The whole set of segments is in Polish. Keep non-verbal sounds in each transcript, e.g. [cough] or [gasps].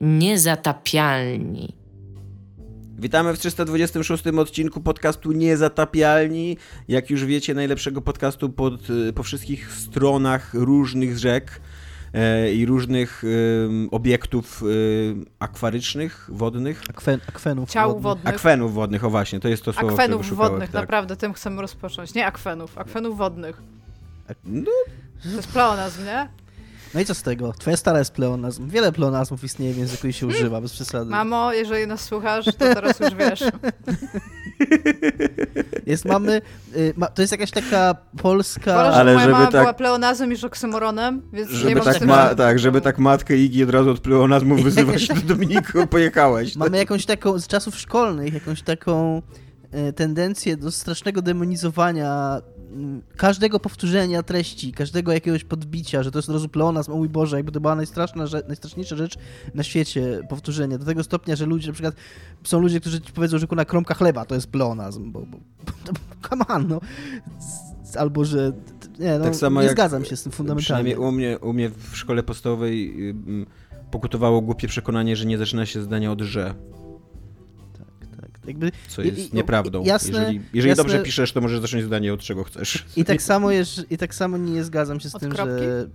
Niezatapialni. Witamy w 326 odcinku podcastu Niezatapialni. Jak już wiecie, najlepszego podcastu pod, po wszystkich stronach różnych rzek e, i różnych e, obiektów e, akwarycznych, wodnych. Akwen, akwenów Ciał wodnych. wodnych. Akwenów wodnych, o właśnie, to jest to słowo, Akwenów szukałem, wodnych, tak. naprawdę, tym chcemy rozpocząć. Nie akwenów, akwenów wodnych. No, To jest pleonazm, nie? No i co z tego? Twoja stara jest pleonazm. Wiele pleonazmów istnieje w języku i się używa, bez przesady. Mamo, jeżeli nas słuchasz, to teraz już wiesz. [laughs] Jest, mamy, y, ma, to jest jakaś taka polska... Wolę, Ale żeby moja żeby mama tak- była pleonazmem niż oksymoronem, więc nie żeby mam z tak, tym ma, tak, żeby tak matkę Igi od razu od pleonazmu [laughs] wyzywać, to Dominiku, pojechałeś. Mamy jakąś taką, z czasów szkolnych, jakąś taką e, tendencję do strasznego demonizowania każdego powtórzenia treści, każdego jakiegoś podbicia, że to jest od razu pleonazm, o mój Boże, jakby to była najstraszna, rzecz, najstraszniejsza rzecz na świecie, powtórzenie. Do tego stopnia, że ludzie, na przykład są ludzie, którzy ci powiedzą, że kuna kromka chleba to jest pleonazm, bo, bo, bo [laughs] come on, no. Albo, że nie, no, Tak samo nie jak- zgadzam się z tym fundamentalnie. U mnie, u mnie w szkole podstawowej pokutowało głupie przekonanie, że nie zaczyna się zdania od że. Jakby, co jest i- nieprawdą. jasne- jeżeli jeżeli jasne- dobrze piszesz, to możesz zacząć zdanie od czego chcesz. I tak samo jest, i tak samo nie zgadzam się z Od tym, kropki? że,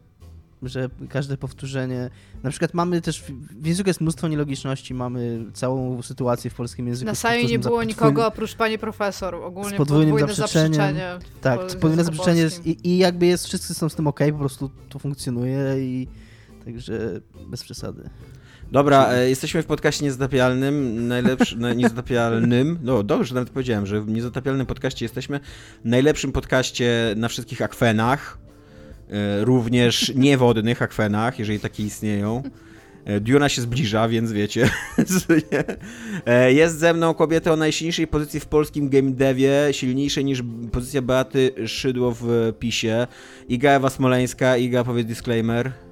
że każde powtórzenie. Na przykład mamy też. W języku jest mnóstwo nielogiczności, mamy całą sytuację w polskim języku. Na sali nie było nikogo oprócz pani profesor. Ogólnie z podwójnym podwójne zaprzeczeniem. zaprzeczenie. Tak, podwójne zaprzeczenie jest, i, i jakby jest, wszyscy są z tym ok, po prostu to funkcjonuje i także bez przesady. Dobra, e, jesteśmy w podcaście niezatapialnym, najlepszy, [laughs] na, niezatapialnym, no dobrze, nawet powiedziałem, że w niezatapialnym podcaście jesteśmy, najlepszym podcaście na wszystkich akwenach, e, również [laughs] niewodnych akwenach, jeżeli takie istnieją. E, Duna się zbliża, więc wiecie. [laughs] E, Jest ze mną kobieta o najsilniejszej pozycji w polskim game devie, silniejszej niż pozycja Beaty Szydło w PiSie. Iga Ewa Smoleńska. Iga, powiedz disclaimer.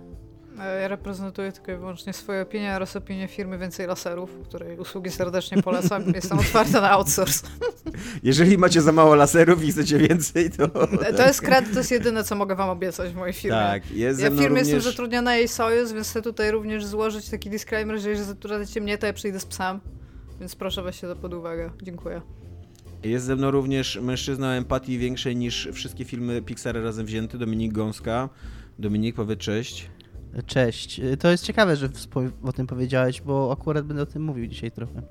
E, Ja reprezentuję tylko i wyłącznie swoje opinie oraz opinię firmy Więcej Laserów, której usługi serdecznie polecam. [laughs] Jestem otwarta na outsource. [laughs] Jeżeli macie za mało laserów i chcecie więcej, to... [laughs] To jest kred, to jest jedyne, co mogę wam obiecać w mojej firmie. Tak, jest Ja w firmie również... jestem zatrudniona jej sojusz, więc chcę tutaj również złożyć taki disclaimer, że jeżeli zatrudniacie mnie, to ja przyjdę z psem. Więc proszę weźcie to pod uwagę. Dziękuję. Jest ze mną również mężczyzna o empatii większej niż wszystkie filmy Pixar razem wzięte, Dominik Gąska. Dominik, powiedz cześć. Cześć. To jest ciekawe, że o tym powiedziałeś, bo akurat będę o tym mówił dzisiaj trochę.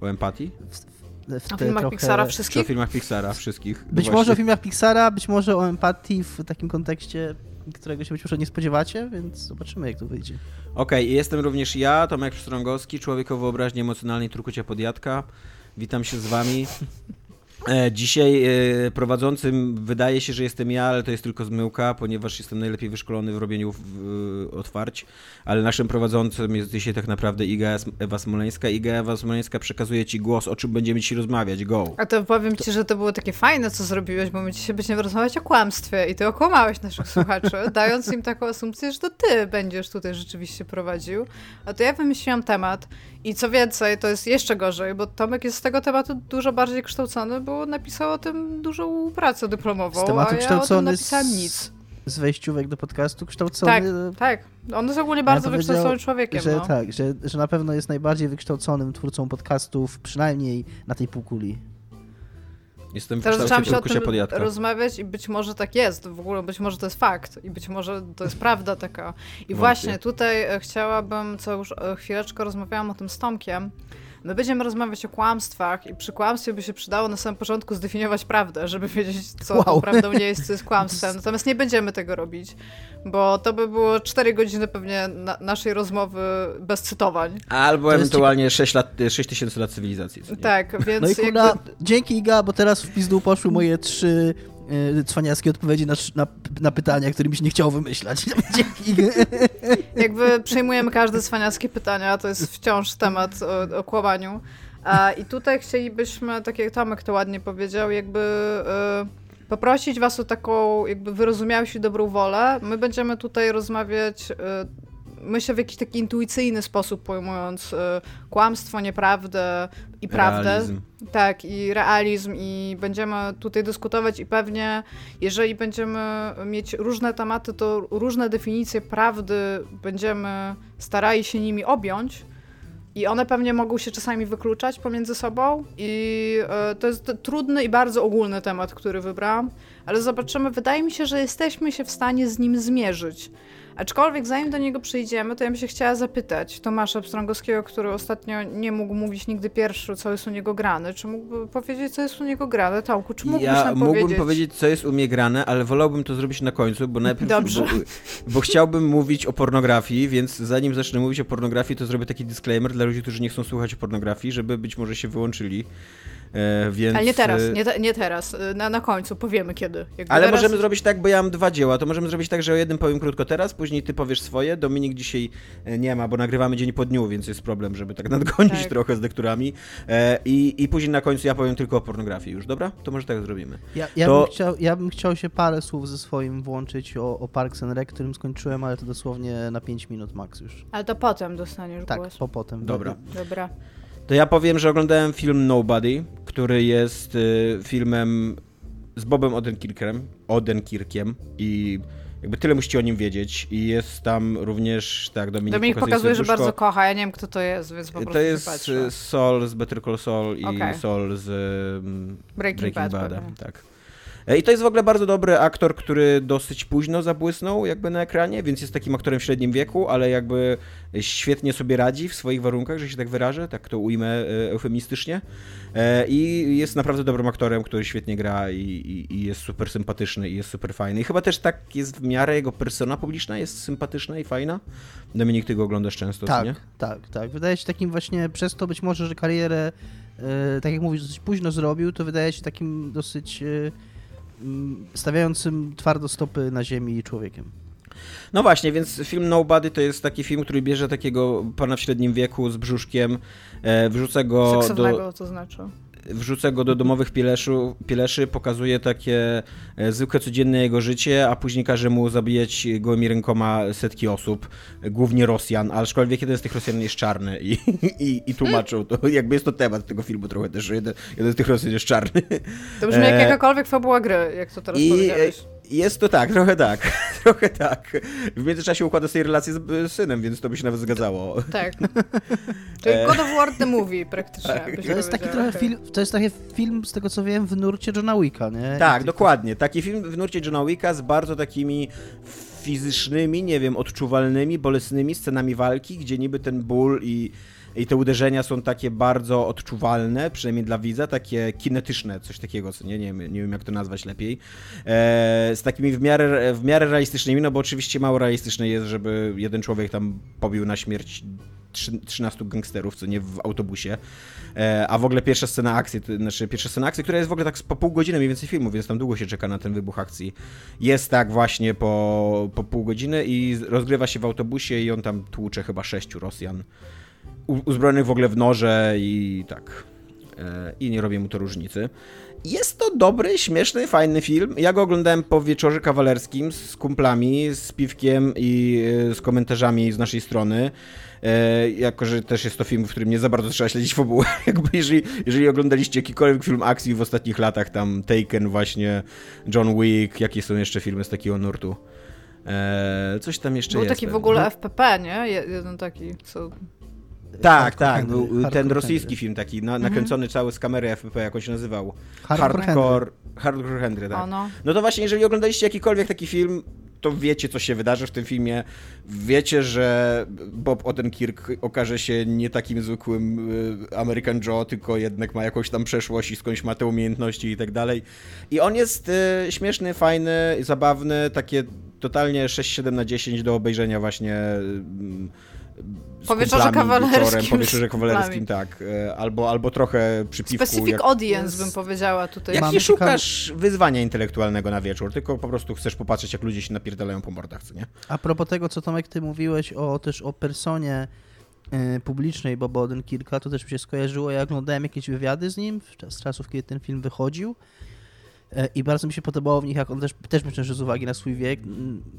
O empatii? W, te filmach trochę... Pixara Czy o wszystkich? filmach Pixara wszystkich? No Być właśnie. może o filmach Pixara, być może o empatii w takim kontekście, którego się być może nie spodziewacie, więc zobaczymy, jak to wyjdzie. Okej, i jestem również ja, Tomek Pstrągowski, człowiek o wyobraźni emocjonalnej trukucia podjadka. Witam się z wami. E, Dzisiaj e, prowadzącym wydaje się, że jestem ja, ale to jest tylko zmyłka, ponieważ jestem najlepiej wyszkolony w robieniu otwarć, ale naszym prowadzącym jest dzisiaj tak naprawdę Iga Ewa Smoleńska. Iga Ewa Smoleńska przekazuje ci głos, o czym będziemy dzisiaj rozmawiać. Go! A to powiem ci, że to było takie fajne, co zrobiłeś, bo my dzisiaj będziemy rozmawiać o kłamstwie i ty okłamałeś naszych słuchaczy, [laughs] dając im taką asumpcję, że to ty będziesz tutaj rzeczywiście prowadził. A to ja wymyśliłam temat i co więcej, to jest jeszcze gorzej, bo Tomek jest z tego tematu dużo bardziej kształcony, bo napisał o tym dużą pracę dyplomową, Z tematu a ja o tym z- nic. Z wejściówek do podcastu kształcony... Tak, tak. On jest ogólnie bardzo powiedział, wykształconym człowiekiem. Że no. tak, że, że na pewno jest najbardziej wykształconym twórcą podcastów, przynajmniej na tej półkuli. Jestem w Teraz zaczęłam się o tym podjadka. rozmawiać i być może tak jest, w ogóle być może to jest fakt i być może to jest prawda taka. I Wątpię. właśnie tutaj e, chciałabym, co już e, chwileczkę rozmawiałam o tym z Tomkiem, my będziemy rozmawiać o kłamstwach i przy kłamstwie by się przydało na samym początku zdefiniować prawdę, żeby wiedzieć, co Wow. prawdą nie jest, co jest kłamstwem. [laughs] Natomiast nie będziemy tego robić, bo to by było 4 godziny pewnie na naszej rozmowy bez cytowań. Albo ewentualnie 6, lat, 6 tysięcy lat cywilizacji. Tak, więc No i jakby... kurna, dzięki Iga, bo teraz w pizdu poszły moje trzy cwaniackie odpowiedzi na, na, na pytania, się nie chciało wymyślać. [laughs] Jakby przejmujemy każde cwaniackie pytania, to jest wciąż temat o, o kłamaniu. I tutaj chcielibyśmy, tak jak Tomek to ładnie powiedział, jakby e, poprosić was o taką jakby wyrozumiałość i dobrą wolę. My będziemy tutaj rozmawiać, e, myślę w jakiś taki intuicyjny sposób pojmując e, kłamstwo, nieprawdę i prawdę. Realizm. Tak, i realizm, i będziemy tutaj dyskutować, i pewnie, jeżeli będziemy mieć różne tematy, to różne definicje prawdy będziemy starali się nimi objąć. I one pewnie mogą się czasami wykluczać pomiędzy sobą i e, to jest trudny i bardzo ogólny temat, który wybrałam, ale zobaczymy. Wydaje mi się, że jesteśmy się w stanie z nim zmierzyć. Aczkolwiek zanim do niego przyjdziemy, to ja bym się chciała zapytać Tomasza Pstrągowskiego, który ostatnio nie mógł mówić nigdy pierwszy, co jest u niego grane. Czy mógłby powiedzieć, co jest u niego grane? Tomku, czy mógłbyś ja nam mógłbym powiedzieć? powiedzieć, co jest u mnie grane, ale wolałbym to zrobić na końcu, bo najpierw... Dobrze. Bo, bo chciałbym mówić o pornografii, więc zanim zacznę mówić o pornografii, to zrobię taki disclaimer dla ludzi, którzy nie chcą słuchać o pornografii, żeby być może się wyłączyli. E, więc, Ale nie teraz, e, nie, te, nie teraz, y, na, na końcu, powiemy kiedy. Jakby Ale teraz... możemy zrobić tak, bo ja mam dwa dzieła. To możemy zrobić tak, że o jednym powiem krótko teraz, później ty powiesz swoje. Dominik dzisiaj e, nie ma, bo nagrywamy dzień po dniu, więc jest problem, żeby tak [laughs] nadgonić Tak. trochę z lekturami. E, i, I później na końcu ja powiem tylko o pornografii już, dobra? To może tak zrobimy. Ja, ja, To- bym chciał, ja bym chciał się parę słów ze swoim włączyć o, o Parks and Rec, którym skończyłem, ale to dosłownie na 5 minut max już. Ale to potem dostaniesz Tak, głos. po potem. Dobra. Dobra. To ja powiem, że oglądałem film Nobody, który jest y, filmem z Bobem Odenkirkiem, Odenkirkiem i jakby tyle musicie o nim wiedzieć. I jest tam również, tak, Dominik, Dominik pokazuje że bardzo kocha, ja nie wiem kto to jest, więc po prostu To jest patrzę. y, Sol z Better Call Saul i Okej. Sol z mm, Breaking, Bad. Bada. pewnie. Tak. E, I to jest w ogóle bardzo dobry aktor, który dosyć późno zabłysnął jakby na ekranie, więc jest takim aktorem w średnim wieku, ale jakby świetnie sobie radzi w swoich warunkach, że się tak wyrażę, tak to ujmę e, eufemistycznie. E, I jest naprawdę dobrym aktorem, który świetnie gra i, i, i jest super sympatyczny i jest super fajny. I chyba też tak jest w miarę jego persona publiczna jest sympatyczna i fajna. Dominik, ty go oglądasz często, Tak, nie? tak, tak. Wydaje się takim właśnie, przez to być może, że karierę, tak jak mówisz, dosyć późno zrobił, to wydaje się takim dosyć stawiającym twardo stopy na ziemi człowiekiem. No właśnie, więc film Nobody to jest taki film, który bierze takiego pana w średnim wieku z brzuszkiem, e, wrzuca go do, Seksownego to znaczy. Wrzuca go do domowych pieleszu, pieleszy, pokazuje takie e, zwykłe, codzienne jego życie, a później każe mu zabijać gołymi rękoma setki osób, e, głównie Rosjan, aczkolwiek jeden z tych Rosjan jest czarny i, [laughs] i, i tłumaczą to, jakby jest to temat tego filmu trochę też, że jeden, jeden z tych Rosjan jest czarny. To brzmi jak E, jakakolwiek fabuła gry, jak to teraz I powiedziałeś. Jest to tak, trochę tak, [laughs] trochę tak. W międzyczasie układa sobie relacje z z synem, więc to by się nawet zgadzało. Tak. [laughs] Czyli E. God of War the Movie praktycznie. Tak. To jest taki trochę okej. film, to jest taki film, z tego co wiem, w nurcie Johna Wicka, nie? Tak, dokładnie. Taki film w nurcie Johna Wicka z bardzo takimi fizycznymi, nie wiem, odczuwalnymi, bolesnymi scenami walki, gdzie niby ten ból i, i te uderzenia są takie bardzo odczuwalne, przynajmniej dla widza, takie kinetyczne, coś takiego, co nie, nie, wiem, nie wiem jak to nazwać lepiej, e, z takimi w miarę, w miarę realistycznymi, no bo oczywiście mało realistyczne jest, żeby jeden człowiek tam pobił na śmierć trzy- 13 gangsterów, co nie w autobusie. E, a w ogóle pierwsza scena akcji, to, znaczy pierwsza scena akcji, która jest w ogóle tak po pół godziny mniej więcej filmu, więc tam długo się czeka na ten wybuch akcji. Jest tak właśnie po, po pół godziny i rozgrywa się w autobusie i on tam tłucze chyba sześciu Rosjan. U, uzbrojonych w ogóle w noże i tak. E, I nie robię mu to różnicy. Jest to dobry, śmieszny, fajny film. Ja go oglądałem po wieczorze kawalerskim z kumplami, z piwkiem i e, z komentarzami z naszej strony. E, jako, że też jest to film, w którym nie za bardzo trzeba śledzić fabułę. [laughs] Jakby jeżeli, jeżeli oglądaliście jakikolwiek film akcji w ostatnich latach, tam Taken właśnie, John Wick, jakie są jeszcze filmy z takiego nurtu? E, coś tam jeszcze Był jest. taki w ogóle FPP, nie? Je- Jeden taki, co... Tak, Hardcore tak, Henry, był ten Henry. rosyjski film taki, na, nakręcony cały z kamery FPP, jak on się nazywał. Hardcore Hardcore, Hardcore Henry, tak. O, no. No to właśnie, jeżeli oglądaliście jakikolwiek taki film, to wiecie, co się wydarzy w tym filmie. Wiecie, że Bob Odenkirk okaże się nie takim zwykłym y, American Joe, tylko jednak ma jakąś tam przeszłość i skądś ma te umiejętności i tak dalej. I on jest y, śmieszny, fajny, zabawny, takie totalnie 6-7 na 10 do obejrzenia właśnie y, z Po wieczorze kumplami kawalerskim wieczorem, kawalerskim, tak. Y, Albo, albo trochę przy piwku. Specific jak- audience bym powiedziała tutaj. jak Mamy nie ciekawe- szukasz wyzwania intelektualnego na wieczór, tylko po prostu chcesz popatrzeć, jak ludzie się napierdalają po mordach, co nie? A propos tego, co Tomek, ty mówiłeś o, też o personie e, publicznej Boba Odenkirka, to też mi się skojarzyło, ja oglądałem jakieś wywiady z nim w czas, z czasów, kiedy ten film wychodził e, i bardzo mi się podobało w nich, jak on też, też myślę, że z uwagi na swój wiek,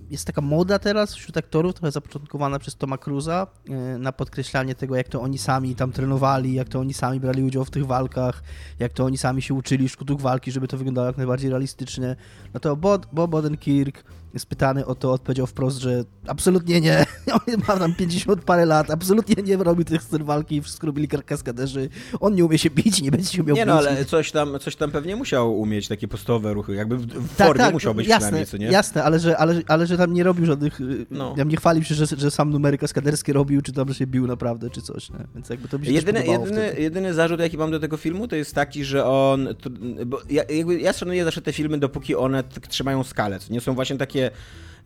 jest taka moda teraz wśród aktorów, trochę zapoczątkowana przez Toma Cruza, e, na podkreślanie tego, jak to oni sami tam trenowali, jak to oni sami brali udział w tych walkach, jak to oni sami się uczyli sztuk walki, żeby to wyglądało jak najbardziej realistycznie. No to Bob Odenkirk spytany o to, odpowiedział wprost, że absolutnie nie. [laughs] On ma tam 50 parę lat, absolutnie nie robił tych scen walki, wszystko robili kaskaderzy. On nie umie się bić, nie będzie się umiał Nie bić. no, ale coś tam, coś tam pewnie musiał umieć, takie podstawowe ruchy, jakby w, w Tak, formie tak, musiał być jasne, przynajmniej, co nie? Jasne, ale że, ale, ale że tam nie robił żadnych... No. No. Ja nie chwalił się, że, że sam numery kaskaderskie robił, czy tam, że się bił naprawdę, czy coś, nie? Więc jakby to mi się Jedyny, jedyny, jedyny zarzut, jaki mam do tego filmu, to jest taki, że on. To, bo ja, jakby ja szanuję zawsze te filmy, dopóki one trzymają skalę. Nie są właśnie takie все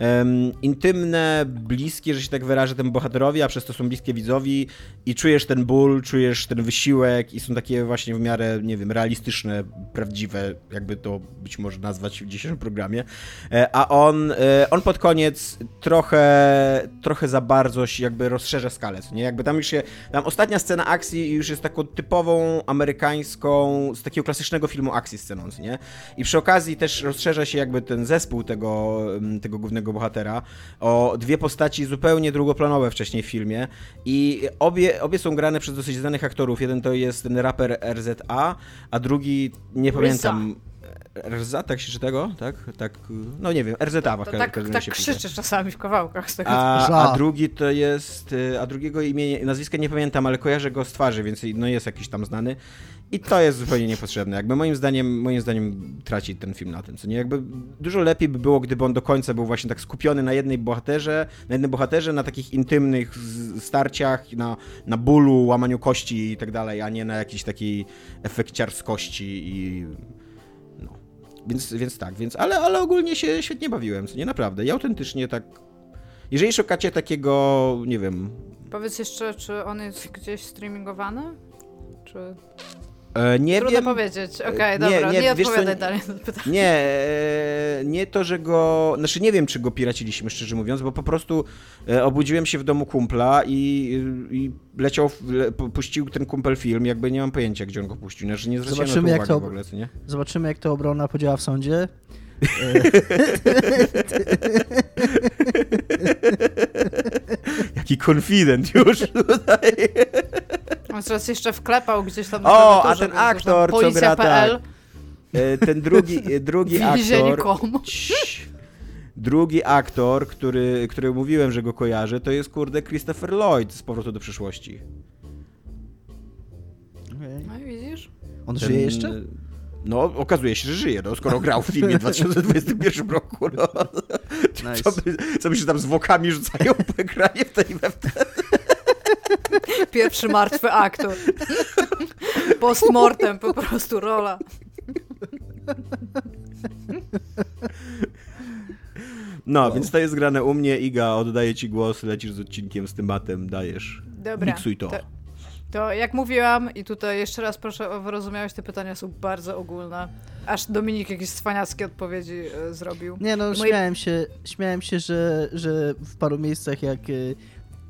em, intymne, bliskie, że się tak wyrażę, temu bohaterowi, a przez to są bliskie widzowi i czujesz ten ból, czujesz ten wysiłek i są takie właśnie w miarę, nie wiem, realistyczne, prawdziwe, jakby to być może nazwać w dzisiejszym programie. E, A on, e, on pod koniec trochę, trochę za bardzo się jakby rozszerza skalę, nie? Jakby tam już się, tam ostatnia scena akcji już jest taką typową amerykańską, z takiego klasycznego filmu akcji sceną, nie? I przy okazji też rozszerza się jakby ten zespół tego, tego głównego bohatera o dwie postaci zupełnie drugoplanowe wcześniej w filmie i obie, obie są grane przez dosyć znanych aktorów. Jeden to jest ten raper RZA, a drugi nie RZA. pamiętam. RZA, tak się czyta go? Tak? tak? No nie wiem, RZA w To każdym tak, razie tak się pisze. krzyczysz czasami w kawałkach z tego. A, a drugi to jest, y, a drugiego imienia, nazwiska nie pamiętam, ale kojarzę go z twarzy, więc no jest jakiś tam znany. I to jest zupełnie niepotrzebne. Jakby moim zdaniem, moim zdaniem traci ten film na tym, co nie? Jakby dużo lepiej by było, gdyby on do końca był właśnie tak skupiony na jednej bohaterze, na jednym bohaterze, na takich intymnych starciach, na, na bólu, łamaniu kości i tak dalej, a nie na jakiejś takiej efekciarskości i no. Więc, więc tak, więc, ale, ale ogólnie się świetnie bawiłem, co nie naprawdę. I autentycznie tak. Jeżeli szukacie takiego, nie wiem. Powiedz jeszcze, czy on jest gdzieś streamingowany? Czy... E, nie Trudno wiem. powiedzieć. Okej, nie, dobra, nie, nie, co, odpowiadaj nie- dalej na to pytanie. Nie, e, nie to, że go. Znaczy nie wiem, czy go piraciliśmy, szczerze mówiąc, bo po prostu e, obudziłem się w domu kumpla i, i leciał, le, pu- puścił ten kumpel film, jakby nie mam pojęcia, gdzie on go puścił. Znaczy nie zwróciłem Zobaczymy, na to jak to- w ogóle, co nie? Zobaczymy, jak to obrona podziała w sądzie. [laughs] Jaki confident już tutaj. On teraz jeszcze wklepał gdzieś tam na O, a klawiaturze, ten więc aktor, co gra Policja.pl, E, Ten drugi, e, drugi [laughs] aktor. Cii. Drugi aktor, który, który mówiłem, że go kojarzę, to jest kurde Christopher Lloyd z Powrotu do przyszłości. No i widzisz? On Ten- żyje jeszcze? No, okazuje się, że żyje, no, skoro grał w filmie w [laughs] 2021 roku. No. Nice. Co, by, co by się tam zwłokami rzucają po ekranie w tej we w Pierwszy martwy aktor. Postmortem po prostu rola. No, więc to jest grane u mnie. Iga, oddaję ci głos, lecisz z odcinkiem, z tematem, dajesz. Dobra. Miksuj to. To, to jak mówiłam i tutaj jeszcze raz proszę o wyrozumiałość, te pytania są bardzo ogólne. Aż Dominik jakieś cwaniackie odpowiedzi e, zrobił. Nie no, Moje- śmiałem się, śmiałem się że, że w paru miejscach jak y,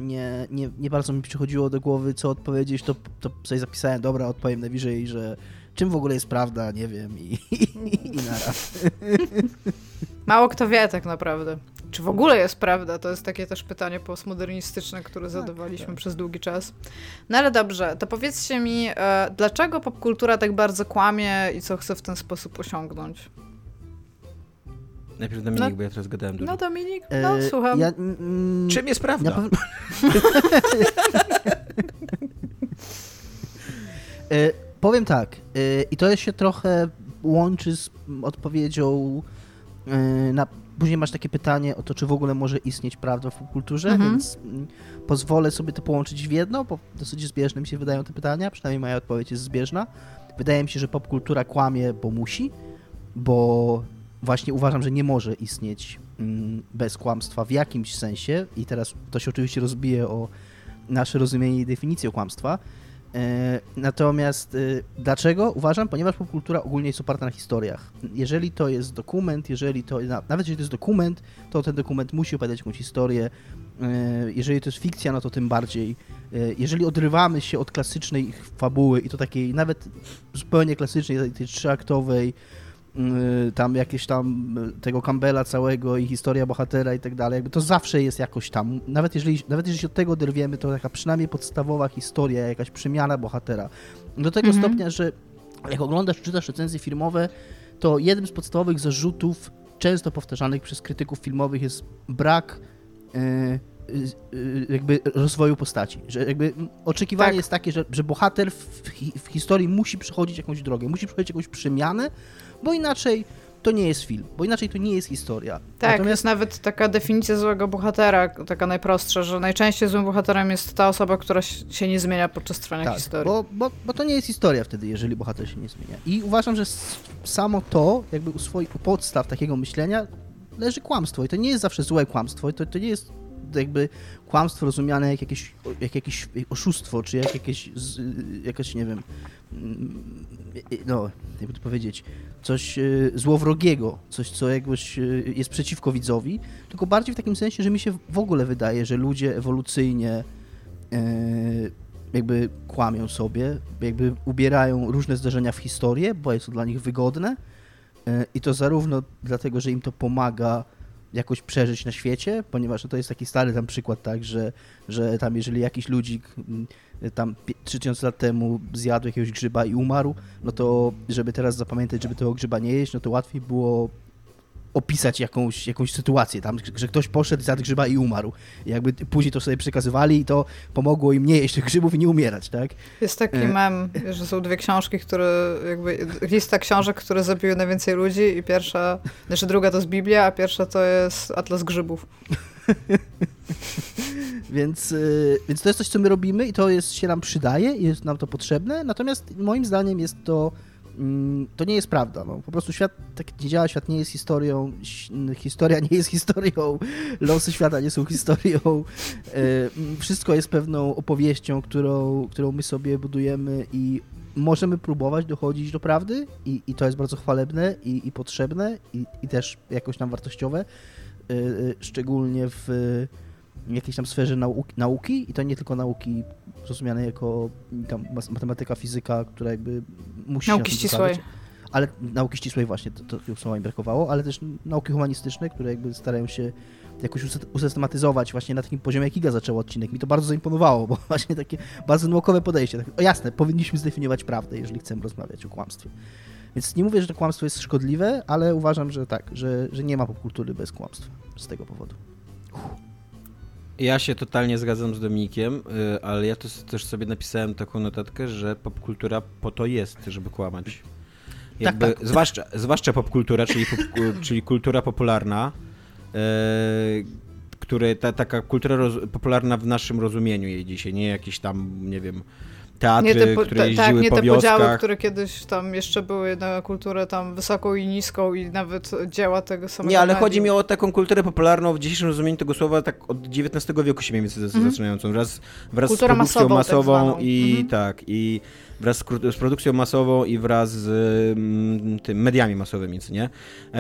nie, nie, nie bardzo mi przychodziło do głowy, co odpowiedzieć, to, to sobie zapisałem, dobra, odpowiem najwyżej, że czym w ogóle jest prawda, nie wiem i, i, i naraz. [laughs] Mało kto wie tak naprawdę. Czy w ogóle jest prawda? To jest takie też pytanie postmodernistyczne, które zadawaliśmy tak. przez długi czas. No ale dobrze, to powiedzcie mi, e, dlaczego popkultura tak bardzo kłamie i co chce w ten sposób osiągnąć? Najpierw Dominik, No- bo ja teraz gadałem dużo. No Dominik, no E, słucham. Ja, mm, Czym jest prawda? [laughs] E, Powiem tak, e, i to się trochę łączy z odpowiedzią na... Później masz takie pytanie o to, czy w ogóle może istnieć prawda w popkulturze, Mhm. więc mm, pozwolę sobie to połączyć w jedno, bo dosyć zbieżne mi się wydają te pytania, przynajmniej moja odpowiedź jest zbieżna. Wydaje mi się, że popkultura kłamie, bo musi, bo właśnie uważam, że nie może istnieć mm, bez kłamstwa w jakimś sensie i teraz to się oczywiście rozbije o nasze rozumienie i definicję kłamstwa. E, Natomiast e, dlaczego? Uważam, ponieważ popkultura ogólnie jest oparta na historiach. Jeżeli to jest dokument, jeżeli to, na- nawet jeżeli to jest dokument, to ten dokument musi opowiadać jakąś historię. E, Jeżeli to jest fikcja, no to tym bardziej. Jeżeli odrywamy się od klasycznej fabuły i to takiej nawet zupełnie klasycznej, tej- trzyaktowej, tam jakieś tam y, tego Campbella całego i historia bohatera i tak dalej, jakby to zawsze jest jakoś tam, nawet jeżeli, nawet jeżeli się od tego oderwiemy, to taka przynajmniej podstawowa historia, jakaś przemiana bohatera. Do tego Mhm. stopnia, że jak oglądasz, czytasz recenzje filmowe, to jednym z podstawowych zarzutów często powtarzanych przez krytyków filmowych jest brak e, jakby rozwoju postaci. Że jakby oczekiwanie Tak. jest takie, że, że bohater w, w historii musi przechodzić jakąś drogę, musi przechodzić jakąś przemianę, bo inaczej to nie jest film, bo inaczej to nie jest historia. Tak, Natomiast jest nawet taka definicja złego bohatera, taka najprostsza, że najczęściej złym bohaterem jest ta osoba, która się nie zmienia podczas trwania tak, historii. bo, bo, bo to nie jest historia wtedy, jeżeli bohater się nie zmienia. I uważam, że samo to, jakby u swoich podstaw takiego myślenia leży kłamstwo. I to nie jest zawsze złe kłamstwo, i to, to nie jest jakby kłamstwo rozumiane jak jakieś, jak jakieś oszustwo, czy jak jakieś, jakaś, nie wiem, mm, no, jakby to powiedzieć, coś e, złowrogiego, coś, co jakbyś e, jest przeciwko widzowi, tylko bardziej w takim sensie, że mi się w ogóle wydaje, że ludzie ewolucyjnie e, jakby kłamią sobie, jakby ubierają różne zdarzenia w historię, bo jest to dla nich wygodne i to zarówno dlatego, że im to pomaga jakoś przeżyć na świecie, ponieważ to jest taki stary tam przykład, tak, że, że tam jeżeli jakiś ludzik mm, tam pie- 3000 lat temu zjadł jakiegoś grzyba i umarł, no to żeby teraz zapamiętać, żeby tego grzyba nie jeść, no to łatwiej było opisać jakąś, jakąś sytuację tam, że ktoś poszedł, zjadł grzyba i umarł. I jakby później to sobie przekazywali i to pomogło im nie jeść tych grzybów i nie umierać, tak? Jest taki E. mem, że są dwie książki, które jakby, lista książek, które zabiły najwięcej ludzi i pierwsza, znaczy druga to jest Biblia, a pierwsza to jest Atlas Grzybów. [laughs] Więc, y, więc to jest coś, co my robimy i to jest, się nam przydaje i jest nam to potrzebne, natomiast moim zdaniem jest to to nie jest prawda. No. Po prostu świat tak nie działa, świat nie jest historią, historia nie jest historią, [laughs] losy świata nie są historią. Y, mm, Wszystko jest pewną opowieścią, którą, którą my sobie budujemy i możemy próbować dochodzić do prawdy i, i to jest bardzo chwalebne i, i potrzebne i, i też jakoś nam wartościowe, y, y, szczególnie w jakiejś tam sferze nau nauki i to nie tylko nauki rozumiane jako mas- matematyka, fizyka, która jakby musi Nauki się ścisłej. ale nauki ścisłej właśnie, to, to tych słowa mi brakowało, ale też nauki humanistyczne, które jakby starają się jakoś usystematyzować właśnie na takim poziomie, jak Iga zaczął odcinek. Mi to bardzo zaimponowało, bo [laughs] właśnie takie bardzo naukowe podejście. Tak, o jasne, powinniśmy zdefiniować prawdę, jeżeli chcemy rozmawiać o kłamstwie. Więc nie mówię, że to kłamstwo jest szkodliwe, ale uważam, że tak, że, że nie ma popkultury bez kłamstwa z tego powodu. Ja się totalnie zgadzam z Dominikiem, y, ale ja też sobie napisałem taką notatkę, że popkultura po to jest, żeby kłamać. Jakby, tak. Zwłaszcza, zwłaszcza popkultura, czyli, pop, [laughs] czyli kultura popularna, y, które, ta, taka kultura roz, popularna w naszym rozumieniu jej dzisiaj, nie jakieś tam, nie wiem, teatry, Nie te, po- które ta- jeździły tak, nie po te podziały, wioskach. które kiedyś tam jeszcze były na kulturę tam wysoką i niską i nawet dzieła tego samego Nie, ale chodzi mi o taką kulturę popularną w dzisiejszym rozumieniu tego słowa, tak od XIX wieku się mniej więcej Mhm. zaczynającą. Wraz, wraz z produkcją masową, tak masową zwaną. i Mhm. tak, i wraz z, produkcją masową i wraz z mm, tym mediami masowymi, co nie? E,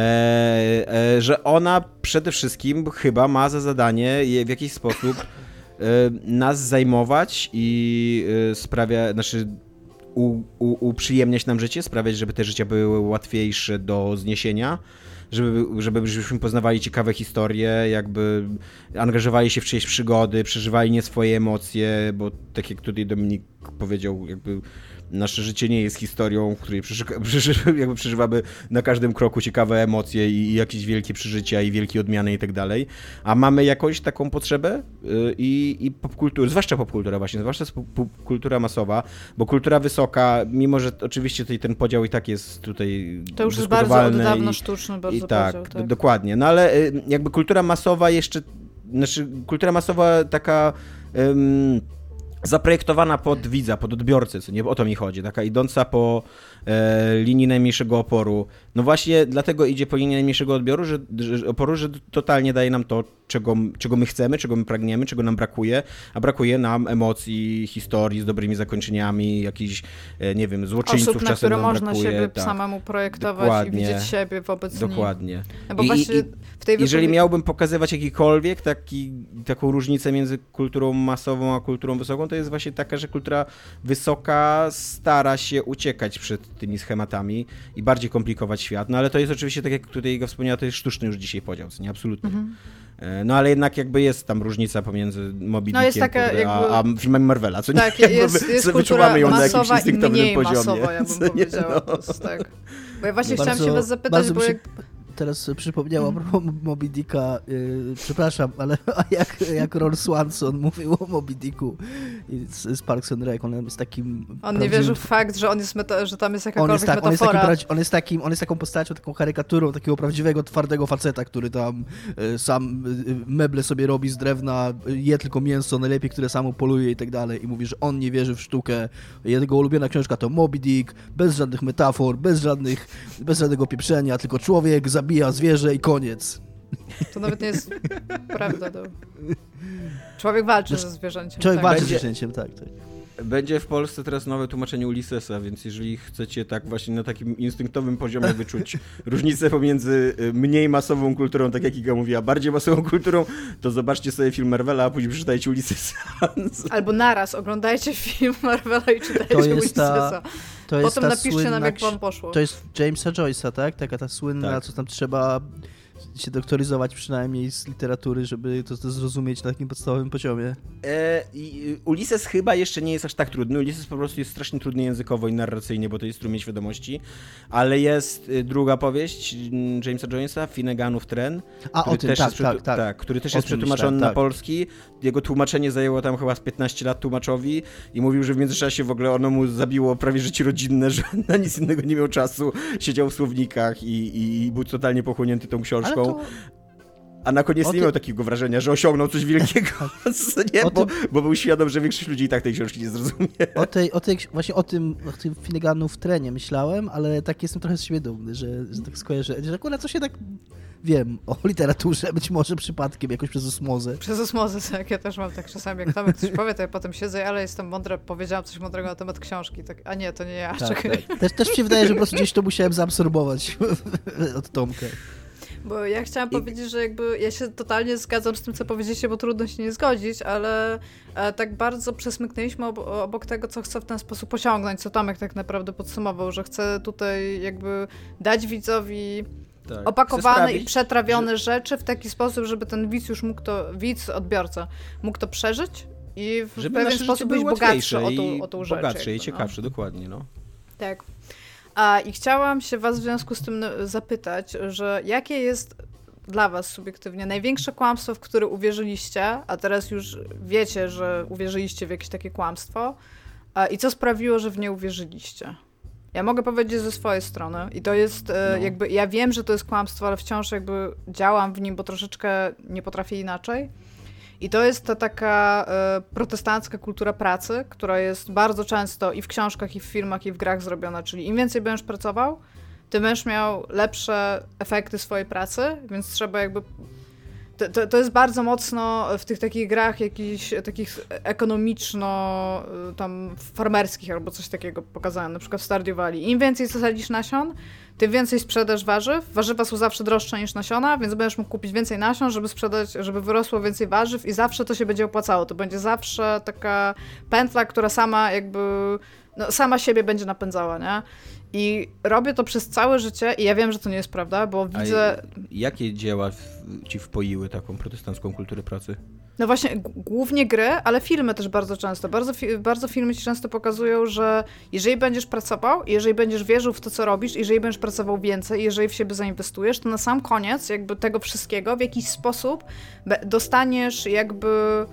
e, że ona przede wszystkim chyba ma za zadanie w jakiś sposób nas zajmować i e, sprawia, znaczy u, u, uprzyjemniać nam życie, sprawiać, żeby te życia były łatwiejsze do zniesienia, żeby, żeby żebyśmy poznawali ciekawe historie, jakby angażowali się w czyjeś przygody, przeżywali nie swoje emocje, bo tak jak tutaj Dominik powiedział, jakby nasze życie nie jest historią, w której [laughs] jakby przeżywamy na każdym kroku ciekawe emocje i, jakieś wielkie przeżycia i wielkie odmiany i tak dalej, a mamy jakąś taką potrzebę y, i, i popkultura, zwłaszcza popkultura właśnie, zwłaszcza popkultura masowa, bo kultura wysoka, mimo że oczywiście tutaj ten podział i tak jest tutaj To już jest bardzo od dawna i, sztuczny, bardzo i tak, d- dokładnie. No ale y, jakby kultura masowa jeszcze, znaczy kultura masowa taka ym, zaprojektowana pod widza, pod odbiorcę, co nie o to mi chodzi, taka idąca po linii najmniejszego oporu. No właśnie dlatego idzie po linii najmniejszego odbioru, że, że, oporu, że totalnie daje nam to, czego, czego my chcemy, czego my pragniemy, czego nam brakuje, a brakuje nam emocji, historii z dobrymi zakończeniami, jakichś, e, nie wiem, złoczyńców Osób, na czasem które nam można brakuje. siebie tak, samemu projektować Dokładnie. i widzieć siebie wobec nich. Dokładnie. No bo I- właśnie i- w tej Jeżeli wypowiedzi- miałbym pokazywać jakikolwiek taki, taką różnicę między kulturą masową a kulturą wysoką, to jest właśnie taka, że kultura wysoka stara się uciekać przed tymi schematami i bardziej komplikować świat. No ale to jest oczywiście, tak jak tutaj Iga wspomniała, to jest sztuczny już dzisiaj podział, nie? Absolutnie. Mhm. E, No ale jednak jakby jest tam różnica pomiędzy Moby No, Dickiem, taka jakby- a, a filmami Marvela, co nie? Tak, [laughs] Jakby jest, jest wyczuwamy ją na jakimś instynktownym poziomie. masowa, ja bym [laughs] co nie? powiedziała. No. To jest tak. Bo ja właśnie Bardzo- chciałam się was zapytać, bardzo bo się- jak teraz przypomniała mm. Moby Dicka, yy, przepraszam, ale [laughs] jak, jak Ron Swanson mówił o Moby Dicku z, z Parks and Rec, on jest takim... On nie wierzył w fakt, że on jest meta, że tam jest jakakolwiek on jest tak, metafora. On jest, takim, on, jest takim, on jest taką postacią, taką karykaturą takiego prawdziwego, twardego faceta, który tam y, sam y, meble sobie robi z drewna, je tylko mięso, najlepiej, które samo poluje i tak dalej i mówi, że on nie wierzy w sztukę. Jego ulubiona książka to Moby Dick, bez żadnych metafor, bez żadnych, bez żadnego pieprzenia, tylko człowiek zabija zwierzę i koniec. To nawet nie jest prawda. To... Człowiek walczy ze zwierzęciem. Człowiek tak. walczy ze zwierzęciem, tak, tak. Będzie w Polsce teraz nowe tłumaczenie Ulyssesa, więc jeżeli chcecie tak właśnie na takim instynktowym poziomie wyczuć [laughs] różnicę pomiędzy y, mniej masową kulturą, tak jak Iga mówiła, bardziej masową kulturą, to zobaczcie sobie film Marvela, a później przeczytajcie Ulyssesa. Albo naraz oglądajcie film Marvela i czytajcie to jest Ta... To jest Potem napiszcie nam, jak wam poszło. To jest Jamesa Joyce'a, tak? Taka ta słynna, tak. co tam trzeba się doktoryzować przynajmniej z literatury, żeby to, to zrozumieć na takim podstawowym poziomie. E, Ulises chyba jeszcze nie jest aż tak trudny. Ulises po prostu jest strasznie trudny językowo i narracyjnie, bo to jest strumień świadomości. Ale jest y, druga powieść mm, Jamesa Joyce'a, Finneganów Tren. A, o tym, też tak, jest tak, tak, tak, Który też jest przetłumaczony na tak. polski. Jego tłumaczenie zajęło tam chyba z 15 lat tłumaczowi i mówił, że w międzyczasie w ogóle ono mu zabiło prawie życie rodzinne, że [laughs] na nic innego nie miał czasu. Siedział w słownikach i, i, i był totalnie pochłonięty tą książką to... A na koniec nie miał takiego wrażenia, że osiągnął coś wielkiego, [laughs] [laughs] nie? Bo, tym... bo, był świadom, że większość ludzi i tak tej książki nie zrozumie. O tej, o tej, właśnie o tym, o tym Finneganu w trenie myślałem, ale tak jestem trochę z siebie dumny, że, że tak skojarzę, że akurat co się tak wiem o literaturze, być może przypadkiem, jakoś przez osmozę. Przez osmozę, tak, ja też mam tak czasami, jak tam ktoś powie, to ja potem siedzę, ale jestem mądra, powiedziałam coś mądrego na temat książki, tak, a nie, to nie ja, tak, tak. Też, też mi się wydaje, że po prostu gdzieś to musiałem zaabsorbować [laughs] od Tomka. Bo ja chciałam I... powiedzieć, że jakby ja się totalnie zgadzam z tym, co powiedzieliście, bo trudno się nie zgodzić, ale e, tak bardzo przesmyknęliśmy ob obok tego, co chcę w ten sposób osiągnąć, co Tomek tak naprawdę podsumował, że chcę tutaj jakby dać widzowi tak. opakowane i przetrawione że... rzeczy w taki sposób, żeby ten widz już mógł to, widz, odbiorca, mógł to przeżyć i w żeby pewien sposób być bogatszy o tą, o tą rzecz. Bogatszy jakby, i ciekawszy, no. dokładnie, no. Tak. A, I chciałam się was w związku z tym zapytać, że jakie jest dla was subiektywnie największe kłamstwo, w które uwierzyliście, a teraz już wiecie, że uwierzyliście w jakieś takie kłamstwo a, i co sprawiło, że w nie uwierzyliście? Ja mogę powiedzieć ze swojej strony i to jest e, no. jakby, ja wiem, że to jest kłamstwo, ale wciąż jakby działam w nim, bo troszeczkę nie potrafię inaczej. I to jest ta taka e, protestancka kultura pracy, która jest bardzo często i w książkach, i w filmach, i w grach zrobiona. Czyli im więcej będziesz pracował, tym będziesz miał lepsze efekty swojej pracy, więc trzeba jakby to, to, to, jest bardzo mocno w tych takich grach jakichś takich ekonomiczno y, tam farmerskich albo coś takiego pokazane, na przykład w Stardew Valley. Im więcej zasadzisz nasion, tym więcej sprzedasz warzyw. Warzywa są zawsze droższe niż nasiona, więc będziesz mógł kupić więcej nasion, żeby sprzedać, żeby wyrosło więcej warzyw i zawsze to się będzie opłacało. To będzie zawsze taka pętla, która sama jakby no, sama siebie będzie napędzała, nie? I robię to przez całe życie i ja wiem, że to nie jest prawda, bo widzę... A jakie dzieła ci wpoiły taką protestancką kulturę pracy? No właśnie, głównie gry, ale filmy też bardzo często. Bardzo, fi bardzo filmy ci często pokazują, że jeżeli będziesz pracował, jeżeli będziesz wierzył w to, co robisz, jeżeli będziesz pracował więcej, jeżeli w siebie zainwestujesz, to na sam koniec jakby tego wszystkiego w jakiś sposób dostaniesz jakby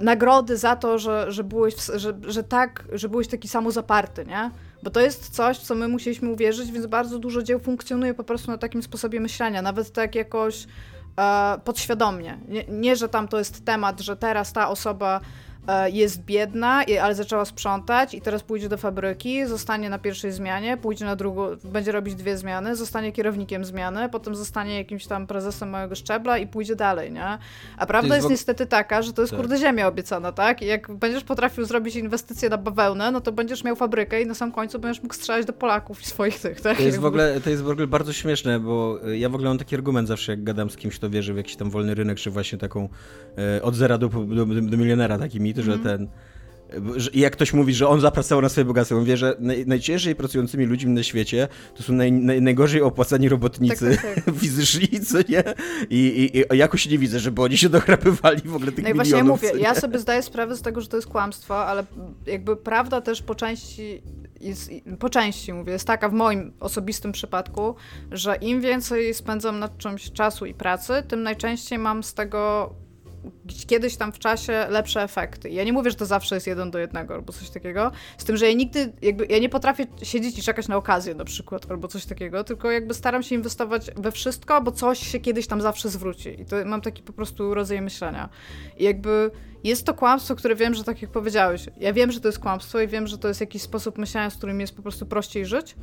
nagrody za to, że, że byłeś, że, że tak, że byłeś taki samozaparty, nie? Bo to jest coś, co my musieliśmy uwierzyć, więc bardzo dużo dzieł funkcjonuje po prostu na takim sposobie myślenia, nawet tak jakoś podświadomie. Nie, nie, że tam to jest temat, że teraz ta osoba E, jest biedna, ale zaczęła sprzątać i teraz pójdzie do fabryki, zostanie na pierwszej zmianie, pójdzie na drugą, będzie robić dwie zmiany, zostanie kierownikiem zmiany, potem zostanie jakimś tam prezesem małego szczebla i pójdzie dalej, nie? A prawda jest, jest niestety taka, że to jest tak. kurde ziemia obiecana, tak? I jak będziesz potrafił zrobić inwestycje na bawełnę, no to będziesz miał fabrykę i na sam końcu będziesz mógł strzelać do Polaków i swoich tych, tak? To jest, w ogóle, to jest w ogóle bardzo śmieszne, bo ja w ogóle mam taki argument zawsze, jak gadam z kimś, kto wierzy w jakiś tam wolny rynek, czy właśnie taką e, od zera do, do, do milionera taki mit, że mm. ten i jak ktoś mówi, że on zapracował na swoje bogactwo, on wie, że naj, najciężej pracującymi ludźmi na świecie to są naj, naj, najgorzej opłacani robotnicy tak, tak, tak. [laughs] fizyczni, co nie? I, i, I, jakoś nie widzę, żeby oni się dochrapywali w ogóle tych no i właśnie ja mówię, ja sobie zdaję sprawę z tego, że to jest kłamstwo, ale jakby prawda też po części jest, po części mówię, jest taka w moim osobistym przypadku, że im więcej spędzam nad czymś czasu i pracy, tym najczęściej mam z tego kiedyś tam w czasie lepsze efekty. Ja nie mówię, że to zawsze jest jeden do jednego albo coś takiego, z tym, że ja nigdy, jakby, ja nie potrafię siedzieć i czekać na okazję na przykład albo coś takiego, tylko jakby staram się inwestować we wszystko, bo coś się kiedyś tam zawsze zwróci i to mam taki po prostu rodzaj myślenia. I jakby jest to kłamstwo, które wiem, że tak jak powiedziałeś, ja wiem, że to jest kłamstwo i wiem, że to jest jakiś sposób myślenia, z którym jest po prostu prościej żyć,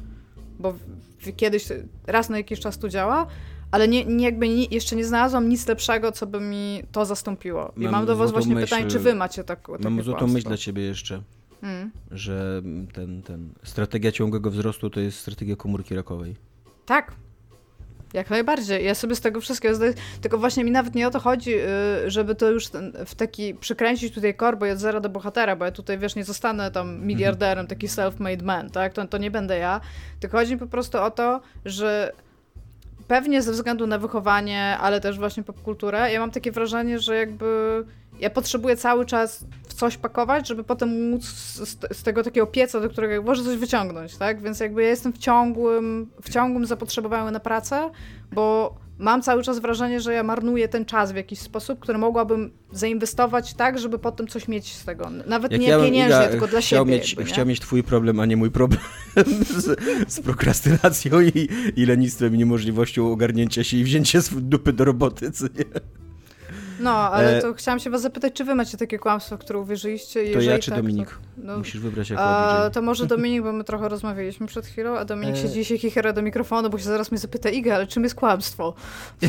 bo kiedyś, raz na jakiś czas to działa, ale nie, nie jakby nie, jeszcze nie znalazłam nic lepszego, co by mi to zastąpiło. I mam, mam do was właśnie myśl, pytanie, czy wy macie tak, takie Mam złotą myśl dla ciebie jeszcze, hmm. że ten, ten strategia ciągłego wzrostu to jest strategia komórki rakowej. Tak, jak najbardziej. Ja sobie z tego wszystkiego zdaję. Tylko właśnie mi nawet nie o to chodzi, y, żeby to już w taki przykręcić tutaj korbo od zera do bohatera, bo ja tutaj, wiesz, nie zostanę tam miliarderem, taki self-made man, tak? To, to nie będę ja. Tylko chodzi mi po prostu o to, że pewnie ze względu na wychowanie, ale też właśnie popkulturę, ja mam takie wrażenie, że jakby ja potrzebuję cały czas w coś pakować, żeby potem móc z, z tego takiego pieca, do którego może coś wyciągnąć, tak? Więc jakby ja jestem w ciągłym, w ciągłym zapotrzebowaniu na pracę, bo mam cały czas wrażenie, że ja marnuję ten czas w jakiś sposób, który mogłabym zainwestować tak, żeby potem coś mieć z tego. Nawet Jak nie ja pieniężnie, Iga tylko dla siebie. Mieć, jakby, chciał mieć twój problem, a nie mój problem [laughs] z, z prokrastynacją i, i lenistwem i niemożliwością ogarnięcia się i wzięcia dupy do roboty, co nie? No, ale e... to chciałam się was zapytać, czy wy macie takie kłamstwo, w które uwierzyliście? To ja czy tak, Dominik? To, no, Musisz wybrać jako a, To może Dominik, bo my trochę rozmawialiśmy przed chwilą, a Dominik e... siedzi się chichera do mikrofonu, bo się zaraz mnie zapyta, Iga, ale czym jest kłamstwo?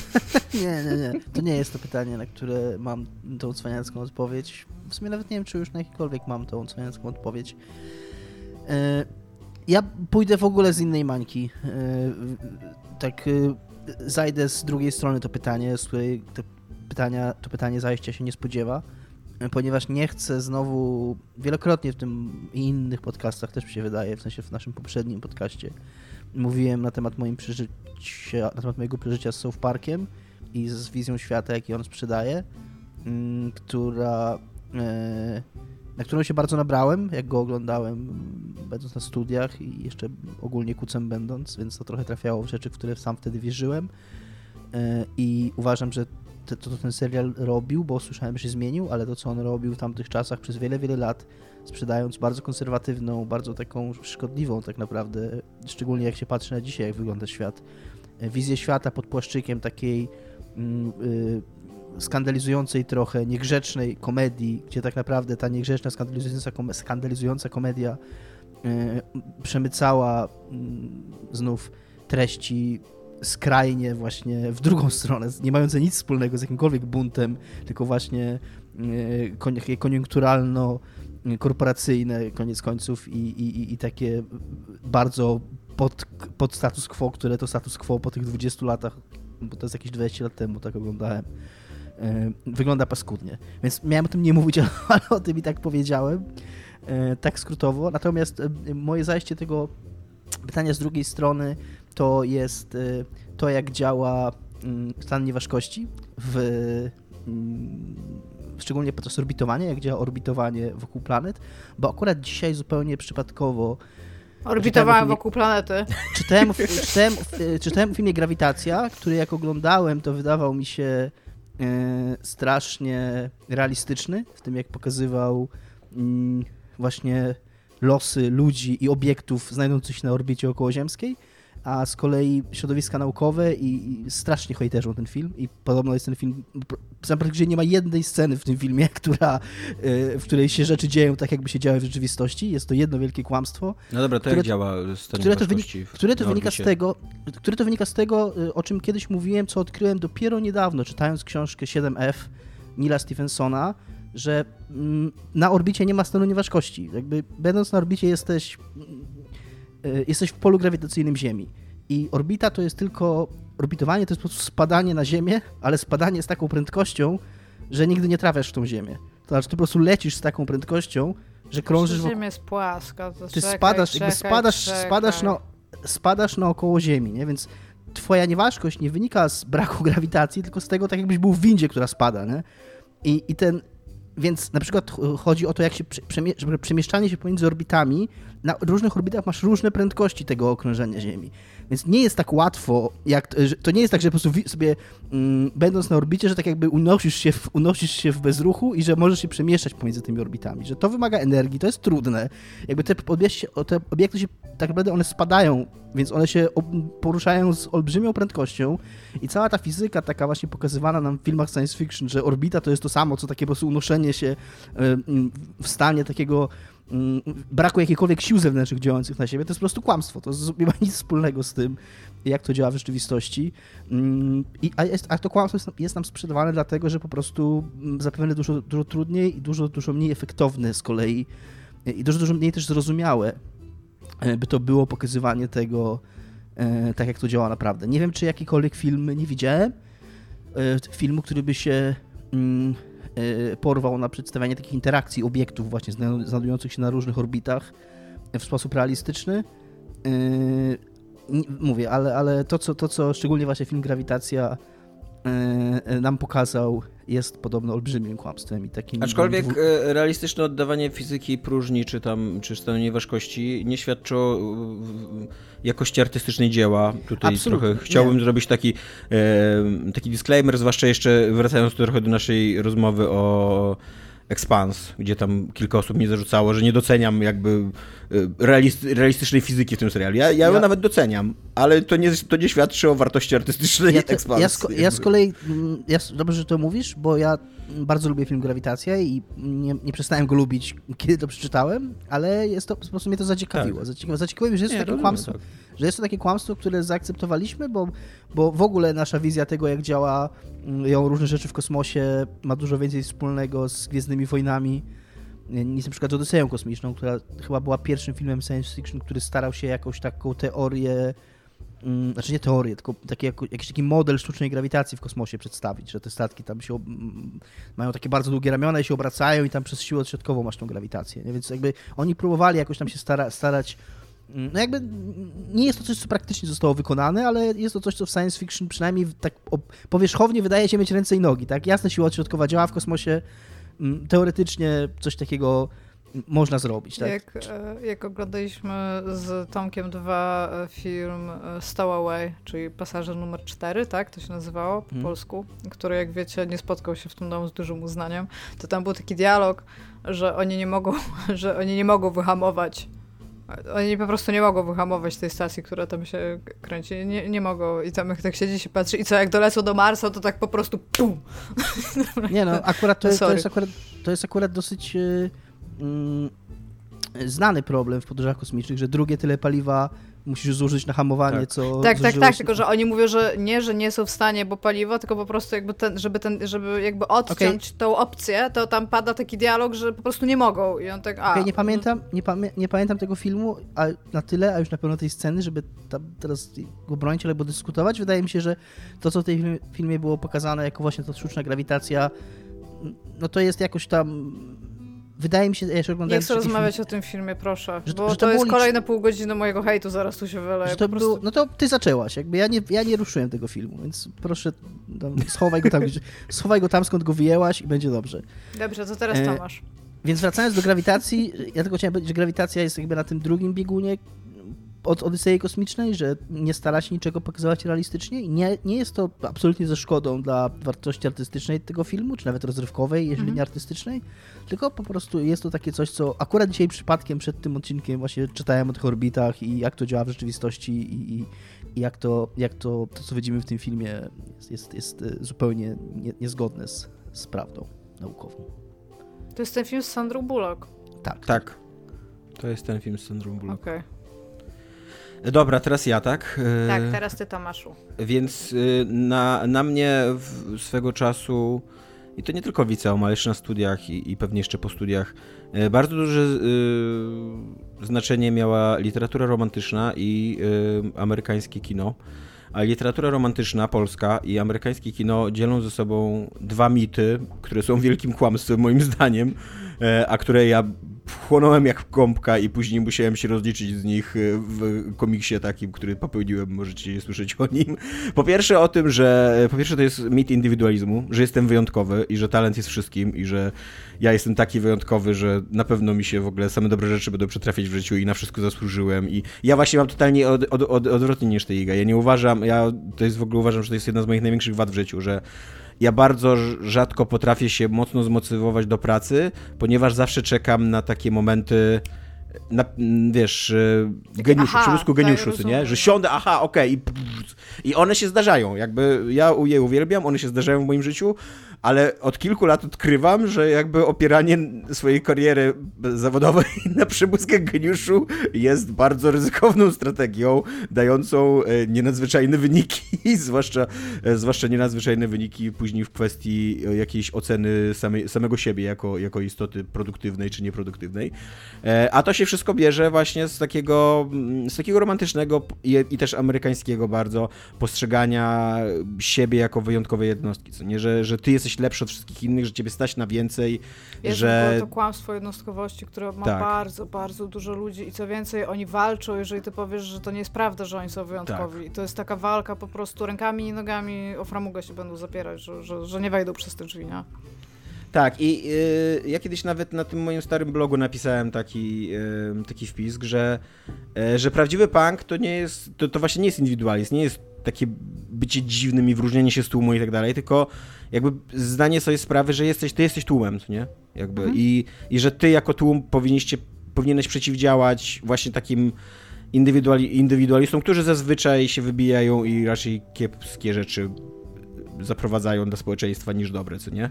[laughs] nie, nie, nie. To nie jest to pytanie, na które mam tą cwaniacką odpowiedź. W sumie nawet nie wiem, czy już na jakikolwiek mam tą cwaniacką odpowiedź. E... Ja pójdę w ogóle z innej mańki. E... Tak e, zajdę z drugiej strony to pytanie, z której to pytania, to pytanie zajścia się nie spodziewa, ponieważ nie chcę znowu, wielokrotnie w tym i innych podcastach też mi się wydaje, w sensie w naszym poprzednim podcaście, mówiłem na temat moim przeżycia, na temat mojego przeżycia z South Parkiem i z wizją świata, jaki on sprzedaje, mm, która, e, na którą się bardzo nabrałem, jak go oglądałem, będąc na studiach i jeszcze ogólnie kucem będąc, więc to trochę trafiało w rzeczy, w które sam wtedy wierzyłem. E, I uważam, że to, co ten serial robił, bo słyszałem, że się zmienił, ale to, co on robił w tamtych czasach przez wiele, wiele lat, sprzedając bardzo konserwatywną, bardzo taką szkodliwą tak naprawdę, szczególnie jak się patrzy na dzisiaj, jak wygląda świat, e, wizję świata pod płaszczykiem takiej mm, y, skandalizującej trochę, niegrzecznej komedii, gdzie tak naprawdę ta niegrzeczna, skandalizująca, skandalizująca komedia y, przemycała y, znów treści skrajnie właśnie w drugą stronę, nie mające nic wspólnego z jakimkolwiek buntem, tylko właśnie e, koniunkturalno korporacyjne koniec końców i, i, i takie bardzo pod, pod status quo, które to status quo po tych 20 latach, bo to jest jakieś 20 lat temu, tak oglądałem, e, wygląda paskudnie. Więc miałem o tym nie mówić, [laughs] ale o tym i tak powiedziałem, e, tak skrótowo. Natomiast moje zajście tego pytania z drugiej strony to jest y, to, jak działa mm, stan nieważkości w mm, szczególnie podczas orbitowania, jak działa orbitowanie wokół planet, bo akurat dzisiaj zupełnie przypadkowo Orbitowałem wokół planety. Czytałem, czytałem, czytałem w filmie Grawitacja, który jak oglądałem, to wydawał mi się e, strasznie realistyczny, w tym jak pokazywał mm, właśnie losy ludzi i obiektów znajdujących się na orbicie okołoziemskiej a z kolei środowiska naukowe i, i strasznie hejterzą ten film i podobno jest ten film, praktycznie nie ma jednej sceny w tym filmie, [laughs] która, e, w której się rzeczy dzieją tak, jakby się działy w rzeczywistości. Jest to jedno wielkie kłamstwo. No dobra, to które, jak działa które to, wynika, które to wynika z tego, które to wynika z tego, o czym kiedyś mówiłem, co odkryłem dopiero niedawno, czytając książkę 7F Nila Stephensona, że mm, na orbicie nie ma stanu nieważkości. Jakby będąc na orbicie jesteś jesteś w polu grawitacyjnym Ziemi. I orbita to jest tylko, orbitowanie to jest po prostu spadanie na Ziemię, ale spadanie z taką prędkością, że nigdy nie trafiasz w tą Ziemię. To znaczy, ty po prostu lecisz z taką prędkością, że krążysz... Ziemia jest płaska, to Ty czekaj, spadasz, czekaj, jakby spadasz, czekaj. spadasz, na, spadasz naokoło Ziemi, nie? Więc twoja nieważkość nie wynika z braku [laughs] grawitacji, tylko z tego, tak jakbyś był w windzie, która spada, nie? I, i ten więc na przykład chodzi o to, jak się przemieszczanie się pomiędzy orbitami, na różnych orbitach masz różne prędkości tego okrążenia Ziemi. Więc nie jest tak łatwo, jak, to nie jest tak, że po prostu sobie mm, będąc na orbicie, że tak jakby unosisz się, w, unosisz się w bezruchu i że możesz się przemieszczać pomiędzy tymi orbitami, że to wymaga energii, to jest trudne. Jakby te, te obiekty się, tak naprawdę one spadają, więc one się poruszają z olbrzymią prędkością i cała ta fizyka taka właśnie pokazywana nam w filmach science fiction, że orbita to jest to samo, co takie po prostu unoszenie się e, w stanie takiego braku jakichkolwiek sił zewnętrznych działających na siebie, to jest po prostu kłamstwo. To nie ma nic wspólnego z tym, jak to działa w rzeczywistości. Mm, I, a, jest, a to kłamstwo jest, jest, nam sprzedawane dlatego, że po prostu mm, zapewne dużo, dużo trudniej i dużo, dużo mniej efektowne z kolei i dużo, dużo mniej też zrozumiałe, e, by to było pokazywanie tego e, tak, jak to działa naprawdę. Nie wiem, czy jakikolwiek film nie widziałem, e, filmu, który by się porwał na przedstawianie takich interakcji obiektów właśnie znajdujących się na różnych orbitach w sposób realistyczny. Y, mówię, ale, ale to, co, to, co szczególnie właśnie film Grawitacja y, nam pokazał, jest podobno olbrzymim kłamstwem i takim... Aczkolwiek dwu... realistyczne oddawanie fizyki próżni, czy tam, czy stanowienia ważkości nie świadczy o jakości artystycznej dzieła. Tutaj Absolutnie. trochę chciałbym nie. zrobić taki, e, taki disclaimer, zwłaszcza jeszcze wracając trochę do naszej rozmowy o Expans, gdzie tam kilka osób mi zarzucało, że nie doceniam jakby e, realistycznej fizyki w tym serialu. Ja, ja ją ja... nawet doceniam, ale to nie, to nie świadczy o wartości artystycznej ja, Expans. Ja, z, ja z kolei, mm, ja, dobrze, że to mówisz, bo ja bardzo lubię film Grawitacja i nie, nie przestałem go lubić, kiedy to przeczytałem, ale jest to, po prostu mnie to zaciekawiło. Tak. Zaciekawiło mnie, że jest nie, to takie kłamstwo. Tak. Że jest to takie kłamstwo, które zaakceptowaliśmy, bo, bo w ogóle nasza wizja tego, jak działa mm, ją różne rzeczy w kosmosie, ma dużo więcej wspólnego z Gwiezdnymi Wojnami niż na przykład z Odyseją Kosmiczną, która chyba była pierwszym filmem science fiction, który starał się jakąś taką teorię znaczy nie teorię, tylko taki, jakiś taki model sztucznej grawitacji w kosmosie przedstawić, że te statki tam się mają takie bardzo długie ramiona i się obracają i tam przez siłę odśrodkową masz tą grawitację. Nie? Więc jakby oni próbowali jakoś tam się stara, starać mm, no jakby nie jest to coś, co praktycznie zostało wykonane, ale jest to coś, co w science fiction przynajmniej tak powierzchownie wydaje się mieć ręce i nogi, tak? Jasne, siła odśrodkowa działa w kosmosie, mm, teoretycznie coś takiego można zrobić. Tak? Jak, e, jak oglądaliśmy z Tomkiem dwa e, film e, Stowaway, czyli Pasażer numer 4, tak to się nazywało po hmm. polsku, który jak wiecie nie spotkał się w tym domu z dużym uznaniem, to tam był taki dialog, że oni nie mogą, [laughs] że oni nie mogą wyhamować oni po prostu nie mogą wyhamować tej stacji, która tam się kręci. Nie, nie mogą. I tam jak tak siedzi się patrzy i co, jak dolecą do Marsa, to tak po prostu pum! [laughs] Nie no, akurat to, jest, to jest, akurat, to jest akurat dosyć... Yy znany problem w podróżach kosmicznych, że drugie tyle paliwa musisz zużyć na hamowanie, tak. co Tak, tak, tak, tylko że oni mówią, że nie, że nie są w stanie, bo paliwo, tylko po prostu jakby ten, żeby ten, żeby jakby odciąć okay. tą opcję, to tam pada taki dialog, że po prostu nie mogą i on tak, a... Okay, nie pamiętam, nie, pamię nie pamiętam tego filmu a na tyle, a już na pewno tej sceny, żeby tam teraz go bronić albo dyskutować. Wydaje mi się, że to, co w tej filmie było pokazane jako właśnie ta sztuczna grawitacja, no to jest jakoś tam wydaje mi się, ja jeszcze oglądałem... Nie chcę rozmawiać film, o tym filmie, proszę, że, bo że to, to jest kolejne pół godziny mojego hejtu, zaraz tu się wyleje. To prostu... no to ty zaczęłaś, jakby ja nie, ja nie ruszyłem tego filmu, więc proszę, schowaj go tam, [laughs] schowaj go tam, skąd go wyjęłaś i będzie dobrze. Dobrze, to teraz e, Tomasz. Więc wracając do grawitacji, ja tylko chciałem powiedzieć, że grawitacja jest jakby na tym drugim biegunie, od Odysei Kosmicznej, że nie stara się niczego pokazywać realistycznie i nie, nie jest to absolutnie ze szkodą dla wartości artystycznej tego filmu, czy nawet rozrywkowej, jeżeli mm -hmm. nie artystycznej, tylko po prostu jest to takie coś, co akurat dzisiaj przypadkiem przed tym odcinkiem właśnie czytałem o tych orbitach i jak to działa w rzeczywistości i, i, i jak, to, jak to, to, co widzimy w tym filmie jest, jest, jest e, zupełnie nie, niezgodne z, z prawdą naukową. To jest ten film z Sandrą Bullock. Tak. Tak. To jest ten film z Sandrą Bullock. Okej. Okay. Dobra, teraz ja, tak? E, tak, teraz ty, Tomaszu. Więc y, na, na mnie swego czasu, i to nie tylko w liceum, ale jeszcze na studiach i, i pewnie jeszcze po studiach, e, bardzo duże y, znaczenie miała literatura romantyczna i y, amerykańskie kino. A literatura romantyczna, polska i amerykańskie kino dzielą ze sobą dwa mity, które są wielkim kłamstwem moim zdaniem, a które ja wchłonąłem jak gąbka i później musiałem się rozliczyć z nich y, w komiksie takim, który popełniłem, możecie słyszeć o nim. Po pierwsze o tym, że po pierwsze to jest mit indywidualizmu, że jestem wyjątkowy i że talent jest wszystkim i że ja jestem taki wyjątkowy, że na pewno mi się w ogóle same dobre rzeczy będą przetrafiać w życiu i na wszystko zasłużyłem i ja właśnie mam totalnie od, od, od, odwrotnie niż ty, Iga. Ja nie uważam, ja to jest w ogóle uważam, że to jest jedna z moich największych wad w życiu, że ja bardzo rzadko potrafię się mocno zmotywować do pracy, ponieważ zawsze czekam na takie momenty, na, wiesz, e, geniuszu, przymysłu tak, geniuszu, rozumiem, nie? Że siądę, aha, okej, i, i one się zdarzają, jakby ja je uwielbiam, one się zdarzają w moim życiu, ale od kilku lat odkrywam, że jakby opieranie swojej kariery zawodowej [laughs] na przebłyskach geniuszu jest bardzo ryzykowną strategią, dającą e, nienadzwyczajne wyniki, [laughs] zwłaszcza, e, zwłaszcza nienadzwyczajne wyniki później w kwestii e, jakiejś oceny samego siebie jako, jako istoty produktywnej czy nieproduktywnej. A to się wszystko bierze właśnie z takiego, mm, z takiego romantycznego i, i też amerykańskiego bardzo postrzegania siebie jako wyjątkowej jednostki, co nie? Że, że ty jesteś lepszy od wszystkich innych, że ciebie stać na więcej, Jest że... to kłamstwo jednostkowości, które ma Tak. bardzo, bardzo dużo ludzi i co więcej, oni walczą, jeżeli ty powiesz, że to nie jest prawda, że oni są wyjątkowi. Tak. I to jest taka walka po prostu rękami i nogami o framugę się będą zapierać, że, że, że nie wejdą przez te drzwi, nie? Tak, i y, ja kiedyś nawet na tym moim starym blogu napisałem taki, y, taki wpis, że, y, że prawdziwy punk to nie jest, to, to właśnie nie jest indywidualizm, nie jest takie bycie dziwnym i wyróżnienie się z tłumu i tak dalej, tylko jakby zdanie sobie sprawy, że jesteś, ty jesteś tłumem, co nie? Jakby Mhm. i, i że ty jako tłum powinniście, powinieneś przeciwdziałać właśnie takim indywiduali, indywidualistom, którzy zazwyczaj się wybijają i raczej kiepskie rzeczy zaprowadzają do społeczeństwa niż dobre, co nie?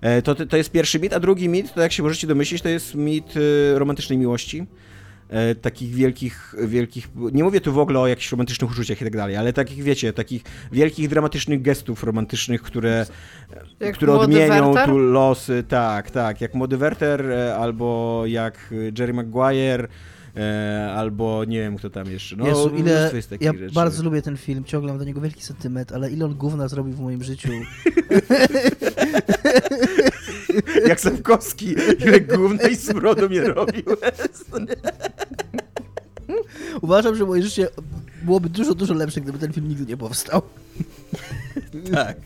E, To, to jest pierwszy mit, a drugi mit, to jak się możecie domyślić, to jest mit y, romantycznej miłości. E, takich wielkich, wielkich, nie mówię tu w ogóle o jakichś romantycznych uczuciach i tak dalej, ale takich, wiecie, takich wielkich, dramatycznych gestów romantycznych, które, Jak które młody odmienią Werther? tu losy, tak, tak, jak Młody Werther, e, albo jak Jerry Maguire, e, albo nie wiem kto tam jeszcze. No, Jezu, ile... jest Ja rzeczy. bardzo lubię ten film, ciągle mam do niego wielki sentyment, ale ile on gówna zrobił w moim życiu. [laughs] [laughs] Jak Sapkowski, ile gówna i smrodu mnie robił. [laughs] Uważam, że moje życie byłoby dużo, dużo lepsze, gdyby ten film nigdy nie powstał. Tak.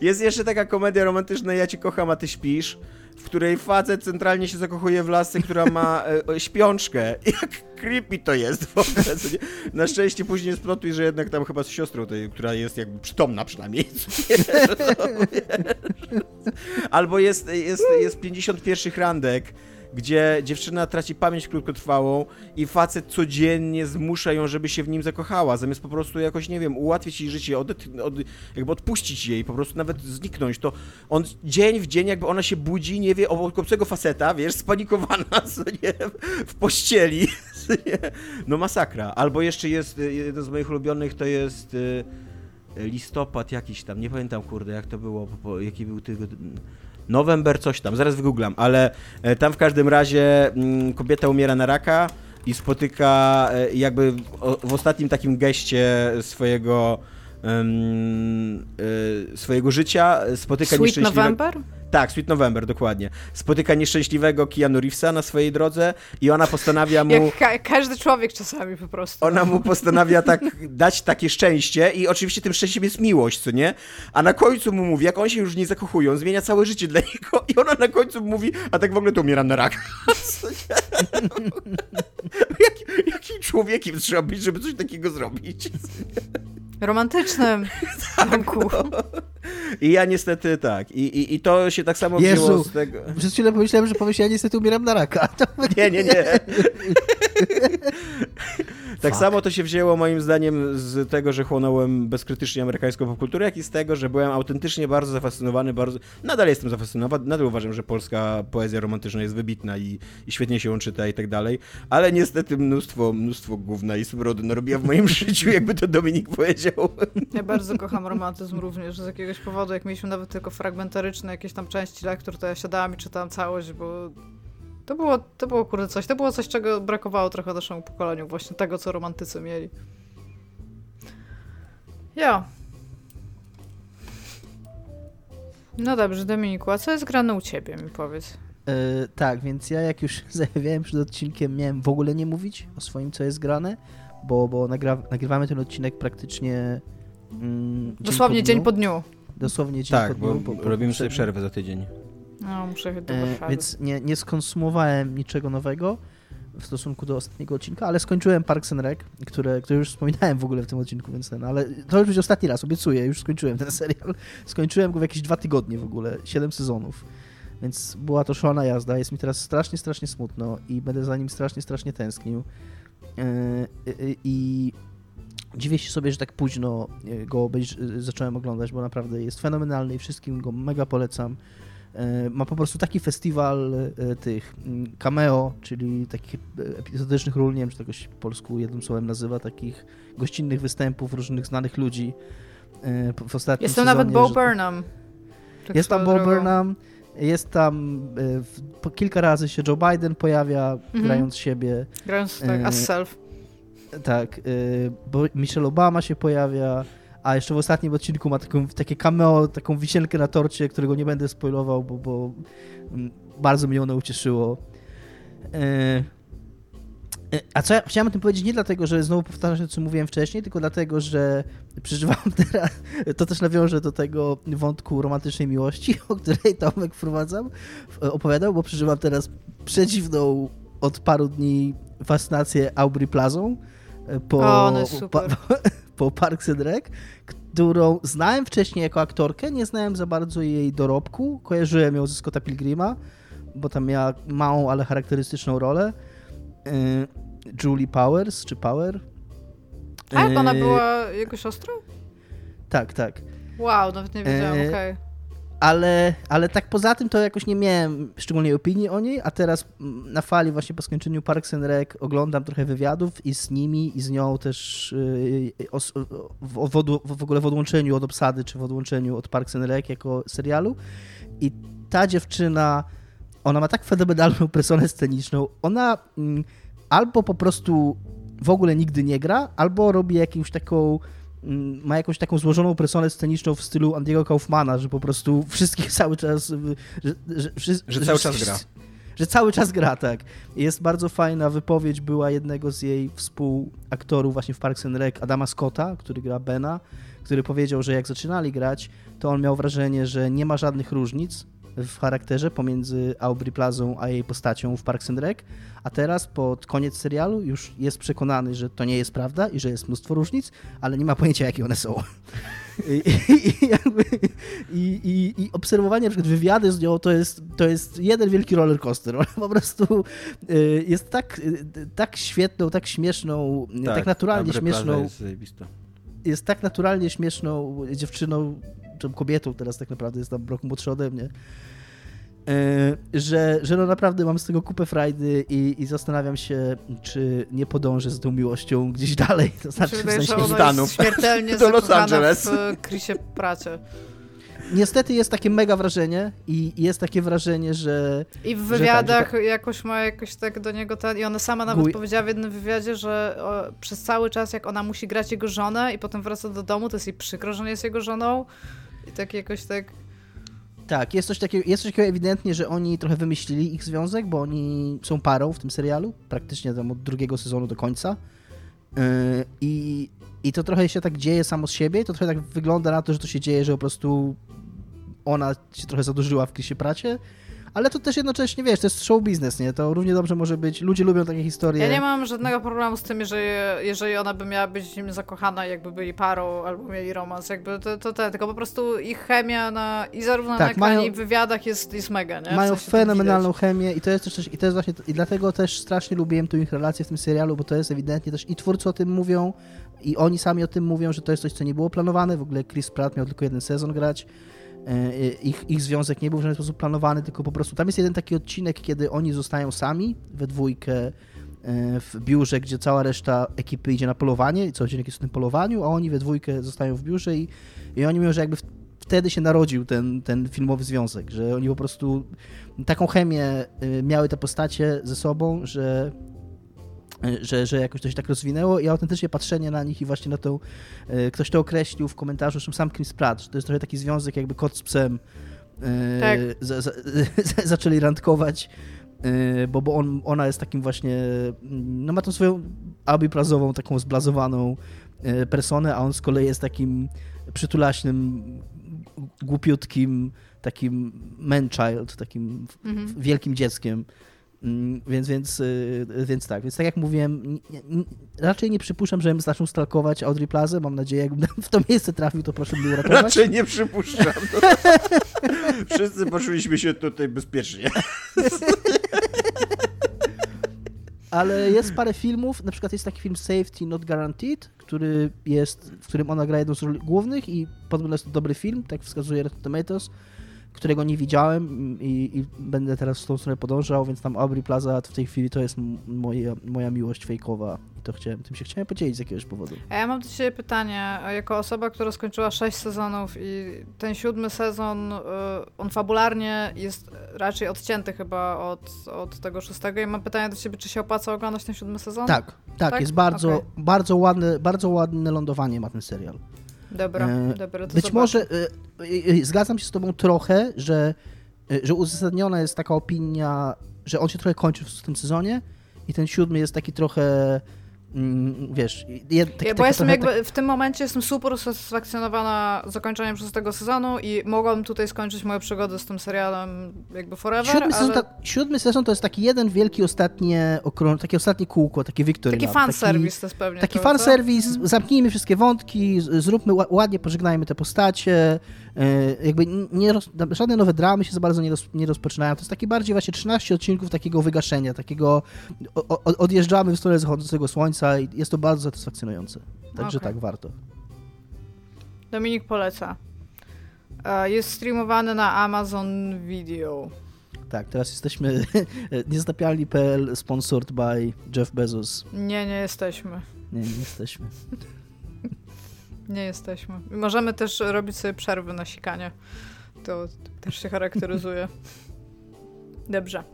Jest jeszcze taka komedia romantyczna Ja cię kocham, a ty śpisz, w której facet centralnie się zakochuje w lasce, która ma e, śpiączkę. [laughs] Jak creepy to jest w ogóle. Na szczęście później splotuj, że jednak tam chyba z siostrą, tej, która jest jakby przytomna przynajmniej. co [laughs] nie? Albo jest, jest, jest 51 randek, gdzie dziewczyna traci pamięć krótkotrwałą i facet codziennie zmusza ją, żeby się w nim zakochała, zamiast po prostu jakoś, nie wiem, ułatwić jej życie, od, od, jakby odpuścić jej, po prostu nawet zniknąć, to on dzień w dzień jakby ona się budzi, nie wie, obok obcego faceta, wiesz, spanikowana, [laughs] co nie, w pościeli, [laughs] nie? no masakra. Albo jeszcze jest, y, jeden z moich ulubionych to jest y, listopad jakiś tam, nie pamiętam kurde jak to było, jaki był tego... November coś tam, zaraz wygooglam, ale e, tam w każdym razie mm, kobieta umiera na raka i spotyka e, jakby w ostatnim takim geście swojego e, swojego życia spotyka Sweet nieszczęśliwego... November? Tak, Sweet November, dokładnie. Spotyka nieszczęśliwego Keanu Reevesa na swojej drodze i ona postanawia mu... Jak ka każdy człowiek czasami po prostu. Ona mu postanawia tak dać takie szczęście i oczywiście tym szczęściem jest miłość, co nie? A na końcu mu mówi, jak on się już nie zakochują, zmienia całe życie dla niego i ona na końcu mówi, a tak w ogóle to umieram na raka. Co nie? Jak, jakim człowiekiem trzeba być, żeby coś takiego zrobić? Romantycznym. [laughs] Tak, Tomku. I ja niestety tak. I, i, i to się tak samo wzięło Jezu. z tego... Przez chwilę pomyślałem, że powiesz, ja niestety umieram na raka. [laughs] To... Nie, nie, nie. [laughs] Tak samo to się wzięło moim zdaniem z tego, że chłonąłem bezkrytycznie amerykańską popkulturę, jak i z tego, że byłem autentycznie bardzo zafascynowany, bardzo... Nadal jestem zafascynowany, nadal uważam, że polska poezja romantyczna jest wybitna i, i świetnie się ją czyta i tak dalej, ale niestety mnóstwo, mnóstwo gówna i smrodu narobiła w moim [laughs] życiu, jakby to Dominik powiedział. [laughs] Ja bardzo kocham romantyzm również z jakiegoś powodu. Jak mieliśmy nawet tylko fragmentaryczne jakieś tam części lektur, to ja siadałam i czytałam całość, bo to było, to było kurde coś. To było coś, czego brakowało trochę naszemu pokoleniu. Właśnie tego, co romantycy mieli. Ja. No dobrze, Dominiku, a co jest grane u ciebie, mi powiedz? E, tak, więc ja jak już [laughs] zajawiałem przed odcinkiem, miałem w ogóle nie mówić o swoim, co jest grane, bo, bo nagra, nagrywamy ten odcinek praktycznie mm, Dosłownie dzień po, dzień po dniu. Dosłownie dzień tak, po dniu. bo, bo robimy sobie przerwę za tydzień. No, muszę chyba e, Więc nie, nie skonsumowałem niczego nowego w stosunku do ostatniego odcinka, ale skończyłem Parks and Rec, które, które już wspominałem w ogóle w tym odcinku, więc ten, ale to już będzie ostatni raz, obiecuję, już skończyłem ten serial. [laughs] Skończyłem go w jakieś dwa tygodnie w ogóle, siedem sezonów. Więc była to szalona jazda, jest mi teraz strasznie, strasznie smutno i będę za nim strasznie, strasznie tęsknił. E, I dziwię się sobie, że tak późno go zacząłem oglądać, bo naprawdę jest fenomenalny i wszystkim go mega polecam. E, ma po prostu taki festiwal e, tych cameo, czyli takich epizodycznych ról, nie wiem, czy to jakoś po polsku jednym słowem nazywa, takich gościnnych występów różnych znanych ludzi w ostatnim Jest to nawet Bo Burnham. Tak jest tam Bo Burnham, jest tam e, kilka razy się Joe Biden pojawia, mhm. grając siebie. Grając tak, as self. Tak, e, bo Michelle Obama się pojawia, a jeszcze w ostatnim odcinku ma taką, takie cameo, taką wisienkę na torcie, którego nie będę spoilował, bo, bo mm, bardzo mnie ono ucieszyło. E, E, a co ja chciałem o tym powiedzieć nie dlatego, że znowu powtarzam się, co mówiłem wcześniej, tylko dlatego, że przeżywam [laughs] teraz, to też nawiążę do tego wątku romantycznej miłości, o której Tomek wprowadzam, opowiadał, bo przeżywam teraz przedziwną od paru dni fascynację Aubrey Plazą e, po, o, no [laughs] po, po Parks and Rec, którą znałem wcześniej jako aktorkę, nie znałem za bardzo jej dorobku, kojarzyłem ją ze Scotta Pilgrima, bo tam miała małą, ale charakterystyczną rolę. E, Julie Powers, czy Power. A jak ona e, była jego siostrą? Tak, tak. Wow, nawet nie wiedziałam, e, okej. Okay. Ale, ale tak poza tym to jakoś nie miałem szczególnej opinii o niej, a teraz na fali właśnie po skończeniu Parks and Rec oglądam trochę wywiadów i z nimi i z nią też w, w, w ogóle w odłączeniu od obsady, czy w odłączeniu od Parks and Rec jako serialu i ta dziewczyna ona ma tak fenomenalną personę sceniczną. Ona mm, albo po prostu w ogóle nigdy nie gra, albo robi jakąś taką ma jakąś taką złożoną personę sceniczną w stylu Andiego Kaufmana, że po prostu wszystkich [laughs] cały czas... Że, że, że, że cały czas gra. Że cały czas gra, tak. Jest bardzo fajna wypowiedź była jednego z jej współaktorów właśnie w Parks and Rec, Adama Scotta, który gra Bena, który powiedział, że jak zaczynali grać, to on miał wrażenie, że nie ma żadnych różnic, w charakterze pomiędzy Aubrey Plazą a jej postacią w Parks and Rec, a teraz pod koniec serialu już jest przekonany, że to nie jest prawda i że jest mnóstwo różnic, ale nie ma pojęcia, jakie one są. I, i, jakby, i, i, obserwowanie na przykład wywiady z nią to jest, to jest jeden wielki roller coaster. Ona po prostu y, jest tak, y, tak świetną, tak śmieszną, tak, tak naturalnie śmieszną. Jest, jest tak naturalnie śmieszną dziewczyną, czy kobietą teraz tak naprawdę, jest tam rok młodszy ode mnie, e, że, że no naprawdę mam z tego kupę frajdy i, i zastanawiam się, czy nie podążę z tą miłością gdzieś dalej, to znaczy w sensie Stanów śmiertelnie [laughs] do Los Angeles. w Chrisie Pracie. Niestety jest takie mega wrażenie i jest takie wrażenie, że... I w wywiadach tak, tak, jakoś ma jakoś tak do niego ten... I ona sama nawet powiedziała w jednym wywiadzie, że o, przez cały czas jak ona musi grać jego żonę i potem wraca do domu, to jest jej przykro, że nie jest jego żoną i tak jakoś tak... Tak, jest coś, takiego, jest coś takiego ewidentnie, że oni trochę wymyślili ich związek, bo oni są parą w tym serialu, praktycznie tam od drugiego sezonu do końca. Yy, I, I to trochę się tak dzieje samo z siebie, to trochę tak wygląda na to, że to się dzieje, że po prostu ona się trochę zadłużyła w Chrisie Pracie, ale to też jednocześnie, wiesz, to jest show biznes, nie? To równie dobrze może być, ludzie lubią takie historie. Ja nie mam żadnego problemu z tym, jeżeli, jeżeli ona by miała być nim zakochana, jakby byli parą albo mieli romans, jakby to, to te, tylko po prostu ich chemia na, i zarówno tak, na ekranie mają, i w wywiadach jest, jest mega, nie? Mają w sensie fenomenalną chemię i to jest też, i to jest właśnie, i dlatego też strasznie lubiłem tu ich relację w tym serialu, bo to jest ewidentnie też i twórcy o tym mówią, i oni sami o tym mówią, że to jest coś, co nie było planowane, w ogóle Chris Pratt miał tylko jeden sezon grać, ich, ich związek nie był w żaden sposób planowany, tylko po prostu tam jest jeden taki odcinek, kiedy oni zostają sami we dwójkę e, w biurze, gdzie cała reszta ekipy idzie na polowanie i co odcinek jest w tym polowaniu, a oni we dwójkę zostają w biurze i, i oni mówią, że jakby wtedy się narodził ten, ten filmowy związek, że oni po prostu taką chemię e, miały te postacie ze sobą, że że, że jakoś to się tak rozwinęło i autentycznie patrzenie na nich i właśnie na tą, e, ktoś to określił w komentarzu, zresztą sam Chris Pratt, że to jest trochę taki związek jakby kot z psem, e, Tak. za, za, [laughs] zaczęli randkować, bo, bo on, ona jest takim właśnie, mm, no ma tą swoją abiprazową, taką zblazowaną personę, a on z kolei jest takim przytulaśnym, głupiutkim, takim man-child, takim Mhm. wielkim dzieckiem. Mm, Więc, więc, y, więc tak, więc tak jak mówiłem, raczej nie przypuszczam, żebym zaczął stalkować Audrey Plaza. Mam nadzieję, jakbym [laughs] w to miejsce trafił, to proszę mnie uratować. Raczej nie przypuszczam. [laughs] Wszyscy poczuliśmy się tutaj bezpiecznie. Ale jest parę filmów, na przykład jest taki film Safety Not Guaranteed, który jest, w którym ona gra jedną z ról głównych i podobno jest to dobry film, tak wskazuje Rotten Tomatoes, którego nie widziałem i, i będę teraz w tą stronę podążał, więc tam Aubrey Plaza w tej chwili to jest m- moja, moja miłość fejkowa i to chciałem, tym się chciałem podzielić z jakiegoś powodu. A ja mam do Ciebie pytanie, jako osoba, która skończyła 6 sezonów i ten siódmy sezon, y, on fabularnie jest raczej odcięty chyba od, od tego szóstego i mam pytanie do Ciebie, czy się opłaca oglądać ten siódmy sezon? Tak, tak, Tak? jest bardzo, Okej. bardzo, ładne, bardzo ładne lądowanie ma ten serial. Dobra, E, dobra, to Być zobacz. może y, y, y, zgadzam się z tobą trochę, że, y, że uzasadniona jest taka opinia, że on się trochę kończy w tym sezonie i ten siódmy jest taki trochę, wiesz, jed, taki, Ja, bo jestem jakby w tym momencie jestem super usatysfakcjonowana zakończeniem szóstego sezonu i mogłam tutaj skończyć moją przygodę z tym serialem jakby forever, Siódmy, ale... sezon, ta, siódmy sezon to jest taki jeden wielki ostatnie okrą, takie ostatnie kółko, takie victory Taki fanserwis to jest pewnie Taki to, co? fanserwis, zamknijmy wszystkie wątki, zróbmy ła- ładnie, pożegnajmy te postacie. E, Jakby nie żadne nowe dramy się za bardzo nie, roz, nie rozpoczynają. To jest taki bardziej właśnie 13 odcinków takiego wygaszenia, takiego o, odjeżdżamy w stronę zachodzącego słońca i jest to bardzo satysfakcjonujące. Także Okej. tak, warto. Dominik poleca. E, Jest streamowany na Amazon Video. Tak, teraz jesteśmy [laughs] niezatapialni.pl sponsored by Jeff Bezos. Nie, nie jesteśmy. Nie, nie jesteśmy. Nie jesteśmy. Możemy też robić sobie przerwy na sikanie. To też się charakteryzuje. [laughs] Dobrze.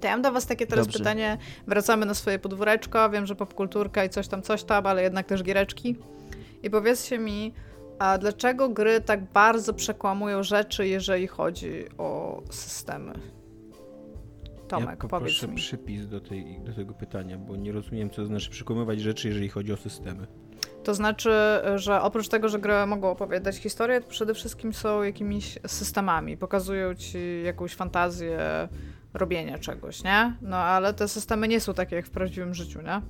To ja mam do was takie teraz Dobrze. pytanie. Wracamy na swoje podwóreczko. Wiem, że popkulturka i coś tam, coś tam, ale jednak też giereczki. I powiedzcie mi, a dlaczego gry tak bardzo przekłamują rzeczy, jeżeli chodzi o systemy? Tomek, ja powiedz mi. przypis do, tej, do tego pytania, bo nie rozumiem, co to znaczy przekonywać rzeczy, jeżeli chodzi o systemy. To znaczy, że oprócz tego, że gry mogą opowiadać historię, to przede wszystkim są jakimiś systemami. Pokazują ci jakąś fantazję robienia czegoś, nie? No ale te systemy nie są takie jak w prawdziwym życiu, nie?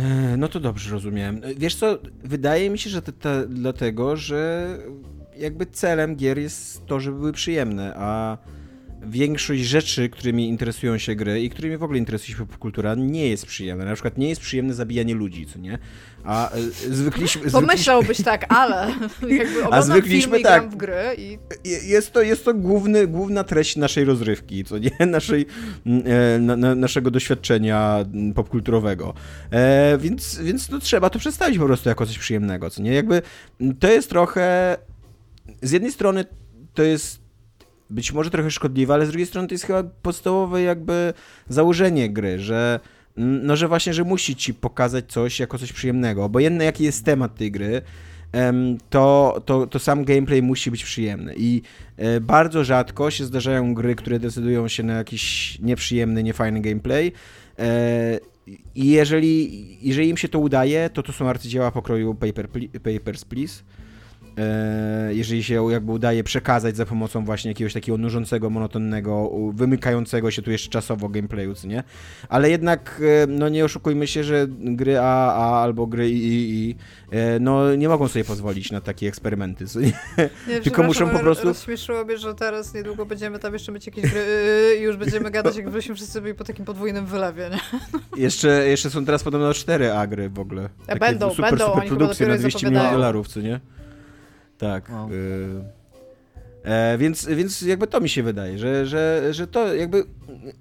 E, No to dobrze rozumiem. Wiesz co, wydaje mi się, że to, to dlatego, że jakby celem gier jest to, żeby były przyjemne, a większość rzeczy, którymi interesują się gry i którymi w ogóle interesuje się popkultura, nie jest przyjemne. Na przykład nie jest przyjemne zabijanie ludzi, co nie? A e, zwykliśmy... Pomyślałbyś tak, ale [laughs] jakby oglądam zwykliśmy tak. w gry i Je- Jest to, jest to główny, główna treść naszej rozrywki, co nie? [laughs] Naszej, mm, e, na, na, naszego doświadczenia mm, popkulturowego. E, więc, więc no, trzeba to przedstawić po prostu jako coś przyjemnego, co nie? Jakby mm, to jest trochę... Z jednej strony to jest być może trochę szkodliwe, ale z drugiej strony to jest chyba podstawowe jakby założenie gry, że no, że właśnie, że musi ci pokazać coś jako coś przyjemnego. Obojętne jaki jest temat tej gry, to, to, to sam gameplay musi być przyjemny. I e, bardzo rzadko się zdarzają gry, które decydują się na jakiś nieprzyjemny, niefajny gameplay. E, I jeżeli, jeżeli im się to udaje, to to są arcydzieła pokroju Paper, Papers, Please. E, jeżeli się jakby udaje przekazać za pomocą właśnie jakiegoś takiego nużącego, monotonnego, wymykającego się tu jeszcze czasowo gameplayu, co nie? Ale jednak, e, no nie oszukujmy się, że gry AA albo gry III, e, no nie mogą sobie pozwolić na takie eksperymenty, co nie? nie, [laughs] Tylko muszą po prostu- Rozśmieszyło mnie, że teraz niedługo będziemy tam jeszcze mieć jakieś gry i już będziemy gadać, jakbyśmy wszyscy byli po takim podwójnym wylewie, nie? [laughs] Jeszcze, jeszcze są teraz podobno 4 A gry w ogóle. Takie będą, super, będą, super produkcje na dopiero 200 milionów dolarów, co nie? Tak. Wow. y, E, więc, więc jakby to mi się wydaje, że, że, że to jakby,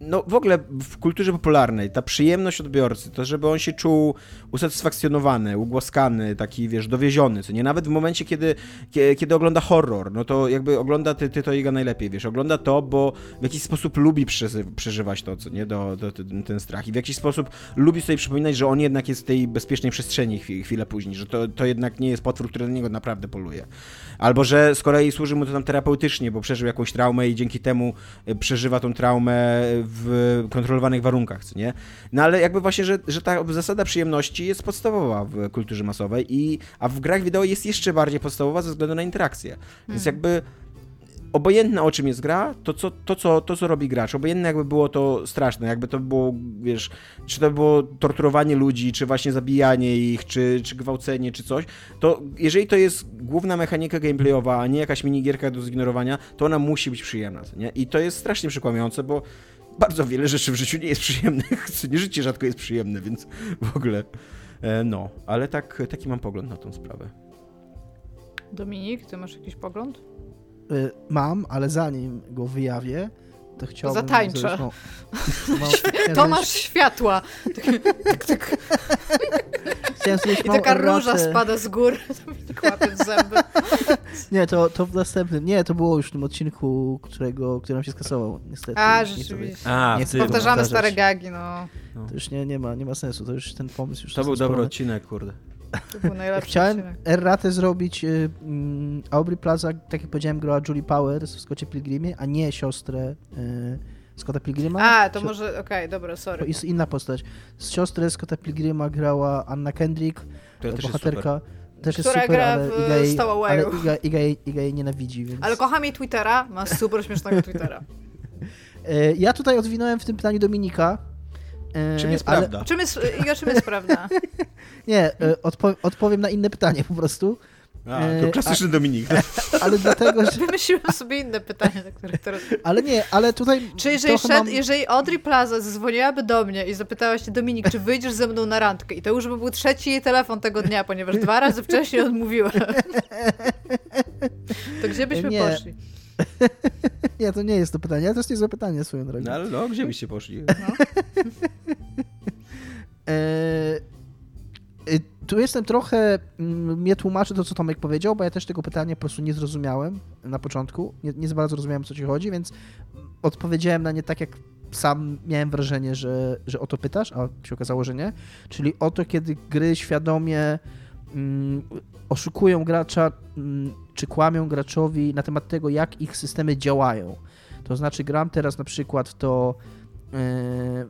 no w ogóle w kulturze popularnej ta przyjemność odbiorcy, to żeby on się czuł usatysfakcjonowany, ugłaskany, taki wiesz, dowieziony, co nie, nawet w momencie, kiedy, kie- kiedy ogląda horror, no to jakby ogląda ty, ty to Iga najlepiej, wiesz, ogląda to, bo w jakiś sposób lubi przeżywać to, co nie, do, do, ten, strach. I w jakiś sposób lubi sobie przypominać, że on jednak jest w tej bezpiecznej przestrzeni chwi- chwilę później, że to, to jednak nie jest potwór, który na niego naprawdę poluje. Albo że z kolei służy mu to tam terapeutycznie chaotycznie, bo przeżył jakąś traumę i dzięki temu e, przeżywa tą traumę w kontrolowanych warunkach, co nie? No ale jakby właśnie, że, że ta zasada przyjemności jest podstawowa w kulturze masowej, i, a w grach wideo jest jeszcze bardziej podstawowa ze względu na interakcję. Więc jakby obojętne o czym jest gra, to co, to, co, to co robi gracz, obojętne jakby było to straszne, jakby to było, wiesz, czy to było torturowanie ludzi, czy właśnie zabijanie ich, czy, czy gwałcenie, czy coś, to jeżeli to jest główna mechanika gameplayowa, a nie jakaś minigierka do zignorowania, to ona musi być przyjemna, nie? I to jest strasznie przekłamiające, bo bardzo wiele rzeczy w życiu nie jest przyjemnych, [laughs] nie życie rzadko jest przyjemne, więc w ogóle, e, no, ale tak, taki mam pogląd na tą sprawę. Dominik, ty masz jakiś pogląd? Y, mam, ale zanim go wyjawię, to chciałbym... Zatańczę. [laughs] chciałem Tomasz światła. Chciałem zrobić I małą taka róża erratę. spada z góry. [laughs] Zęby. Nie, to, to w następnym. Nie, to było już w tym odcinku, którego, który nam się skasował, niestety. A, rzeczywiście. A, Nie Powtarzamy stare gagi, no. To już nie, nie, ma, nie ma sensu, to już ten pomysł już to był dobry odcinek, kurde. To był najlepszy Chciałem erratę zrobić. Y, mm, Aubrey Plaza, tak jak powiedziałem, grała Julie Powers w Scottie Pilgrimie, a nie siostrę y, Scotta Pilgrima. A, to Sio- może, okej, dobra, To sorry. jest inna postać. Z siostrę Scotta Pilgrima grała Anna Kendrick, To też jest super. bohaterka. Też jest Która super, gra w Iga jej, Stowawayu. ale Iga, Iga, jej, Iga jej nienawidzi, więc... Ale kocham jej Twittera, ma super śmiesznego Twittera. E, [laughs] Ja tutaj odwinąłem w tym pytaniu Dominika. E, Czym jest ale- prawda? Czym jest, Iga, czym jest prawda? [laughs] Nie, e, odpo- odpowiem na inne pytanie po prostu. A, E, to klasyczny Dominik. [laughs] Ale dlatego, że... Wymyśliłem sobie inne pytanie, na które teraz... Ale nie, ale tutaj Czy jeżeli, szedł, mam... jeżeli Audrey Plaza zadzwoniłaby do mnie i zapytała się, Dominik, czy wyjdziesz ze mną na randkę? I to już by był trzeci jej telefon tego dnia, ponieważ dwa razy wcześniej odmówiła. [laughs] To gdzie byśmy Nie. poszli? [laughs] Nie, to nie jest to pytanie, ale to jest niezłe pytanie swoją drogą. No ale no, gdzie byście poszli? [laughs] E, e, tu jestem trochę, mm, mnie tłumaczy to, co Tomek powiedział, bo ja też tego pytania po prostu nie zrozumiałem na początku. Nie, nie za bardzo zrozumiałem, o co ci chodzi, więc odpowiedziałem na nie tak, jak sam miałem wrażenie, że, że o to pytasz, a się okazało, że nie. Czyli o to, kiedy gry świadomie mm, oszukują gracza, mm, czy kłamią graczowi na temat tego, jak ich systemy działają. To znaczy, gram teraz na przykład w to, e,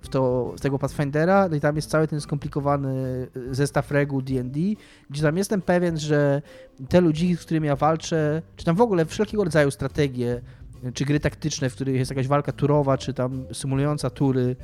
w, to, w tego Pathfindera, no i tam jest cały ten skomplikowany zestaw reguł D&D, gdzie tam jestem pewien, że te ludziki, z którymi ja walczę, czy tam w ogóle wszelkiego rodzaju strategie, czy gry taktyczne, w których jest jakaś walka turowa, czy tam symulująca tury,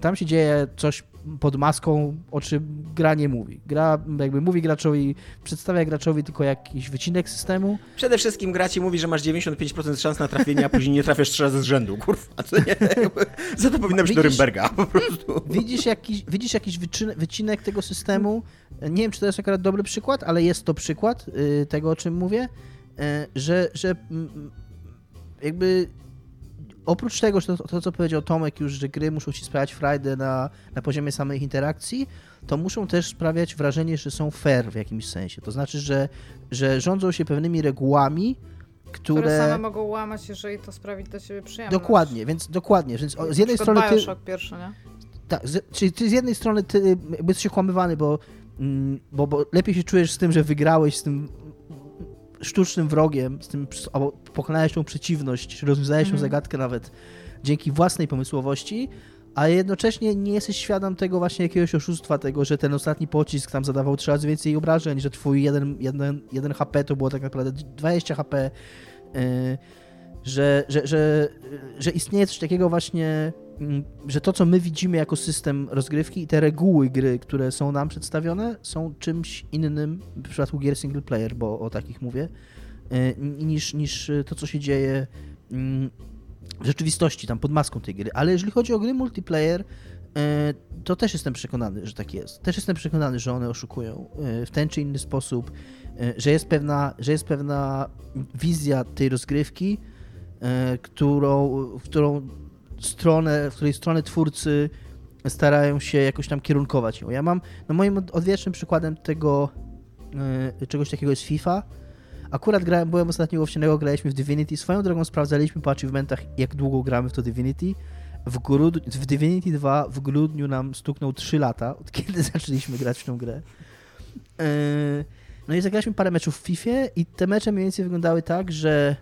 tam się dzieje coś pod maską, o czym gra nie mówi. Gra jakby mówi graczowi, przedstawia graczowi tylko jakiś wycinek systemu, Przede wszystkim gra ci mówi, że masz 95% szans na trafienie, a później nie trafiasz trzy razy z rzędu, kurwa, co nie? [laughs] Za to powinno być do Rymberga, po prostu. widzisz jakiś, widzisz jakiś wycinek tego systemu. Nie wiem, czy to jest akurat dobry przykład, ale jest to przykład y, tego, o czym mówię, y, że, że mm, jakby oprócz tego, że to, to, co powiedział Tomek już, że gry muszą ci sprawiać frajdę na, na poziomie samych interakcji, to muszą też sprawiać wrażenie, że są fair w jakimś sensie. To znaczy, że, że rządzą się pewnymi regułami, Które które... same mogą łamać, jeżeli to sprawi dla ciebie przyjemność. Dokładnie, więc dokładnie. Więc z jednej strony ty, Bioshock pierwszy, nie? tak, z, czyli ty z jednej strony ty jesteś okłamywany, bo, mm, bo, bo lepiej się czujesz z tym, że wygrałeś z tym sztucznym wrogiem, z tym, albo pokonałeś tą przeciwność, rozwiązałeś tą Mhm. zagadkę nawet dzięki własnej pomysłowości, a jednocześnie nie jesteś świadom tego właśnie jakiegoś oszustwa, tego, że ten ostatni pocisk tam zadawał trzy razy więcej obrażeń, że twój jeden, jeden, jeden HP to było tak naprawdę 20 HP, yy, że, że, że, że istnieje coś takiego właśnie, że to, co my widzimy jako system rozgrywki i te reguły gry, które są nam przedstawione, są czymś innym w przypadku gier single player, bo o takich mówię, yy, niż, niż to, co się dzieje mm, w rzeczywistości, tam pod maską tej gry. Ale jeżeli chodzi o gry multiplayer, e, to też jestem przekonany, że tak jest. Też jestem przekonany, że one oszukują e, w ten czy inny sposób, że jest pewna, że jest pewna wizja tej rozgrywki, którą, którą stronę, w której stronę twórcy starają się jakoś tam kierunkować ją. Ja mam, no moim od- odwiecznym przykładem tego e, czegoś takiego jest FIFA, Akurat grałem, byłem ostatnio u Owsianego, graliśmy w Divinity. Swoją drogą sprawdzaliśmy po achievementach, jak długo gramy w to Divinity. W, grud- w Divinity 2 w grudniu nam stuknął 3 lata, od kiedy [laughs] zaczęliśmy grać w tą grę. Yy, No i zagraliśmy parę meczów w FIFA i te mecze mniej więcej wyglądały tak, że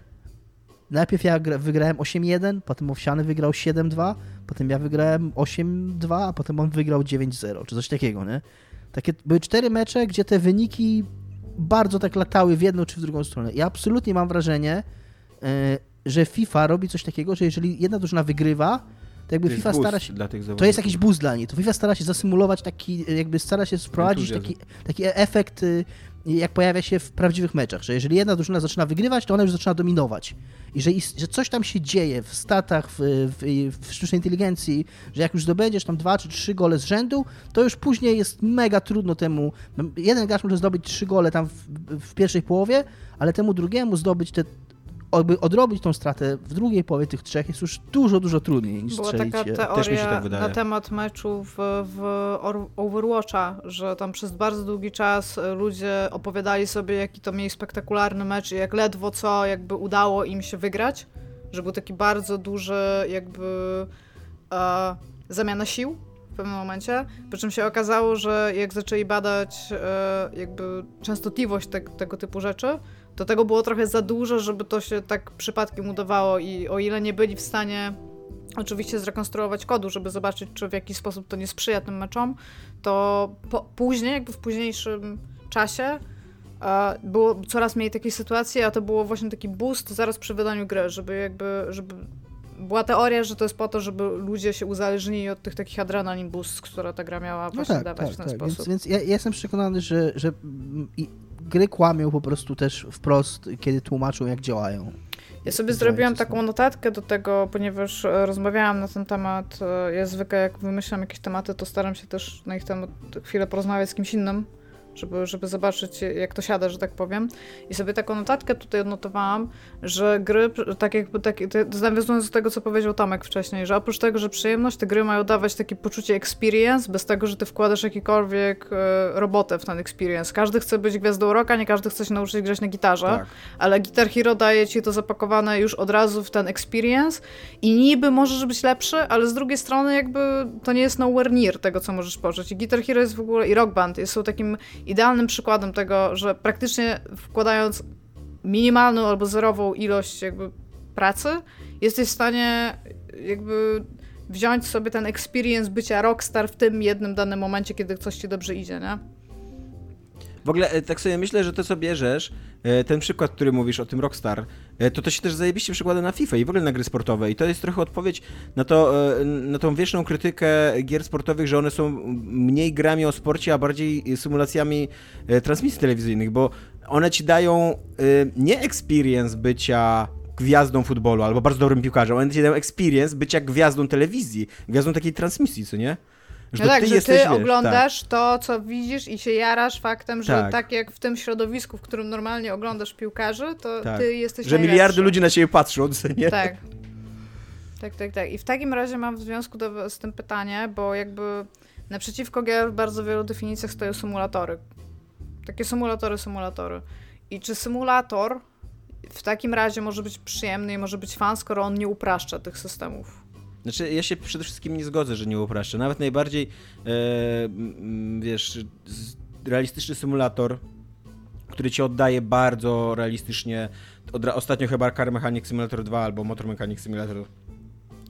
najpierw ja wygrałem 8-1, potem Owsiany wygrał 7-2, potem ja wygrałem 8-2, a potem on wygrał 9-0, czy coś takiego, nie? Takie były cztery mecze, gdzie te wyniki bardzo tak latały w jedną czy w drugą stronę. I absolutnie mam wrażenie, e, że FIFA robi coś takiego, że jeżeli jedna drużyna wygrywa, jakby To FIFA stara się. To jest jakiś boost dla niej. To FIFA stara się zasymulować taki, jakby stara się wprowadzić taki, taki efekt, y, jak pojawia się w prawdziwych meczach, że jeżeli jedna drużyna zaczyna wygrywać, to ona już zaczyna dominować. I że, że coś tam się dzieje w statach, w, w, w sztucznej inteligencji, że jak już zdobędziesz tam dwa czy trzy gole z rzędu, to już później jest mega trudno temu. Jeden gracz może zdobyć trzy gole tam w, w pierwszej połowie, ale temu drugiemu zdobyć te jakby odrobić tą stratę w drugiej połowie tych trzech jest już dużo, dużo trudniej niż Była strzelić taka się teoria tak wydaje. na temat meczu w, w Overwatcha, że tam przez bardzo długi czas e, ludzie opowiadali sobie, jaki to mieli spektakularny mecz i jak ledwo co jakby udało im się wygrać, że był taki bardzo duży jakby e, zamiana sił w pewnym momencie, po czym się okazało, że jak zaczęli badać e, jakby częstotliwość te, tego typu rzeczy, to tego było trochę za dużo, żeby to się tak przypadkiem udawało i o ile nie byli w stanie oczywiście zrekonstruować kodu, żeby zobaczyć, czy w jakiś sposób to nie sprzyja tym meczom, to po, później, jakby w późniejszym czasie e, było coraz mniej takiej sytuacji, a to było właśnie taki boost zaraz przy wydaniu gry, żeby jakby, żeby była teoria, że to jest po to, żeby ludzie się uzależnili od tych takich adrenalin boost, które ta gra miała No właśnie tak, dawać tak, w ten tak. sposób. Więc, więc ja, ja jestem przekonany, że, że gry kłamią po prostu też wprost, kiedy tłumaczą, jak działają. Ja sobie zrobiłam taką notatkę do tego, ponieważ e, rozmawiałam na ten temat. e, Ja zwykle jak wymyślam jakieś tematy, to staram się też na ich temat chwilę porozmawiać z kimś innym, żeby, żeby zobaczyć jak to siada, że tak powiem. I sobie taką notatkę tutaj odnotowałam, że gry, tak jakby, tak, nawiązując do tego, co powiedział Tomek wcześniej, że oprócz tego, że przyjemność, te gry mają dawać takie poczucie experience, bez tego, że ty wkładasz jakikolwiek e, robotę w ten experience. Każdy chce być gwiazdą rocka, nie każdy chce się nauczyć grać na gitarze Tak. ale Guitar Hero daje ci to zapakowane już od razu w ten experience i niby możesz być lepszy, ale z drugiej strony jakby to nie jest nowhere near tego, co możesz poczuć. I Guitar Hero jest w ogóle, i Rock Band jest, są takim idealnym przykładem tego, że praktycznie wkładając minimalną albo zerową ilość jakby pracy, jesteś w stanie jakby wziąć sobie ten experience bycia rockstar w tym jednym danym momencie, kiedy coś ci dobrze idzie, nie? W ogóle e, tak sobie myślę, że to co bierzesz, e, ten przykład, który mówisz o tym Rockstar, e, to to się też zajebiście przekłada na FIFA i w ogóle na gry sportowe i to jest trochę odpowiedź na to, na tą wieczną krytykę gier sportowych, że one są mniej grami o sporcie, a bardziej symulacjami transmisji telewizyjnych, bo one ci dają nie experience bycia gwiazdą futbolu albo bardzo dobrym piłkarzem, one ci dają experience bycia gwiazdą telewizji, gwiazdą takiej transmisji, co nie? No tak, że jesteś, ty wiesz, tak. oglądasz to, co widzisz i się jarasz faktem, że Tak. tak, jak w tym środowisku, w którym normalnie oglądasz piłkarzy, to Tak. ty jesteś że najlepszy. miliardy ludzi na ciebie patrzą, nie? Tak. Tak, tak, tak. I w takim razie mam w związku do, z tym pytanie, bo jakby naprzeciwko gier w bardzo wielu definicjach stoją symulatory. Takie symulatory, symulatory. I czy symulator w takim razie może być przyjemny i może być fan, skoro on nie upraszcza tych systemów? Znaczy, ja się przede wszystkim nie zgodzę, że nie upraszcza. Nawet najbardziej, e, wiesz, realistyczny symulator, który ci oddaje bardzo realistycznie. Ostatnio chyba Car Mechanic Simulator 2 albo Motor Mechanic Simulator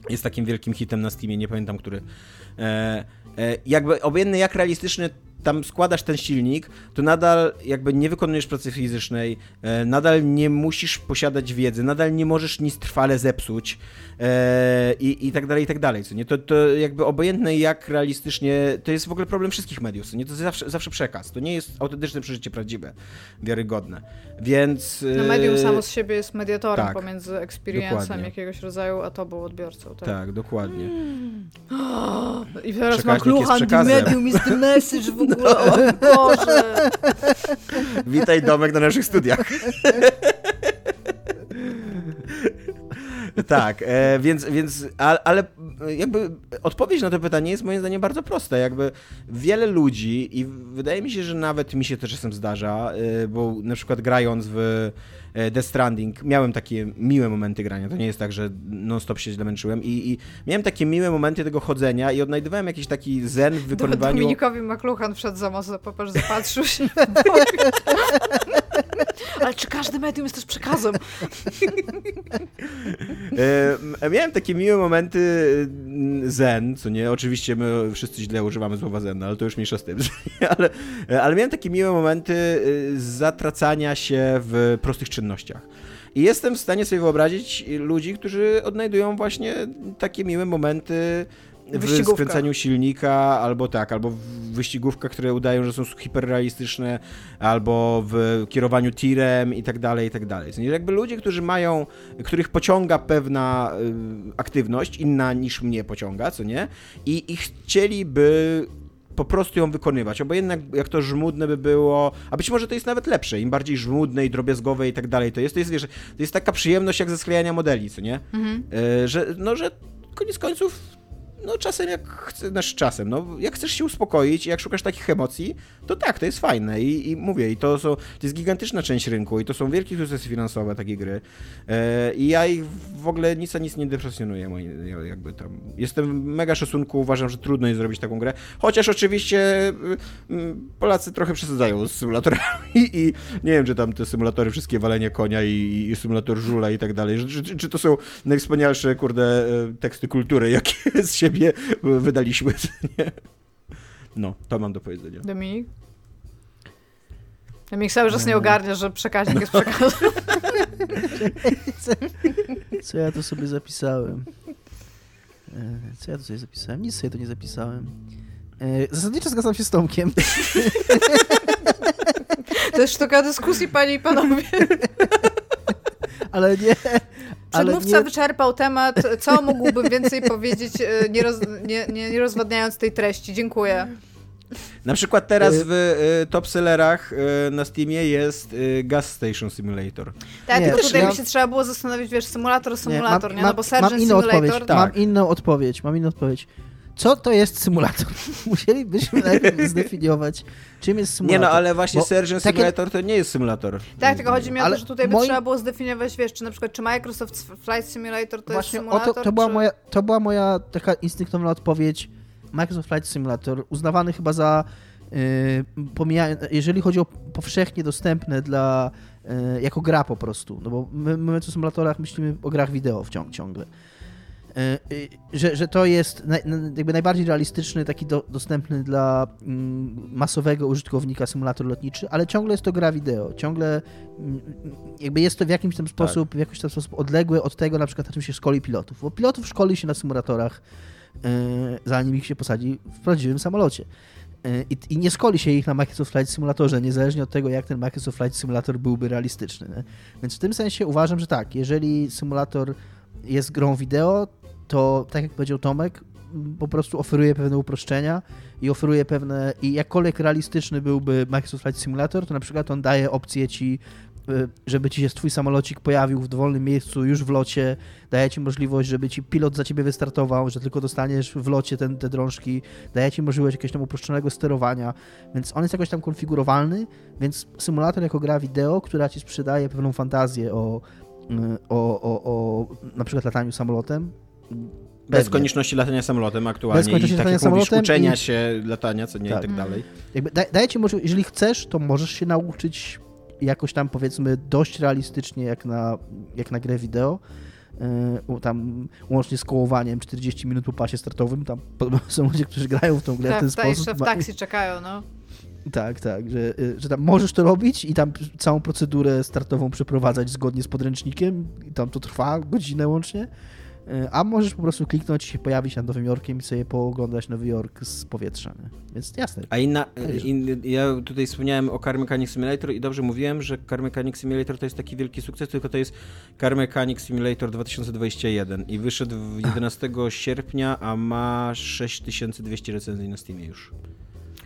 jest takim wielkim hitem na Steamie, nie pamiętam który. E, e, jakby obojętnie jak realistyczny tam składasz ten silnik, to nadal jakby nie wykonujesz pracy fizycznej, e, nadal nie musisz posiadać wiedzy, nadal nie możesz nic trwale zepsuć e, i, i tak dalej, i tak dalej, co nie? To, to jakby obojętne jak realistycznie, to jest w ogóle problem wszystkich mediów, co nie? To jest zawsze, zawsze przekaz, to nie jest autentyczne przeżycie prawdziwe, wiarygodne, więc... No e, medium samo z siebie jest mediatorem tak. pomiędzy experience'em Dokładnie. jakiegoś rodzaju, a tobą odbiorcą. Tak. Tak, dokładnie. [gasps] I teraz Przekaźnik mam przekazem. medium is the message w [laughs] ogóle, o Boże! Witaj Domek na naszych studiach. tak, e, więc, więc ale, ale jakby odpowiedź na to pytanie jest moim zdaniem bardzo prosta. Jakby wiele ludzi i wydaje mi się, że nawet mi się to czasem zdarza, e, bo na przykład grając w Death Stranding miałem takie miłe momenty grania. To nie jest tak, że non-stop się źle męczyłem i, i miałem takie miłe momenty tego chodzenia i odnajdywałem jakiś taki zen w wykonywaniu... Dominikowi McLuhan wszedł za mocno, popatrz, zapatrzył się. [laughs] Ale czy każdy medium jest też przekazem? [laughs] E, miałem takie miłe momenty mm, zen, co nie? Oczywiście my wszyscy źle używamy słowa zen, ale to już mniejsza z tym. [laughs] ale, ale miałem takie miłe momenty zatracania się w prostych czynnościach. I jestem w stanie sobie wyobrazić ludzi, którzy odnajdują właśnie takie miłe momenty w skręcaniu silnika, albo tak, albo w wyścigówkach, które udają, że są hiperrealistyczne, albo w kierowaniu tirem i tak dalej, i tak dalej. Jakby ludzie, którzy mają, których pociąga pewna y, aktywność, inna niż mnie pociąga, co nie? I, i chcieliby po prostu ją wykonywać, bo jednak jak to żmudne by było, a być może to jest nawet lepsze, im bardziej żmudne i drobiazgowe i tak dalej to jest, to jest, wiesz, to jest taka przyjemność jak ze sklejania modeli, co nie? Mhm. E, że, no, że koniec końców no czasem jak chcesz, znaczy czasem, no jak chcesz się uspokoić i jak szukasz takich emocji, to tak, to jest fajne. I, i mówię, i to, są, to jest gigantyczna część rynku i to są wielkie sukcesy finansowe takie gry. E, i ja ich w ogóle nic a nic nie deprecjonuję, jakby tam, jestem mega szacunku, uważam, że trudno jest zrobić taką grę, chociaż oczywiście mm, Polacy trochę przesadzają z symulatorami [laughs] i nie wiem, czy tam te symulatory, wszystkie walenie konia i, i symulator żula i tak dalej, czy, czy to są najwspanialsze, kurde, e, teksty kultury, [laughs] jakie z siebie siebie wydaliśmy. [laughs] Nie? No, to mam do powiedzenia. Dominik? Dominik cały czas nie ogarnia, że przekaźnik jest przekazem. [laughs] Co ja tu sobie zapisałem? E, co ja tu sobie zapisałem? Nic sobie tu nie zapisałem. E, zasadniczo zgadzam się z Tomkiem. To jest sztuka dyskusji, panie i panowie. [laughs] Ale nie, Przedmówca nie... wyczerpał temat. Co mógłbym więcej powiedzieć, e, nie, roz, nie, nie, nie rozwadniając tej treści? Dziękuję. Na przykład teraz y- w y, top sellerach y, na Steamie jest y, Gas Station Simulator. Tak, nie, tylko tutaj ja... by się trzeba było zastanowić, wiesz, symulator, symulator, nie? nie? No bo Surgeon mam Simulator... Odpowiedź, tak. Mam inną odpowiedź, mam inną odpowiedź. Co to jest symulator? [laughs] Musielibyśmy najpierw [laughs] zdefiniować, czym jest symulator. Nie no, ale właśnie Bo Surgeon takie... Simulator to nie jest symulator. Tak, tylko chodzi mi o to, że tutaj by trzeba było zdefiniować, wiesz, czy na przykład, czy Microsoft Flight Simulator to właśnie jest symulator, to, to, była moja, to była moja taka instynktowna odpowiedź. Microsoft Flight Simulator, uznawany chyba za, yy, pomija... jeżeli chodzi o powszechnie dostępne dla, yy, jako gra po prostu, no bo my, my o symulatorach myślimy o grach wideo wciąż ciągle. E, że, że to jest jakby najbardziej realistyczny, taki do, dostępny dla mm, masowego użytkownika symulator lotniczy, ale ciągle jest to gra wideo, ciągle mm, jakby jest to w jakimś tam sposób, tak. w jakiś tam sposób odległe od tego, na przykład na czym się szkoli pilotów, bo pilotów szkoli się na symulatorach, e, zanim ich się posadzi w prawdziwym samolocie. E, I, I, nie skoli się ich na Microsoft Flight Simulatorze, niezależnie od tego, jak ten Microsoft Flight Simulator byłby realistyczny. Nie? Więc w tym sensie uważam, że tak, jeżeli symulator jest grą wideo, to tak jak powiedział Tomek, po prostu oferuje pewne uproszczenia i oferuje pewne, i jakkolwiek realistyczny byłby Microsoft Flight Simulator, to na przykład on daje opcję ci, y, żeby ci się twój samolocik pojawił w dowolnym miejscu już w locie, daje ci możliwość, żeby ci pilot za ciebie wystartował, że tylko dostaniesz w locie ten, te drążki, daje ci możliwość jakiegoś tam uproszczonego sterowania, więc on jest jakoś tam konfigurowalny, więc symulator jako gra wideo, która ci sprzedaje pewną fantazję o, y, o, o, o na przykład lataniu samolotem, bez konieczności latania samolotem aktualnie Bez konieczności i tak latania samolotem mówisz, uczenia i... się latania, co nie tak. i tak dalej. Jakby da, daje ci możliwość, jeżeli chcesz, to możesz się nauczyć jakoś tam powiedzmy dość realistycznie jak na, jak na grę wideo. Yy, tam łącznie z kołowaniem 40 minut po pasie startowym, tam [laughs] są ludzie, którzy grają w tą grę tak, w ten tak, sposób. jeszcze w taksi czekają, no. Tak, tak, że, y, że tam możesz to robić i tam całą procedurę startową przeprowadzać zgodnie z podręcznikiem i tam to trwa godzinę łącznie. E, a możesz po prostu kliknąć i się pojawić nad Nowym Jorkiem i sobie pooglądać Nowy Jork z powietrza. Nie? Więc jasne. A inna, in, ja tutaj wspomniałem o Car Mechanic Simulator i dobrze mówiłem, że Car Mechanic Simulator to jest taki wielki sukces, tylko to jest Car Mechanic Simulator 2021 i wyszedł 11 sierpnia, a ma 6200 recenzji na Steamie już.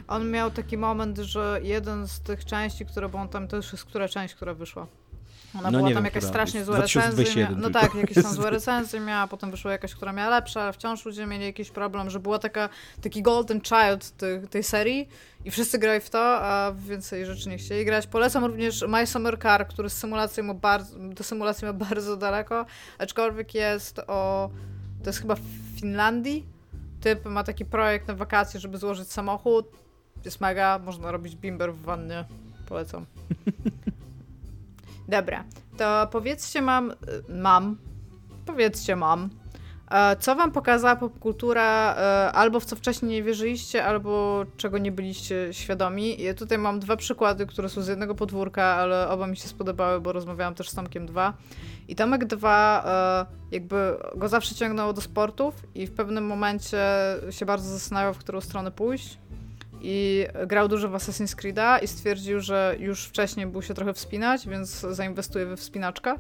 On miał taki moment, że jeden z tych części, które, bo on tam, to już jest która część, która wyszła. Ona no była tam jakaś strasznie złe recenzje. No tak, jakieś tam złe [laughs] recenzje miała, potem wyszła jakaś, która miała lepsze, ale wciąż ludzie mieli jakiś problem, że była taka, taki golden child tej, tej serii i wszyscy grali w to, a więcej rzeczy nie chcieli grać. Polecam również My Summer Car, który z symulacją ma bardzo, do symulacji ma bardzo daleko, aczkolwiek jest o, to jest chyba w Finlandii, typ ma taki projekt na wakacje, żeby złożyć samochód, jest mega, można robić bimber w wannie, polecam. [laughs] Dobra, to powiedzcie mam, y, mam, powiedzcie mam, e, co wam pokazała popkultura, e, albo w co wcześniej nie wierzyliście, albo czego nie byliście świadomi. Ja tutaj mam dwa przykłady, które są z jednego podwórka, ale oba mi się spodobały, bo rozmawiałam też z Tomkiem 2. I Tomek 2 e, jakby go zawsze ciągnęło do sportów i w pewnym momencie się bardzo zastanawiał, w którą stronę pójść. I grał dużo w Assassin's Creed'a i stwierdził, że już wcześniej był się trochę wspinać, więc zainwestuje we wspinaczkę.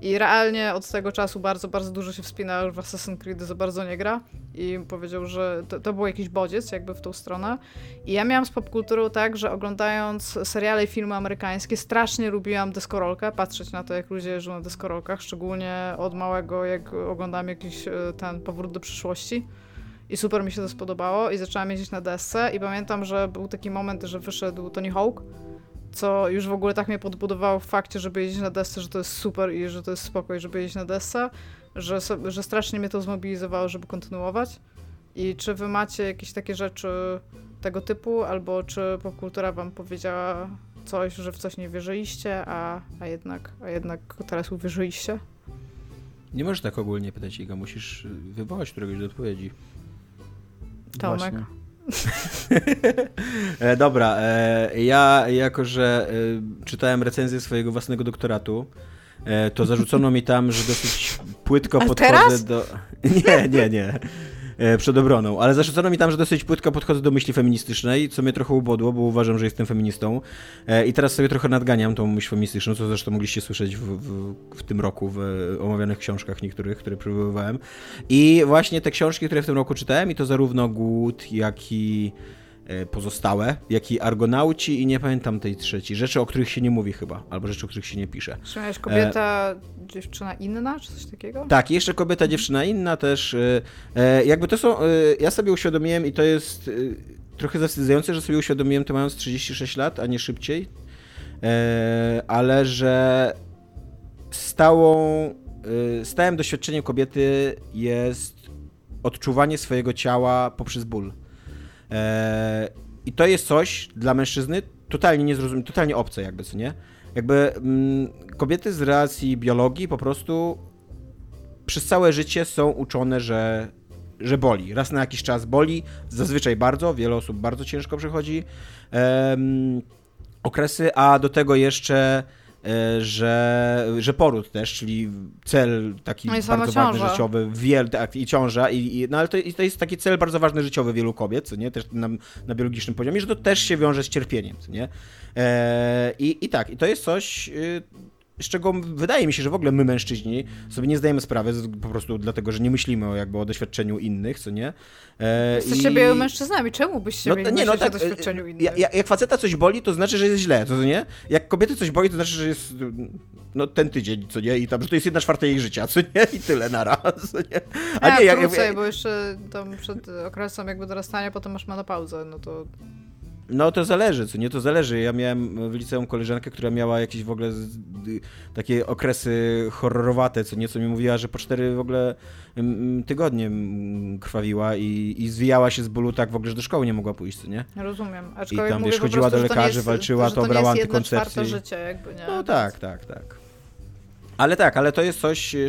I realnie od tego czasu bardzo, bardzo dużo się wspina w Assassin's Creed, za bardzo nie gra. I powiedział, że to, to był jakiś bodziec jakby w tą stronę. I ja miałam z popkulturą tak, że oglądając seriale i filmy amerykańskie, strasznie lubiłam deskorolkę, patrzeć na to, jak ludzie jeżdżą na deskorolkach, szczególnie od małego, jak oglądam jakiś e, ten powrót do przyszłości. I super mi się to spodobało i zaczęłam jeździć na desce i pamiętam, że był taki moment, że wyszedł Tony Hawk, co już w ogóle tak mnie podbudowało w fakcie, żeby jeździć na desce, że to jest super i że to jest spokój, żeby jeździć na desce, że, że strasznie mnie to zmobilizowało, żeby kontynuować. I czy wy macie jakieś takie rzeczy tego typu, albo czy popkultura wam powiedziała coś, że w coś nie wierzyliście, a, a, jednak, a jednak teraz uwierzyliście? Nie możesz tak ogólnie pytać Iga, musisz wywołać któregoś do odpowiedzi. Tomek. [laughs] E, dobra, e, ja jako, że e, czytałem recenzję swojego własnego doktoratu, to zarzucono mi tam, że dosyć płytko A podchodzę teraz? do... [laughs] Nie, nie, nie. E, przed obroną, ale zarzucono mi tam, że dosyć płytko podchodzę do myśli feministycznej, co mnie trochę ubodło, bo uważam, że jestem feministą. E, I teraz sobie trochę nadganiam tą myśl feministyczną, co zresztą mogliście słyszeć w, w, w tym roku w omawianych książkach niektórych, które przywoływałem. I właśnie te książki, które w tym roku czytałem, i to zarówno Głód, jak i pozostałe, jak i Argonauci i nie pamiętam tej trzeciej. Rzeczy, o których się nie mówi chyba, albo rzeczy, o których się nie pisze. Czy miałeś kobieta, dziewczyna inna, czy coś takiego? Tak, jeszcze kobieta, dziewczyna inna też. e, e, Jakby to są. e, Ja sobie uświadomiłem i to jest e, trochę zawstydzające, że sobie uświadomiłem to mając 36 lat, a nie szybciej. E, Ale że stałą, e, stałym doświadczeniem kobiety jest odczuwanie swojego ciała poprzez ból. E, I to jest coś dla mężczyzny totalnie niezrozumiałe, totalnie obce jakby, co nie? Jakby mm, kobiety z racji biologii po prostu przez całe życie są uczone, że, że boli. Raz na jakiś czas boli, zazwyczaj bardzo, wiele osób bardzo ciężko przechodzi okresy, a do tego jeszcze że, że poród też, czyli cel taki No bardzo ważny ciąża. życiowy, wiel, tak, i ciąża, i, i, no ale to, i to jest taki cel bardzo ważny życiowy wielu kobiet, co nie, też na, na biologicznym poziomie, że to też się wiąże z cierpieniem, co nie. E, i, I tak, i to jest coś, y, z czego wydaje mi się, że w ogóle my mężczyźni sobie nie zdajemy sprawy, po prostu dlatego, że nie myślimy o, jakby o doświadczeniu innych, co nie. E, Jesteście i- białymi mężczyznami, czemu byście no, mieli nie, no tak, o doświadczeniu y, innych? ja- ja- jak faceta coś boli, to znaczy, że jest źle, to nie? Jak kobiety coś boli, to znaczy, że jest no, ten tydzień, co nie? I tam, że to jest jedna czwarta jej życia, co nie? I tyle na raz, co nie? A nie, nie, jak- krócej, bo jeszcze tam przed okresem jakby dorastania, potem masz menopauzę, no to No to zależy, co nie, to zależy. Ja miałem w liceum koleżankę, która miała jakieś w ogóle takie okresy horrorowate, co nieco mi mówiła, że po cztery w ogóle tygodnie krwawiła i, i zwijała się z bólu tak w ogóle, że do szkoły nie mogła pójść, co nie? rozumiem. Aczkolwiek tam, mówię wiesz, chodziła prostu, do lekarzy, walczyła, to to brała antykoncepcję. życia jakby, nie? No tak, tak, tak. Ale tak, ale to jest coś... e,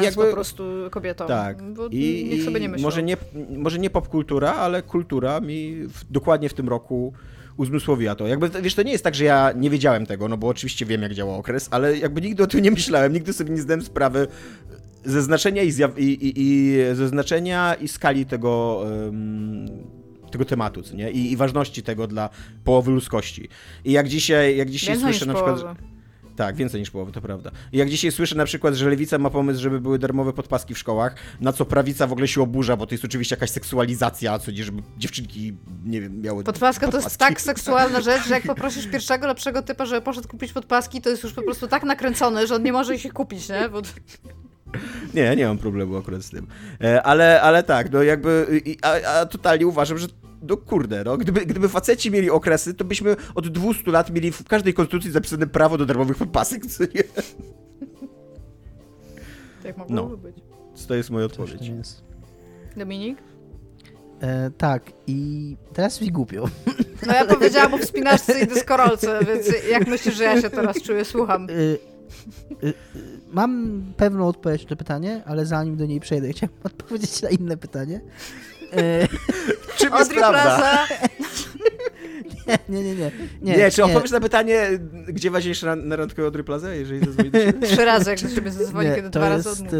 i jakby- po prostu kobietom. Tak. Bo I, niech sobie nie myślą. może nie, może nie popkultura, ale kultura mi w, dokładnie w tym roku uzmysłowiła to. Jakby, wiesz, to nie jest tak, że ja nie wiedziałem tego, no bo oczywiście wiem, jak działa okres, ale jakby nigdy o tym nie myślałem, nigdy sobie nie zdałem sprawy ze znaczenia i, zjaw- i, i, i ze znaczenia i skali tego, em, tego tematu, co nie? I, I ważności tego dla połowy ludzkości. I jak dzisiaj, jak dzisiaj Więcej słyszę na przykład... połowę. Tak, więcej niż połowy, to prawda. I jak dzisiaj słyszę na przykład, że lewica ma pomysł, żeby były darmowe podpaski w szkołach, na co prawica w ogóle się oburza, bo to jest oczywiście jakaś seksualizacja, co nie, żeby dziewczynki, nie wiem, miały Podpaska to jest podpaski. tak seksualna rzecz, że jak poprosisz pierwszego lepszego typa, żeby poszedł kupić podpaski, to jest już po prostu tak nakręcony, że on nie może ich kupić, nie? Bo... Nie, nie mam problemu akurat z tym. E, ale, ale tak, no jakby, a, a totalnie uważam, że no kurde, no, gdyby, gdyby faceci mieli okresy, to byśmy od 200 lat mieli w każdej konstytucji zapisane prawo do darmowych podpasek, co nie? Tak mogłoby No. być. To jest moja odpowiedź. jest. Dominik? E, tak, i teraz mi głupio. No ja powiedziałam o wspinaczce i dyskorolce, więc jak myślisz, że ja się teraz czuję? Słucham. Y, y, y, mam pewną odpowiedź na to pytanie, ale zanim do niej przejdę, chciałbym odpowiedzieć na inne pytanie. Czym jest prawda? Nie, nie, nie. Nie, nie czy odpowiesz na pytanie, gdzie wazisz na randkę Audrey Plaza, jeżeli zadzwoni do? [laughs] Trzy razy, jak do siebie zadzwoni, kiedy dwa razy odmówisz.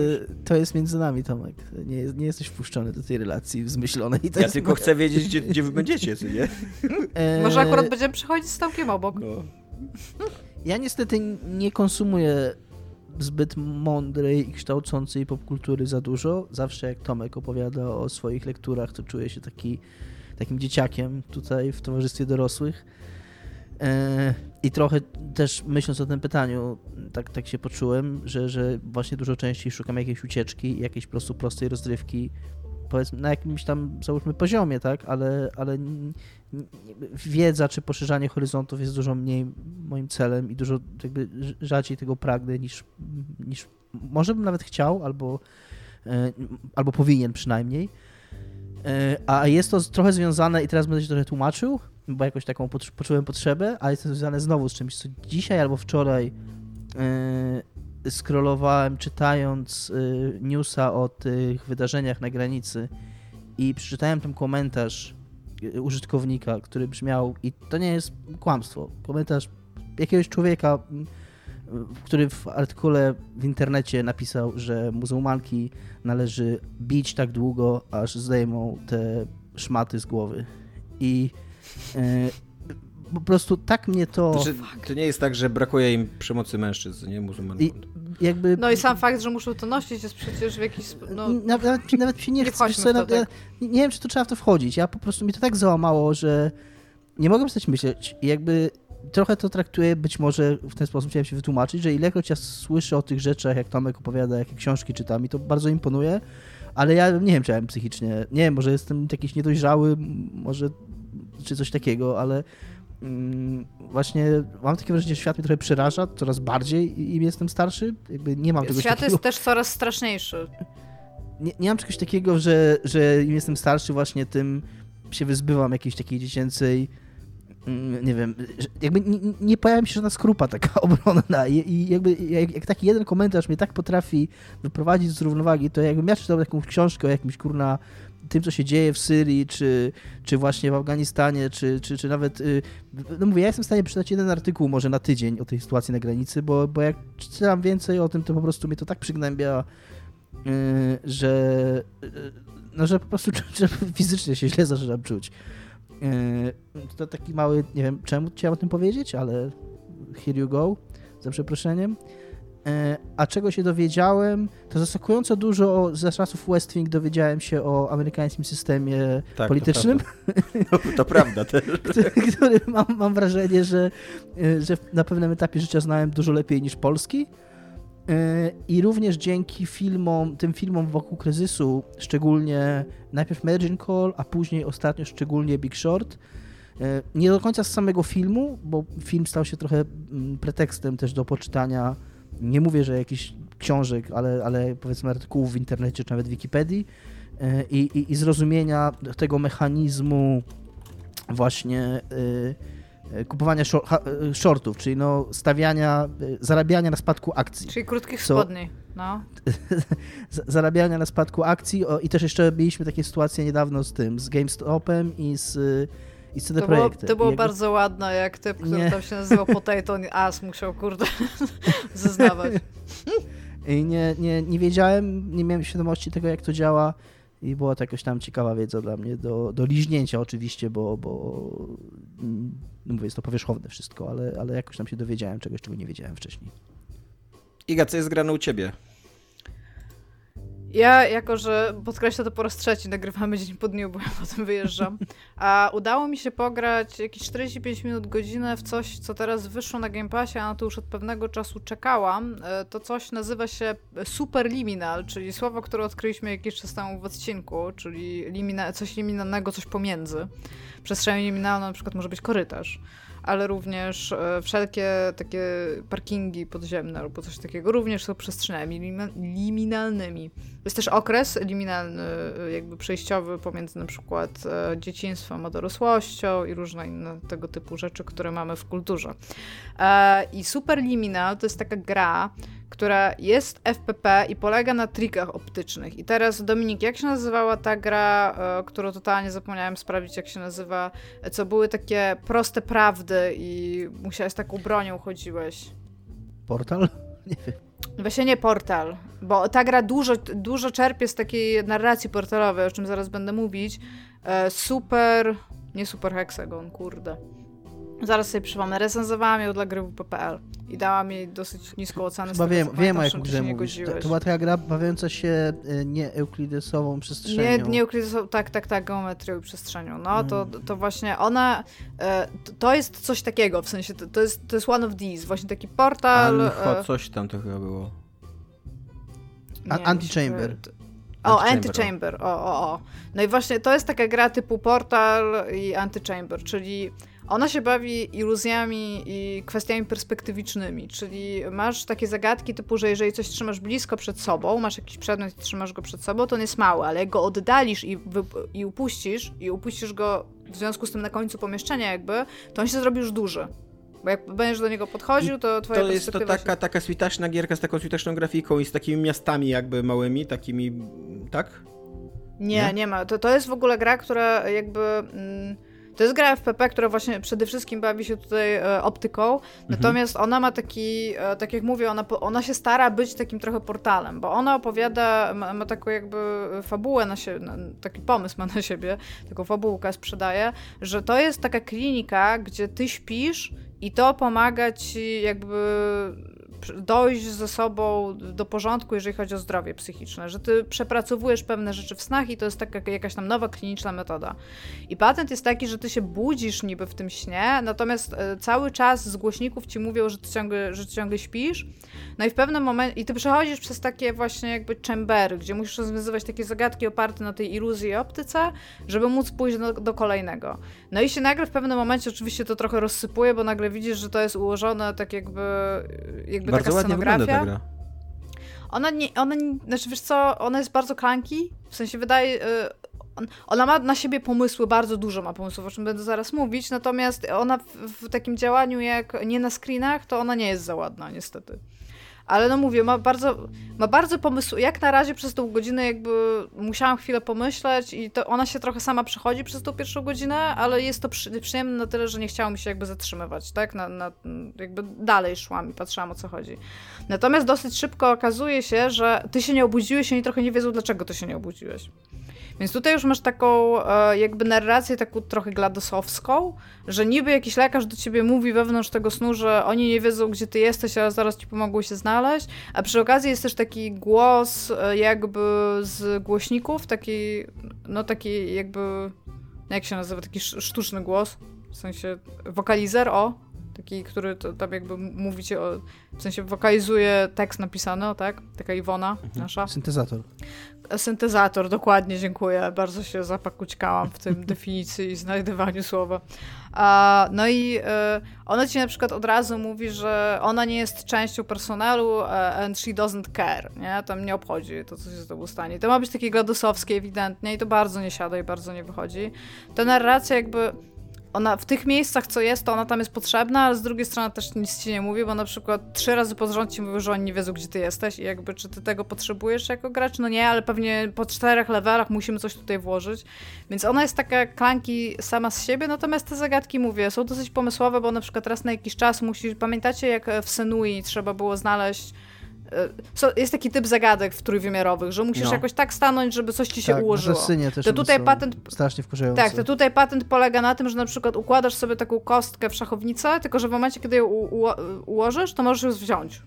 To jest między nami, Tomek. Nie, nie jesteś wpuszczony do tej relacji zmyślonej. ja tylko moja... chcę wiedzieć, gdzie, gdzie wy będziecie, co nie? E... Może akurat będziemy przychodzić z Tomkiem obok. No. Ja niestety nie konsumuję zbyt mądrej i kształcącej popkultury za dużo. Zawsze jak Tomek opowiada o swoich lekturach, to czuję się taki takim dzieciakiem tutaj w towarzystwie dorosłych. E, I trochę też myśląc o tym pytaniu, tak, tak się poczułem, że, że właśnie dużo częściej szukam jakiejś ucieczki, jakiejś po prostu prostej rozrywki, powiedzmy na jakimś tam, załóżmy, poziomie, tak, ale, ale wiedza czy poszerzanie horyzontów jest dużo mniej moim celem i dużo jakby rzadziej tego pragnę niż, niż może bym nawet chciał, albo, e, albo powinien przynajmniej. E, a jest to trochę związane, i teraz będę się trochę tłumaczył, bo jakoś taką poczułem potrzebę, ale jest to związane znowu z czymś, co dzisiaj albo wczoraj scrollowałem czytając yy, newsa o tych wydarzeniach na granicy i przeczytałem ten komentarz użytkownika, który brzmiał, i to nie jest kłamstwo, komentarz jakiegoś człowieka, który w artykule w internecie napisał, że muzułmanki należy bić tak długo, aż zdejmą te szmaty z głowy. I po prostu tak mnie to... Znaczy, to nie jest tak, że brakuje im przemocy mężczyzn, nie muzułmankom. Jakby... No i sam fakt, że muszą to nosić jest przecież w jakiś no... Nawet, nawet, się nie, nie co, nawet, tak. ja, nie wiem, czy to trzeba w to wchodzić. Ja po prostu, mi to tak załamało, że nie mogę przestać myśleć. Jakby trochę to traktuję, być może w ten sposób chciałem się wytłumaczyć, że ilekroć ja słyszę o tych rzeczach, jak Tomek opowiada, jakie książki czytam i to bardzo imponuje, ale ja nie wiem, czy ja psychicznie, nie wiem, może jestem jakiś niedojrzały, może czy coś takiego, ale właśnie mam takie wrażenie, że świat mnie trochę przeraża coraz bardziej im jestem starszy. Jakby nie mam czegoś świat takiego. jest też coraz straszniejszy. Nie, nie mam czegoś takiego, że, że im jestem starszy, właśnie tym się wyzbywam jakiejś takiej dziecięcej Mm, nie wiem, jakby nie, nie pojawia mi się żadna skrupa taka [laughs] obronna i, i jakby jak, jak, taki jeden komentarz mnie tak potrafi wyprowadzić z równowagi, to jakbym ja czytał taką książkę o jakimś kurna tym, co się dzieje w Syrii, czy, czy właśnie w Afganistanie, czy, czy, czy nawet, y, no mówię, ja jestem w stanie przeczytać jeden artykuł może na tydzień o tej sytuacji na granicy, bo, bo jak czytam więcej o tym, to po prostu mnie to tak przygnębia, y, że, y, no, że po prostu [laughs] że fizycznie się źle zaczynam czuć. To taki mały, nie wiem czemu chciałem o tym powiedzieć, ale here you go, za przeproszeniem. Yy, a czego się dowiedziałem, to zaskakująco dużo ze czasów West Wing dowiedziałem się o amerykańskim systemie tak, politycznym. To prawda, no, to prawda też. [laughs] który, który mam, mam, wrażenie, że, yy, że na pewnym etapie życia znałem dużo lepiej niż polski. I również dzięki filmom, tym filmom wokół kryzysu, szczególnie najpierw Margin Call, a później ostatnio szczególnie Big Short, nie do końca z samego filmu, bo film stał się trochę mm, pretekstem też do poczytania, nie mówię, że jakichś książek, ale, ale powiedzmy artykułów w internecie, czy nawet Wikipedii i, i, i zrozumienia tego mechanizmu właśnie E, kupowania e, shortów, czyli no stawiania, e, zarabiania na spadku akcji. Czyli krótkich Co, spodni, no. [laughs] zarabiania na spadku akcji i też jeszcze mieliśmy takie sytuacje niedawno z tym, z GameStopem i z i CD to było, to było jakby... bardzo ładne, jak typ, który nie. tam się nazywał Potato As musiał, kurde, [laughs] zeznawać. I nie, nie, nie wiedziałem, nie miałem świadomości tego, jak to działa i była to jakoś tam ciekawa wiedza dla mnie, do, do liźnięcia oczywiście, bo, bo no mówię, jest to powierzchowne wszystko, ale, ale jakoś tam się dowiedziałem czegoś, czego nie wiedziałem wcześniej. Iga, co jest grane u ciebie? Ja, jako że podkreślę to po raz trzeci, nagrywamy dzień po dniu, bo ja [laughs] potem wyjeżdżam, a udało mi się pograć jakieś 45 minut, godzinę w coś, co teraz wyszło na Game Passie, a na to już od pewnego czasu czekałam. E, to coś nazywa się Superliminal, czyli słowo, które odkryliśmy jakiś czas temu w odcinku, czyli limina, coś liminalnego, coś pomiędzy. Przestrzenią liminalną na przykład może być korytarz. Ale również e, wszelkie takie parkingi podziemne albo coś takiego również są przestrzeniami liminalnymi. Jest też okres liminalny, e, jakby przejściowy pomiędzy na przykład e, dzieciństwem a dorosłością i różne inne tego typu rzeczy, które mamy w kulturze. I Superliminal to jest taka gra, która jest FPP i polega na trikach optycznych. I teraz, Dominik, jak się nazywała ta gra, e, którą totalnie zapomniałem sprawdzić, jak się nazywa, co były takie proste prawdy i musiałeś taką bronią chodziłeś? Portal? [laughs] Nie wiem. Właśnie nie portal, bo ta gra dużo, dużo czerpie z takiej narracji portalowej, o czym zaraz będę mówić. E, super... Nie Super Hexagon, kurde. Zaraz sobie przypomnę. Recenzowałam ją dla gry WP.pl i dała mi dosyć niską ocenę. Chyba wiem, wiem o jaką grze mówisz. To, to była taka gra bawiąca się y, nieeuklidesową przestrzenią. Nie, nieeuklidesową, tak, tak, tak, geometrią i przestrzenią. No, mm. to, to właśnie ona, e, to jest coś takiego, w sensie, to, to, jest, to jest one of these, właśnie taki portal... Ancho, e, coś tam to chyba było. Anti-chamber. O, Anti-Chamber, o, o, o. No i właśnie to jest taka gra typu Portal i Anti-Chamber, czyli ona się bawi iluzjami i kwestiami perspektywicznymi, czyli masz takie zagadki typu, że jeżeli coś trzymasz blisko przed sobą, masz jakiś przedmiot i trzymasz go przed sobą, to on jest mały, ale jak go oddalisz i, i upuścisz, i upuścisz go w związku z tym na końcu pomieszczenia jakby, to on się zrobi już duży. Bo jak będziesz do niego podchodził, to twoja To jest to taka, się... taka switaczna gierka z taką switaczną grafiką i z takimi miastami jakby małymi, takimi, tak? Nie, nie, nie ma. To, to jest w ogóle gra, która jakby... Mm, to jest gra FPP, która właśnie przede wszystkim bawi się tutaj e, optyką, mhm. natomiast ona ma taki, e, tak jak mówię, ona, ona się stara być takim trochę portalem, bo ona opowiada, ma, ma taką jakby fabułę na siebie, taki pomysł ma na siebie, taką fabułkę sprzedaje, że to jest taka klinika, gdzie ty śpisz i to pomaga ci jakby dojść ze sobą do porządku, jeżeli chodzi o zdrowie psychiczne, że ty przepracowujesz pewne rzeczy w snach i to jest taka jakaś tam nowa kliniczna metoda. I patent jest taki, że ty się budzisz niby w tym śnie, natomiast e, cały czas z głośników ci mówią, że ty ciągle, że ty ciągle śpisz, no i w pewnym momencie, i ty przechodzisz przez takie właśnie jakby chambery, gdzie musisz rozwiązywać takie zagadki oparte na tej iluzji i optyce, żeby móc pójść do, do kolejnego. No i się nagle w pewnym momencie oczywiście to trochę rozsypuje, bo nagle widzisz, że to jest ułożone tak jakby, jakby bardzo taka ładnie scenografia. ta gra. Ona nie, ona nie, znaczy wiesz co, ona jest bardzo klanki, w sensie wydaje, yy, ona ma na siebie pomysły, bardzo dużo ma pomysłów, o czym będę zaraz mówić, natomiast ona w, w takim działaniu jak nie na screenach, to ona nie jest za ładna niestety. Ale no mówię, ma bardzo, ma bardzo pomysł. Jak na razie przez tą godzinę jakby musiałam chwilę pomyśleć i to ona się trochę sama przechodzi przez tą pierwszą godzinę, ale jest to przy, przyjemne na tyle, że nie chciało mi się jakby zatrzymywać, tak? Na, na, jakby dalej szłam i patrzyłam o co chodzi. Natomiast dosyć szybko okazuje się, że ty się nie obudziłeś i oni trochę nie wiedzą, dlaczego ty się nie obudziłeś. Więc tutaj już masz taką e, jakby narrację taką trochę gladosowską, że niby jakiś lekarz do ciebie mówi wewnątrz tego snu, że oni nie wiedzą, gdzie ty jesteś, ale zaraz ci pomogą się znaleźć, a przy okazji jest też taki głos e, jakby z głośników, taki, no taki jakby, jak się nazywa, taki sztuczny głos, w sensie wokalizer, o, taki, który to, tam jakby mówicie o, w sensie wokalizuje tekst napisany, o, tak? Taka Iwona mhm. nasza. Syntezator. Syntezator, dokładnie, dziękuję. Bardzo się zapakućkałam w tym [laughs] definicji i znajdywaniu słowa. A, no i y, ona ci na przykład od razu mówi, że ona nie jest częścią personelu uh, and she doesn't care, nie? Tam nie obchodzi to, co się z tobą stanie. To ma być takie gladosowskie ewidentnie i to bardzo nie siada i bardzo nie wychodzi. Ta narracja jakby ona w tych miejscach, co jest, to ona tam jest potrzebna, ale z drugiej strony też nic ci nie mówi, bo na przykład trzy razy pod rząd ci że oni nie wiedzą, gdzie ty jesteś i jakby, czy ty tego potrzebujesz jako gracz? No nie, ale pewnie po czterech levelach musimy coś tutaj włożyć. Więc ona jest taka klanki sama z siebie, natomiast te zagadki, mówię, są dosyć pomysłowe, bo na przykład raz na jakiś czas musisz, pamiętacie jak w Senui trzeba było znaleźć jest taki typ zagadek w trójwymiarowych, że musisz no. jakoś tak stanąć, żeby coś ci się tak, ułożyło. Też to tutaj patent strasznie wkurzające. Tak, to tutaj patent polega na tym, że na przykład układasz sobie taką kostkę w szachownicę, tylko że w momencie, kiedy ją ułożysz, to możesz ją wziąć.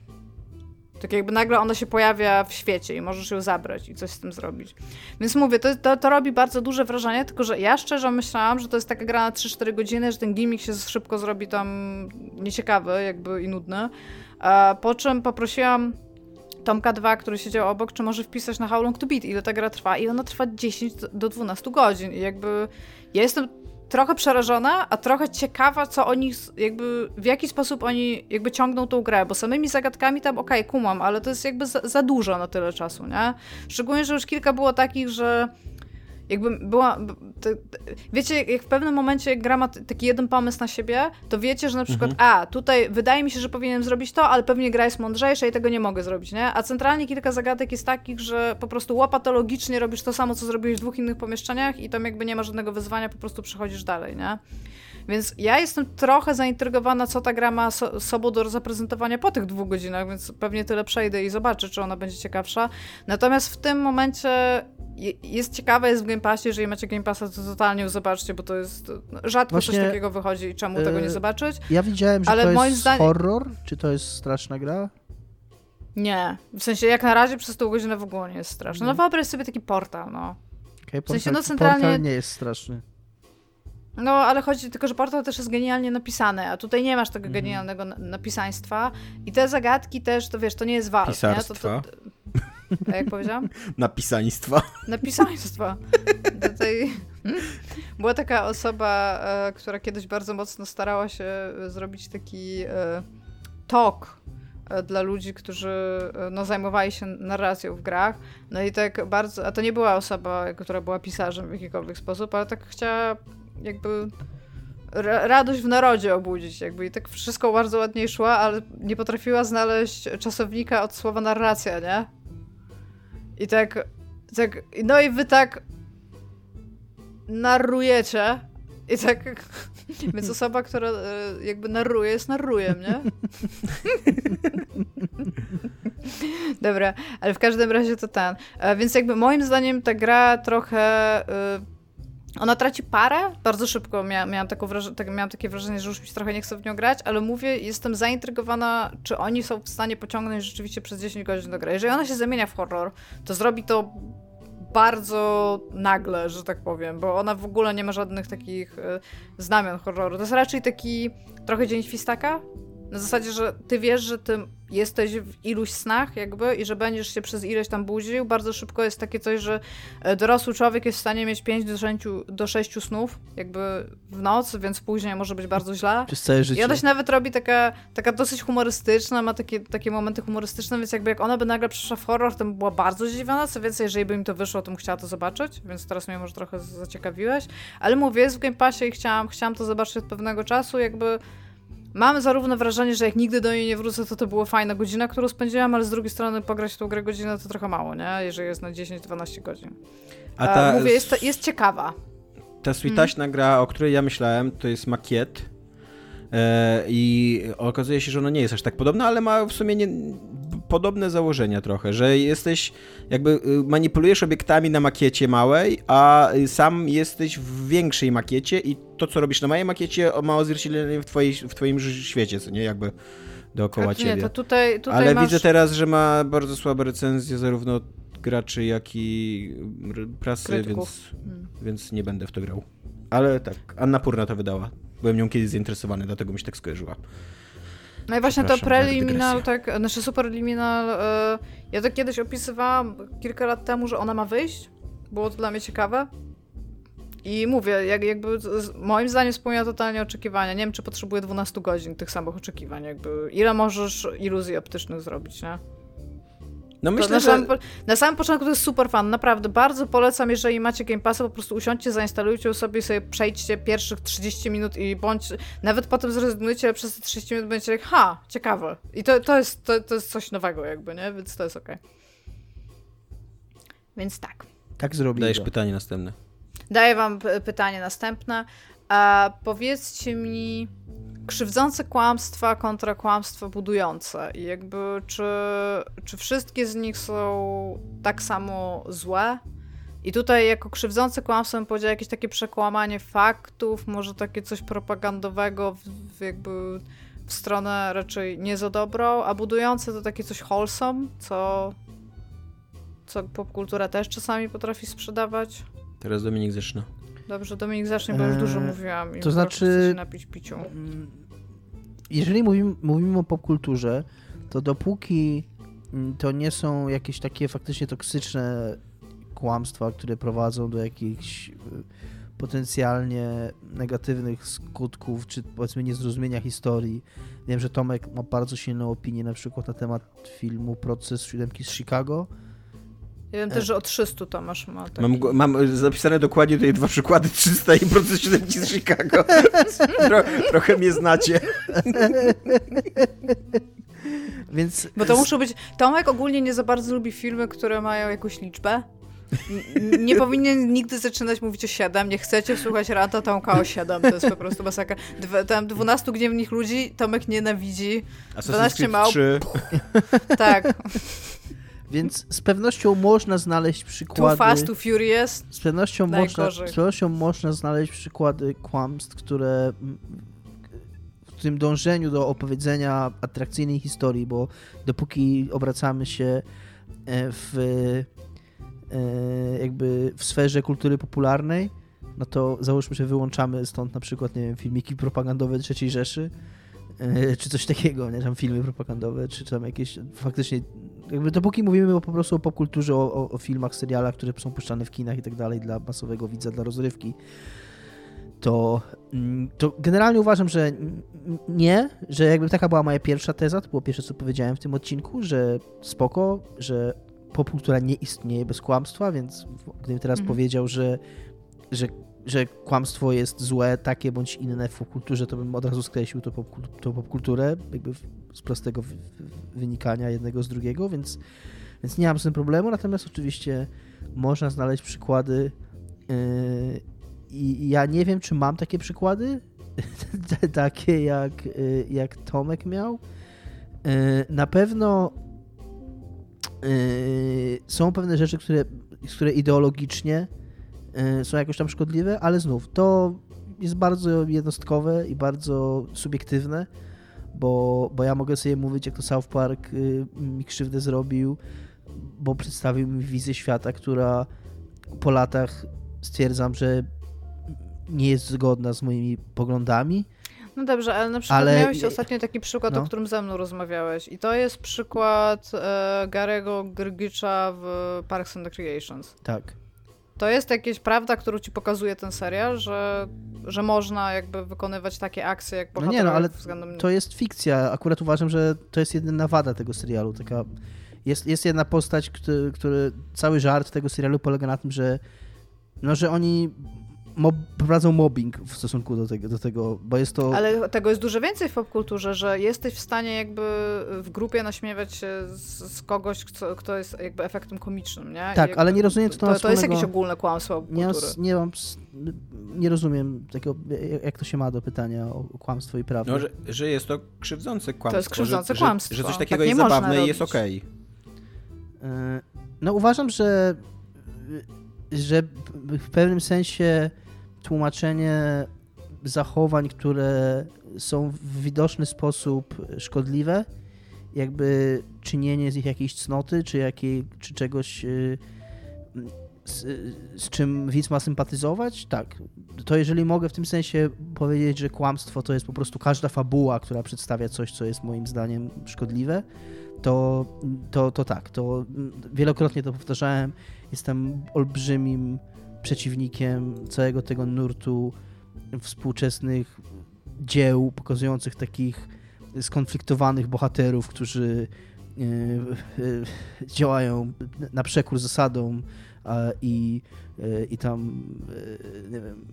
Tak jakby nagle ona się pojawia w świecie i możesz ją zabrać i coś z tym zrobić. Więc mówię, to, to, to robi bardzo duże wrażenie, tylko że ja szczerze myślałam, że to jest taka gra na 3-4 godziny, że ten gimmick się szybko zrobi tam nieciekawy jakby i nudny. Po czym poprosiłam Tomka 2, który siedział obok, czy może wpisać na How Long to Beat, ile ta gra trwa? I ona trwa 10 do 12 godzin. I jakby ja jestem trochę przerażona, a trochę ciekawa, co oni, jakby, w jaki sposób oni jakby ciągną tą grę, bo samymi zagadkami tam okej, okay, kumam, ale to jest jakby za, za dużo na tyle czasu, nie? Szczególnie, że już kilka było takich, że jakby była. wiecie, jak w pewnym momencie gra ma taki jeden pomysł na siebie, to wiecie, że na przykład, mhm. a tutaj wydaje mi się, że powinienem zrobić to, ale pewnie gra jest mądrzejsza i tego nie mogę zrobić, nie? A centralnie kilka zagadek jest takich, że po prostu łopatologicznie robisz to samo, co zrobiłeś w dwóch innych pomieszczeniach i tam jakby nie ma żadnego wyzwania, po prostu przechodzisz dalej, nie? Więc ja jestem trochę zaintrygowana, co ta gra ma so, sobą do zaprezentowania po tych dwóch godzinach, więc pewnie tyle przejdę i zobaczę, czy ona będzie ciekawsza. Natomiast w tym momencie jest ciekawe, jest w Game Passie, jeżeli macie Game Passa, to totalnie zobaczcie, bo to jest no, rzadko Właśnie, coś takiego wychodzi i czemu yy, tego nie e, zobaczyć. Ja widziałem, że ale to jest zdaniem... horror, czy to jest straszna gra? Nie, w sensie jak na razie przez tą godzinę w ogóle nie jest straszna. No mhm. wyobraź sobie taki portal, no. Okay, w sensie, no centralnie... Portal nie jest straszny. No, ale chodzi tylko, że portal też jest genialnie napisany, a tutaj nie masz tego mhm. genialnego napisaństwa. I te zagadki też, to wiesz, to nie jest Valve, Pisarstwa. nie? To, to, a jak powiedziałam? [laughs] Napisaństwa. Napisaństwa. Tutaj [laughs] była taka osoba, e, która kiedyś bardzo mocno starała się zrobić taki e, e, dla ludzi, którzy no, zajmowali się narracją w grach. No i tak bardzo, a to nie była osoba, która była pisarzem w jakikolwiek sposób, ale tak chciała jakby radość w narodzie obudzić, jakby i tak wszystko bardzo ładnie szło, ale nie potrafiła znaleźć czasownika od słowa narracja, nie? I tak, tak, no i wy tak narrujecie i tak, [laughs] więc osoba, która e, jakby narruje, jest narrujem, nie? [laughs] Dobra, ale w każdym razie to ten. E, więc jakby moim zdaniem ta gra trochę e, ona traci parę bardzo szybko. Mia miałam, tak, miałam takie wrażenie, że już mi się trochę nie chce w nią grać, ale mówię, jestem zaintrygowana, czy oni są w stanie pociągnąć rzeczywiście przez 10 godzin do gry. Jeżeli ona się zamienia w horror, to zrobi to bardzo nagle, że tak powiem, bo ona w ogóle nie ma żadnych takich y, znamion horroru. To jest raczej taki trochę dzień świstaka, na zasadzie, że ty wiesz, że ty jesteś w iluś snach jakby i że będziesz się przez ileś tam budził. Bardzo szybko jest takie coś, że e, dorosły człowiek jest w stanie mieć 5 do 6, do 6 snów jakby w noc, więc później może być bardzo źle. Przez całe życie. I ona się nawet robi taka, taka dosyć humorystyczna, ma takie, takie momenty humorystyczne, więc jakby jak ona by nagle przyszła w horror, to była bardzo zdziwiona. Co więcej, jeżeli by mi to wyszło, to bym chciała to zobaczyć, więc teraz mnie może trochę zaciekawiłeś. Ale mówię, jest w Game Passie i chciałam, chciałam to zobaczyć od pewnego czasu, jakby Mam zarówno wrażenie, że jak nigdy do niej nie wrócę, to to była fajna godzina, którą spędziłam, ale z drugiej strony pograć tą grę godzinę to trochę mało, nie? Jeżeli jest na 10-12 godzin. A ta, Mówię, jest, jest ciekawa. Ta switaśna hmm. gra, o której ja myślałem, to jest makiet. E, I okazuje się, że ona nie jest aż tak podobna, ale ma w sumie nie, podobne założenia trochę, że jesteś, jakby y, manipulujesz obiektami na makiecie małej, a y, sam jesteś w większej makiecie i to, co robisz na małej makiecie, ma odzwierciedlenie w, twojej, w twoim świecie, co nie? Jakby dookoła tak, ciebie. Nie, to tutaj, tutaj Ale masz... widzę teraz, że ma bardzo słabe recenzje zarówno graczy, jak i prasy, więc, hmm. więc nie będę w to grał. Ale tak, Anna Purna to wydała. Byłem nią kiedyś zainteresowany, dlatego mi się tak skojarzyła. No i właśnie to preliminal, tak, znaczy superliminal, yy, ja to kiedyś opisywałam kilka lat temu, że ona ma wyjść. Było to dla mnie ciekawe. I mówię, jak, jakby moim zdaniem spełnia totalnie oczekiwania. Nie wiem, czy potrzebuję 12 godzin tych samych oczekiwań. Jakby ile możesz iluzji optycznych zrobić, nie? No myślę, na, że... samym, na samym początku to jest super fan, naprawdę. Bardzo polecam, jeżeli macie Game Passa, po prostu usiądźcie, zainstalujcie sobie sobie przejdźcie pierwszych 30 minut i bądź, nawet potem zrezygnujcie, ale przez te 30 minut będziecie jak, ha, ciekawe. I to, to, jest, to, to jest coś nowego jakby, nie? Więc to jest okej. Okay. Więc tak. Tak zrobię. Dajesz pytanie następne. Daję wam pytanie następne. A powiedzcie mi krzywdzące kłamstwa kontra kłamstwa budujące. I jakby, czy, czy wszystkie z nich są tak samo złe? I tutaj jako krzywdzące kłamstwo bym powiedział jakieś takie przekłamanie faktów, może takie coś propagandowego w, jakby w stronę raczej nie za dobrą, a budujące to takie coś wholesome, co, co popkultura też czasami potrafi sprzedawać. Teraz Dominik zaczyna. Dobrze, Dominik zacznie, bo już dużo eee, mówiłam. I to znaczy, napić piciu. Mm, jeżeli mówimy, mówimy o popkulturze, to dopóki mm, to nie są jakieś takie faktycznie toksyczne kłamstwa, które prowadzą do jakichś y, potencjalnie negatywnych skutków, czy powiedzmy niezrozumienia historii. Wiem, że Tomek ma bardzo silną opinię na przykład na temat filmu Proces Siódemki z Chicago. Ja wiem też, że o 300 Tomasz ma taki... Mam, mam zapisane dokładnie tutaj dwa przykłady 300 i proces 7 z Chicago. [laughs] Tro, trochę mnie znacie. [laughs] Więc Bo to muszą być... Tomek ogólnie nie za bardzo lubi filmy, które mają jakąś liczbę. Nie powinien nigdy zaczynać mówić o 7. Nie chcecie słuchać rata Tomka o 7. To jest po prostu masakra. Dwa, tam 12 gniewnych ludzi Tomek nienawidzi. Assassin's 12 Creed małp. 3. Tak. Więc z pewnością można znaleźć Too przykłady. Fast, Too Furious. Z pewnością, można, z pewnością można znaleźć przykłady kłamstw, które w tym dążeniu do opowiedzenia atrakcyjnej historii, bo dopóki obracamy się e, w e, jakby w sferze kultury popularnej, no to załóżmy, że wyłączamy stąd na przykład, nie wiem, filmiki propagandowe III Rzeszy, czy coś takiego, nie, tam filmy propagandowe, czy tam jakieś faktycznie, jakby dopóki mówimy po prostu o popkulturze, o, o, filmach, serialach, które są puszczane w kinach i tak dalej dla masowego widza, dla rozrywki, to, mm, to generalnie uważam, że nie, że jakby taka była moja pierwsza teza, to było pierwsze, co powiedziałem w tym odcinku, że spoko, że popkultura nie istnieje bez kłamstwa, więc gdybym teraz Mhm. powiedział, że, że, że kłamstwo jest złe, takie bądź inne w popkulturze, to bym od razu skreślił tą, popkul- tą popkulturę, jakby z prostego wy- wy- wynikania jednego z drugiego, więc, więc nie mam z tym problemu, natomiast oczywiście można znaleźć przykłady yy, i ja nie wiem, czy mam takie przykłady, [laughs] takie jak, y, jak Tomek miał. Y, Na pewno y, są pewne rzeczy, które, które ideologicznie są jakoś tam szkodliwe, ale znów to jest bardzo jednostkowe i bardzo subiektywne, bo, bo ja mogę sobie mówić, jak to South Park y, mi krzywdę zrobił, bo przedstawił mi wizję świata, która po latach stwierdzam, że nie jest zgodna z moimi poglądami. No dobrze, ale na przykład Ale- miałeś ostatnio taki przykład, No. o którym ze mną rozmawiałeś. I to jest przykład e, Garego Grgicza w Parks and Recreations. Tak. To jest jakieś prawda, którą ci pokazuje ten serial, że, że można jakby wykonywać takie akcje jak No nie, bohaterowie no, ale względem... To jest fikcja. Akurat uważam, że to jest jedyna wada tego serialu. Taka, jest, jest jedna postać, który, który cały żart tego serialu polega na tym, że, no, że oni mob, prowadzą mobbing w stosunku do tego, do tego, bo jest to... Ale tego jest dużo więcej w popkulturze, że jesteś w stanie jakby w grupie naśmiewać się z, z kogoś, kto, kto jest jakby efektem komicznym, nie? Tak, jakby ale nie rozumiem, co to to, to jest jakieś ogólne kłamstwo nie, nie mam, nie rozumiem tego, jak- to się ma do pytania o, kłamstwo i prawdę. No, że, że jest to krzywdzące kłamstwo. jest krzywdzące że, kłamstwo. Że, że coś Tak takiego nie jest zabawne i jest okej. E, No uważam, że, że w pewnym sensie tłumaczenie zachowań, które są w widoczny sposób szkodliwe, jakby czynienie z nich jakiejś cnoty, czy, jakiej, czy czegoś, y, z, z czym widz ma sympatyzować, tak. To jeżeli mogę w tym sensie powiedzieć, że kłamstwo to jest po prostu każda fabuła, która przedstawia coś, co jest moim zdaniem szkodliwe, to, to, to tak, to wielokrotnie to powtarzałem. Jestem olbrzymim przeciwnikiem całego tego nurtu współczesnych dzieł pokazujących takich skonfliktowanych bohaterów, którzy e, e, działają na przekór zasadom i, e, i tam nie wiem,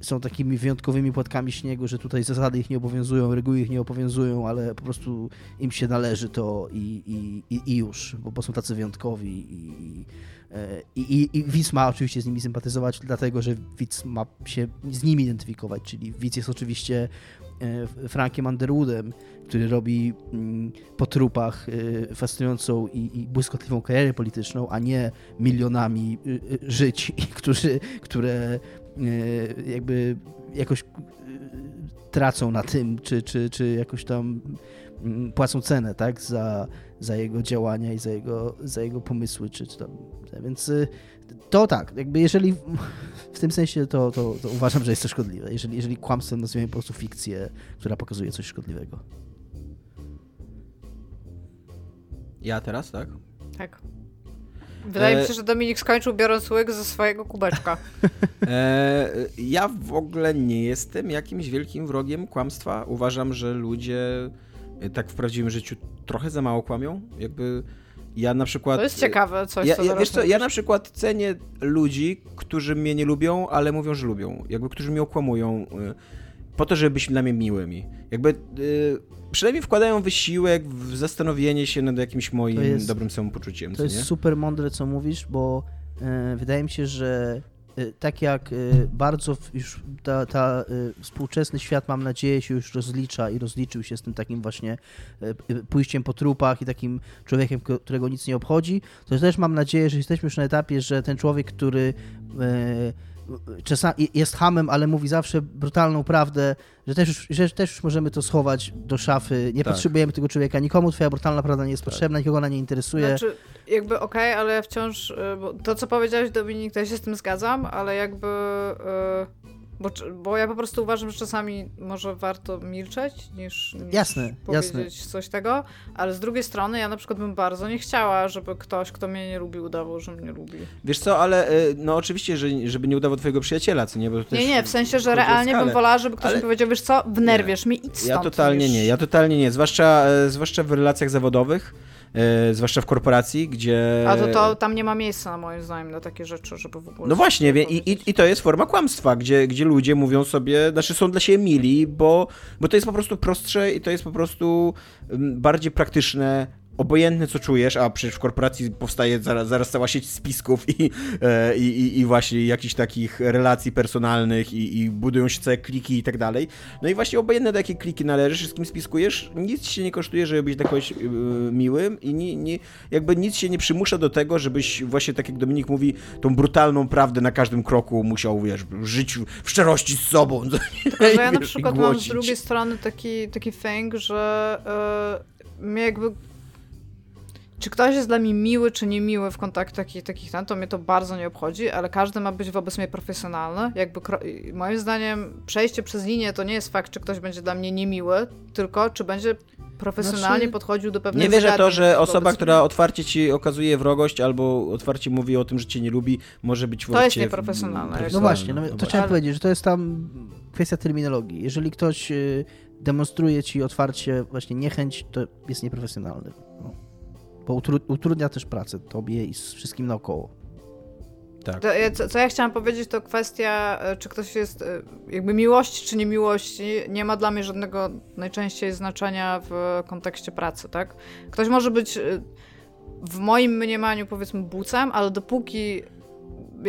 są takimi wyjątkowymi płatkami śniegu, że tutaj zasady ich nie obowiązują, reguły ich nie obowiązują, ale po prostu im się należy to i, i, i, już, bo, bo są tacy wyjątkowi i, e, i, i, widz ma oczywiście z nimi sympatyzować, dlatego że widz ma się z nimi identyfikować, czyli widz jest oczywiście e, Frankiem Underwoodem, który robi mm, po trupach e, fascynującą i, i błyskotliwą karierę polityczną, a nie milionami y, żyć, [laughs] którzy, które e, jakby jakoś y, tracą na tym, czy, czy, czy jakoś tam mm, płacą cenę, tak, za, za jego działania i za jego, za jego pomysły, czy, czy tam, więc y, to tak, jakby jeżeli [laughs] w tym sensie to, to, to uważam, że jest to szkodliwe, jeżeli, jeżeli kłamstwem nazwiemy po prostu fikcję, która pokazuje coś szkodliwego. Ja teraz, tak? Tak. Wydaje mi się, że Dominik skończył biorąc łyk ze swojego kubeczka. [laughs] E, ja w ogóle nie jestem jakimś wielkim wrogiem kłamstwa. Uważam, że ludzie tak w prawdziwym życiu trochę za mało kłamią. Jakby ja na przykład... To jest ciekawe coś, ja, co ja, wiesz co, ja na przykład cenię ludzi, którzy mnie nie lubią, ale mówią, że lubią. Jakby, którzy mnie okłamują po to, żeby być dla mnie miłymi. Jakby y, przynajmniej wkładają wysiłek w zastanowienie się nad jakimś moim jest, dobrym samopoczuciem. To jest nie? super mądre, co mówisz, bo y, wydaje mi się, że Y, tak jak y, bardzo już ta, ta, współczesny świat, mam nadzieję, się już rozlicza i rozliczył się z tym takim właśnie pójściem po trupach i takim człowiekiem, którego nic nie obchodzi, to też mam nadzieję, że jesteśmy już na etapie, że ten człowiek, który czasami jest hamem, ale mówi zawsze brutalną prawdę, że też, już, że też już możemy to schować do szafy. Nie tak. potrzebujemy tego człowieka. Nikomu twoja brutalna prawda nie jest tak. potrzebna, nikogo ona nie interesuje. Znaczy, jakby okej, okay, ale ja wciąż, to co powiedziałeś Dominik, to ja się z tym zgadzam, ale jakby... Yy bo, bo ja po prostu uważam, że czasami może warto milczeć, niż, niż jasne, powiedzieć jasne. coś tego, ale z drugiej strony ja na przykład bym bardzo nie chciała, żeby ktoś, kto mnie nie lubi, udawał, że mnie lubi. Wiesz co, ale y, no oczywiście, że, żeby nie udawał twojego przyjaciela, co nie? Bo nie, nie, w sensie, że realnie bym wolała, żeby ktoś ale... mi powiedział, wiesz co, wnerwiesz mnie, idź stąd. Ja totalnie nie, ja totalnie nie, zwłaszcza, e, zwłaszcza w relacjach zawodowych, e, zwłaszcza w korporacji, gdzie... A to, to tam nie ma miejsca, moim zdaniem, na takie rzeczy, żeby w ogóle... No właśnie, wie, i, i, i to jest forma kłamstwa, gdzie, gdzie ludzie mówią sobie, znaczy są dla siebie mili, bo, bo to jest po prostu prostsze i to jest po prostu mm, bardziej praktyczne obojętne co czujesz, a przecież w korporacji powstaje zaraz, zaraz cała sieć spisków i, e, i, i właśnie jakichś takich relacji personalnych i, i, budują się całe kliki i tak dalej. No i właśnie obojętne do jakiej kliki należysz, z kim spiskujesz, nic się nie kosztuje, żeby być dla kogoś yy, miłym i nie, nie, jakby nic się nie przymusza do tego, żebyś właśnie tak jak Dominik mówi, tą brutalną prawdę na każdym kroku musiał, wiesz, żyć w szczerości z sobą. [laughs] Tylko, że ja na przykład mam z drugiej strony taki, taki thing, że yy, mnie jakby czy ktoś jest dla mnie miły, czy niemiły w kontaktach takich, takich tam, to mnie to bardzo nie obchodzi, ale każdy ma być wobec mnie profesjonalny. Jakby moim zdaniem przejście przez linię to nie jest fakt, czy ktoś będzie dla mnie niemiły, tylko czy będzie profesjonalnie znaczy, podchodził do pewnych Nie wierzę to, że osoba, która otwarcie ci okazuje wrogość albo otwarcie mówi o tym, że cię nie lubi, może być To jest nieprofesjonalne. No właśnie, no, to chciałem ale... powiedzieć, że to jest tam kwestia terminologii. Jeżeli ktoś y, demonstruje ci otwarcie właśnie niechęć, to jest nieprofesjonalny. No bo utrudnia też pracę tobie i z wszystkim naokoło. Tak. To, co, co, ja chciałam powiedzieć, to kwestia, e, czy ktoś jest e, jakby miłości czy niemiłości, nie ma dla mnie żadnego najczęściej znaczenia w kontekście pracy, tak? Ktoś może być e, w moim mniemaniu powiedzmy bucem, ale dopóki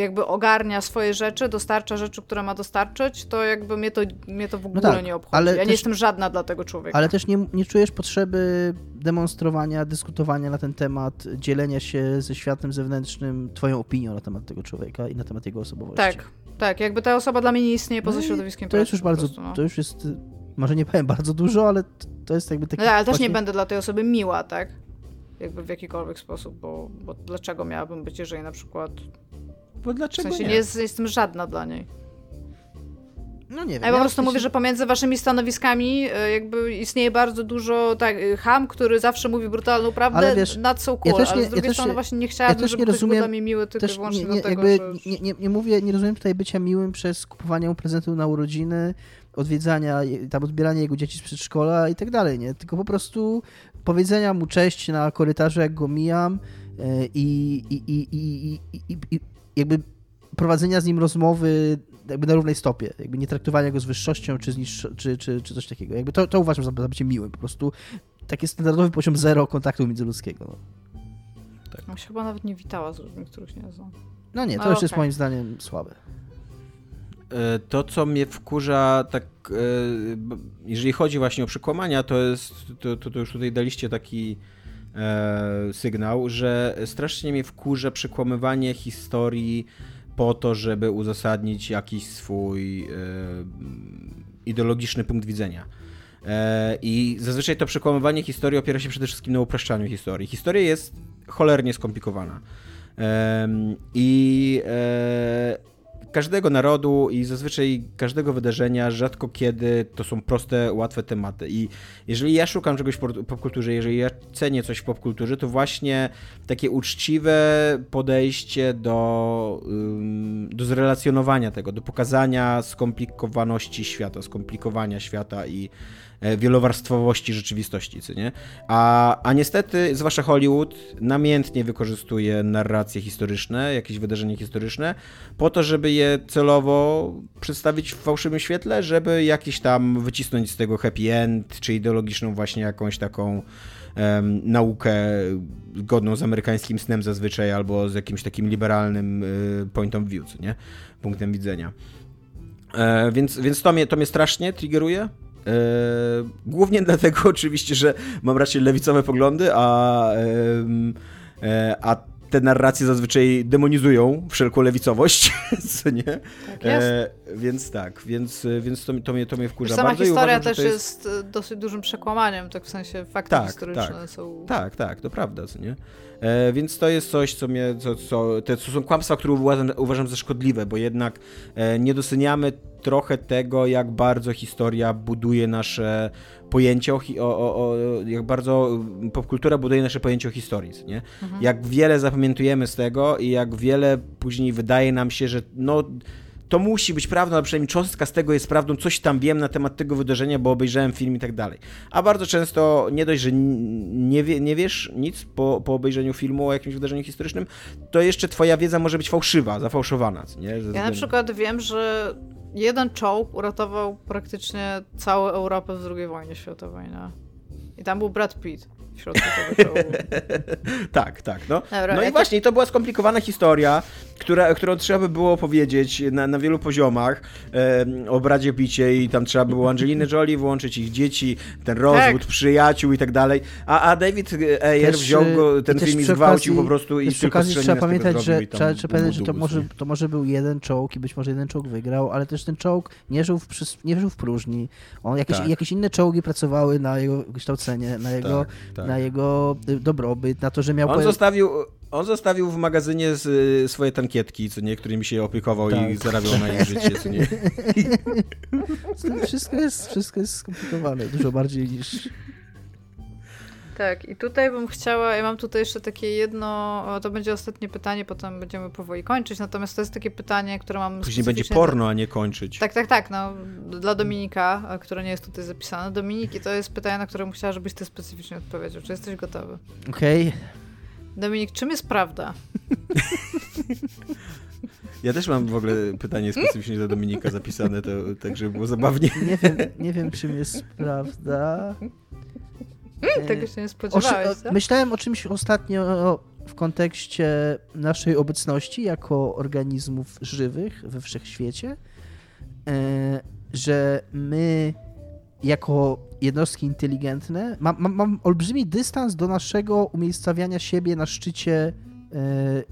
jakby ogarnia swoje rzeczy, dostarcza rzeczy, które ma dostarczyć, to jakby mnie to, mnie to w no ogóle no tak, nie obchodzi. Ale ja też, nie jestem żadna dla tego człowieka. Ale też nie, nie czujesz potrzeby demonstrowania, dyskutowania na ten temat, dzielenia się ze światem zewnętrznym twoją opinią na temat tego człowieka i na temat jego osobowości. Tak, tak. Jakby ta osoba dla mnie nie istnieje poza no środowiskiem To jest już bardzo, prostu, no. to już jest, może nie powiem bardzo dużo, ale to jest jakby taki... No, ale też nie będę dla tej osoby miła, tak? Jakby w jakikolwiek sposób, bo, bo dlaczego miałabym być, jeżeli na przykład bo dlaczego w sensie nie? nie jest, jestem żadna dla niej. No nie wiem. Ja po prostu mówię, że pomiędzy waszymi stanowiskami e, jakby istnieje bardzo dużo tak, e, ham, który zawsze mówi brutalną prawdę, ale wiesz, nad so cool, ja też nie, ale z drugiej ja strony właśnie nie chciałabym, ja żeby nie rozumiem, ktoś był dla miły tylko wyłącznie nie, nie, dlatego, że... Nie, nie, nie, mówię, nie rozumiem tutaj bycia miłym przez kupowanie mu prezentu na urodziny, odwiedzania, tam odbieranie jego dzieci z przedszkola i tak dalej, nie? Tylko po prostu powiedzenia mu cześć na korytarzu, jak go mijam e, i, i, i, i, i, i jakby prowadzenia z nim rozmowy jakby na równej stopie, jakby nie traktowania go z wyższością czy, z niż, czy, czy, czy coś takiego. Jakby to, to uważam za, za bycie miłym, po prostu taki standardowy poziom zero kontaktu międzyludzkiego. No. Tak. On się chyba nawet nie witała z ludźmi, których nie znam. No nie, to no, już okay. jest moim zdaniem słabe. E, to, co mnie wkurza, tak, e, jeżeli chodzi właśnie o przekłamania, to jest, to, to, to już tutaj daliście taki e, sygnał, że strasznie mnie wkurza przekłamywanie historii po to, żeby uzasadnić jakiś swój e, ideologiczny punkt widzenia. E, I zazwyczaj to przekłamywanie historii opiera się przede wszystkim na upraszczaniu historii. Historia jest cholernie skomplikowana. I każdego narodu i zazwyczaj każdego wydarzenia, rzadko kiedy to są proste, łatwe tematy. I jeżeli ja szukam czegoś w popkulturze, jeżeli ja cenię coś w popkulturze, to właśnie takie uczciwe podejście do, do zrelacjonowania tego, do pokazania skomplikowaności świata, skomplikowania świata i wielowarstwowości rzeczywistości, co nie? A, a niestety, zwłaszcza Hollywood, namiętnie wykorzystuje narracje historyczne, jakieś wydarzenia historyczne, po to, żeby je celowo przedstawić w fałszywym świetle, żeby jakiś tam wycisnąć z tego happy end, czy ideologiczną właśnie jakąś taką um, naukę godną z amerykańskim snem zazwyczaj, albo z jakimś takim liberalnym y, point of view, co nie? Punktem widzenia. E, więc więc to, mnie, to mnie strasznie triggeruje. E, głównie dlatego [laughs] oczywiście, że mam raczej lewicowe poglądy, a, e, a te narracje zazwyczaj demonizują wszelką lewicowość, [laughs] co nie? Tak jest. E, więc tak, więc, więc to, to, mnie, to mnie wkurza Sama bardzo. historia uważam, też jest... jest... dosyć dużym przekłamaniem, tak w sensie fakty tak, historyczne tak. są... Tak, tak, to prawda, co nie? E, więc to jest coś, co mnie, co, co, te, to są kłamstwa, które uważam, uważam za szkodliwe, bo jednak e, nie doceniamy trochę tego, jak bardzo historia buduje nasze pojęcie o, o, o, jak bardzo popkultura buduje nasze pojęcie o historii, nie? Mhm. Jak wiele zapamiętujemy z tego i jak wiele później wydaje nam się, że no to musi być prawdą, ale przynajmniej cząstka z tego jest prawdą, coś tam wiem na temat tego wydarzenia, bo obejrzałem film i tak dalej. A bardzo często nie dość, że nie, wie, nie wiesz nic po, po obejrzeniu filmu o jakimś wydarzeniu historycznym, to jeszcze twoja wiedza może być fałszywa, zafałszowana. Nie? Ja na przykład wiem, że jeden czołg uratował praktycznie całą Europę w II wojnie światowej. No. I tam był Brad Pitt w środku tego czołgu. [laughs] tak, tak. No, Dobra, no i właśnie, to była skomplikowana historia, która, którą trzeba by było opowiedzieć na, na wielu poziomach e, o bradzie Picie i tam trzeba było Angeliny [laughs] Jolie włączyć, ich dzieci, ten rozwód, tak. przyjaciół i tak dalej. A, a David Ayer też, wziął go, ten film i zgwałcił po prostu i tylko trzeba pamiętać, że, trzeba, trzeba pamiętać, że to może, to może był jeden czołg i być może jeden czołg wygrał, ale też ten czołg nie żył w, nie żył w próżni. On, jakieś, tak. jakieś inne czołgi pracowały na jego kształcenie, na jego, tak, tak. Na jego dobrobyt, na to, że miał... On zostawił on zostawił w magazynie z, y, swoje tankietki, co nie, którymi się opiekował tak. i zarabiał na ich życie, co nie. [laughs] wszystko jest, wszystko jest skomplikowane, dużo bardziej niż... Tak, i tutaj bym chciała, ja mam tutaj jeszcze takie jedno, to będzie ostatnie pytanie, potem będziemy powoli kończyć, natomiast to jest takie pytanie, które mam Później będzie porno, a nie kończyć. Tak, tak, tak, no, dla Dominika, które nie jest tutaj zapisane. Dominiki, to jest pytanie, na które bym chciała, żebyś ty specyficznie odpowiedział. Czy jesteś gotowy? Okej. Okay. Dominik, czym jest prawda? [laughs] Ja też mam w ogóle pytanie specyficznie do Dominika zapisane, to, tak żeby było zabawnie. Nie wiem, nie wiem czym jest prawda. Hmm, tego się nie spodziewałeś, o, Myślałem o czymś ostatnio w kontekście naszej obecności jako organizmów żywych we wszechświecie, e, że my jako jednostki inteligentne, mam, mam, mam, olbrzymi dystans do naszego umiejscawiania siebie na szczycie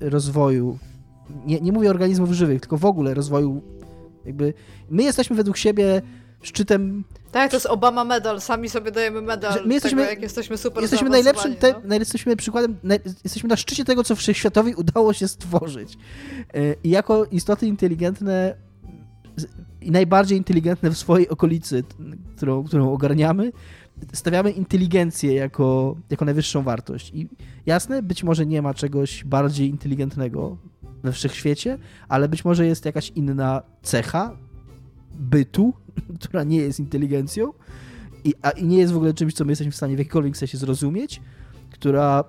e, rozwoju. Nie, nie mówię organizmów żywych, tylko w ogóle rozwoju. Jakby my jesteśmy według siebie szczytem. Tak, to jest Obama medal, sami sobie dajemy medal my jesteśmy, tego, jak jesteśmy super Jesteśmy najlepszym, te, no. jesteśmy przykładem, na, jesteśmy na szczycie tego, co wszechświatowi udało się stworzyć. E, I jako istoty inteligentne i najbardziej inteligentne w swojej okolicy, którą, którą ogarniamy, stawiamy inteligencję jako, jako najwyższą wartość. I jasne, być może nie ma czegoś bardziej inteligentnego we wszechświecie, ale być może jest jakaś inna cecha bytu, [clears throat] która nie jest inteligencją i, a, i nie jest w ogóle czymś, co my jesteśmy w stanie w jakikolwiek sensie zrozumieć, która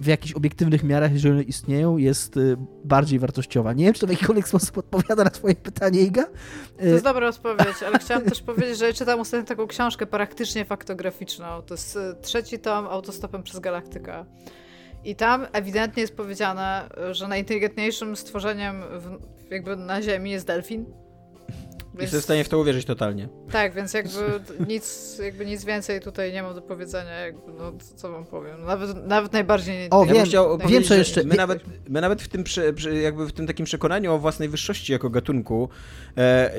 w jakichś obiektywnych miarach, jeżeli one istnieją, jest y, bardziej wartościowa. Nie wiem, czy to w jakikolwiek [laughs] sposób odpowiada na twoje pytanie, Iga. To jest dobra odpowiedź, ale [laughs] chciałam też powiedzieć, że czytam ostatnio taką książkę praktycznie faktograficzną. To jest y, trzeci tom Autostopem przez Galaktykę. I tam ewidentnie jest powiedziane, że najinteligentniejszym stworzeniem w, jakby na Ziemi jest delfin więc... Jestem w stanie w to uwierzyć totalnie. Tak, więc jakby [laughs] nic, jakby nic więcej tutaj nie mam do powiedzenia, jakby, no co wam powiem. Nawet, nawet najbardziej nie O, ja wiem, chciał wiem co jeszcze. My nawet, my nawet w tym, jakby w tym takim przekonaniu o własnej wyższości jako gatunku e,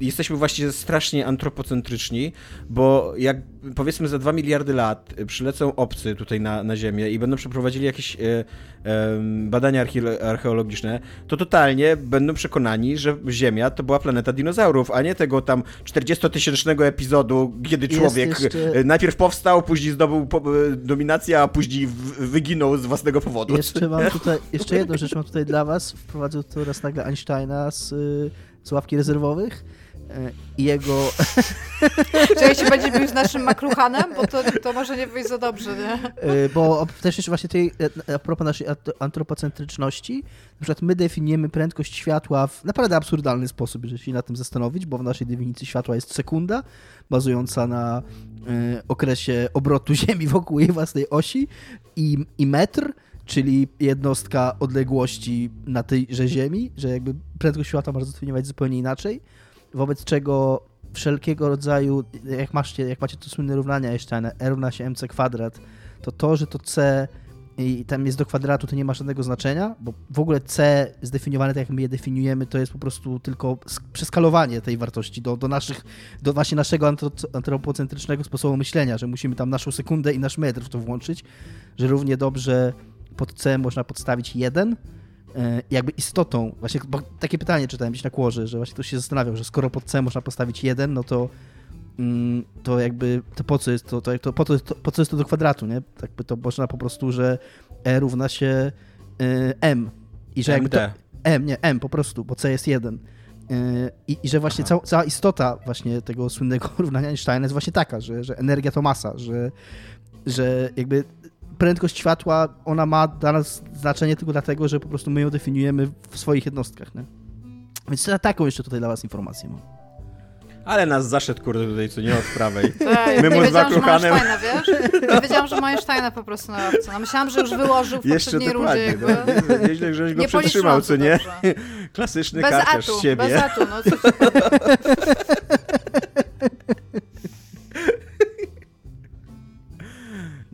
jesteśmy właśnie strasznie antropocentryczni, bo jak powiedzmy za 2 miliardy lat przylecą obcy tutaj na, na Ziemię i będą przeprowadzili jakieś e, e, badania archeologiczne, to totalnie będą przekonani, że Ziemia to była planeta dinozaurów, a nie tego tam 40-tysięcznego epizodu, kiedy człowiek jeszcze... najpierw powstał, później zdobył dominację, a później wyginął z własnego powodu. Jeszcze mam [laughs] tutaj, jeszcze jedną rzecz mam tutaj dla was. Wprowadził tu raz nagle Einsteina z, z ławki rezerwowych i jego... [laughs] Czy jeśli będzie bił z naszym makruchanem, bo to, to może nie wyjść za dobrze, nie? E, bo też jeszcze właśnie tej, e, a propos naszej antropocentryczności, na przykład my definiujemy prędkość światła w naprawdę absurdalny sposób, jeżeli się na tym zastanowić, bo w naszej definicji światła jest sekunda, bazująca na okresie obrotu [laughs] Ziemi wokół jej własnej osi i, i metr, czyli jednostka odległości na tejże Ziemi, że jakby prędkość światła można zdefiniować zupełnie inaczej wobec czego wszelkiego rodzaju, jak, macie, jak macie to słynne równania Einsteina, R równa się mc kwadrat, to to, że to c i tam jest do kwadratu, to nie ma żadnego znaczenia, bo w ogóle c zdefiniowane tak jak my je definiujemy, to jest po prostu tylko przeskalowanie tej wartości do, do naszych, do właśnie naszego antropocentrycznego sposobu myślenia, że musimy tam naszą sekundę i nasz metr w to włączyć, że równie dobrze pod c można podstawić 1, E, jakby istotą, właśnie bo takie pytanie czytałem gdzieś na kłorze, że właśnie ktoś się zastanawiał, że skoro pod C można postawić jeden, no to mm, to jakby, to po co jest to, to, to, po, to, to, po co jest to do kwadratu, nie? Tak by to można po prostu, że E równa się y, M i że jakby to, M, nie, M po prostu, bo C jest jeden. Y, I, I, że właśnie cała, cała istota właśnie tego słynnego [laughs] równania Einsteina jest właśnie taka, że, że energia to masa, że, że jakby prędkość światła, ona ma dla nas znaczenie tylko dlatego, że po prostu my ją definiujemy w swoich jednostkach, nie? Więc taką jeszcze tutaj dla was informację mam. Ale nas zaszedł, kurde, tutaj, co nie od prawej. [laughs] Tak, My mu z Makruchanem... wiesz? Ja wiedziałam, że ma Steina po prostu na ławce. No myślałam, że już wyłożył w Jeszcze poprzedniej rundzie jakby. No, nieźle, żeś go nie przetrzymał, co nie? [laughs] Klasyczny bez karciarz atu, z siebie. Bez atu, no co [laughs]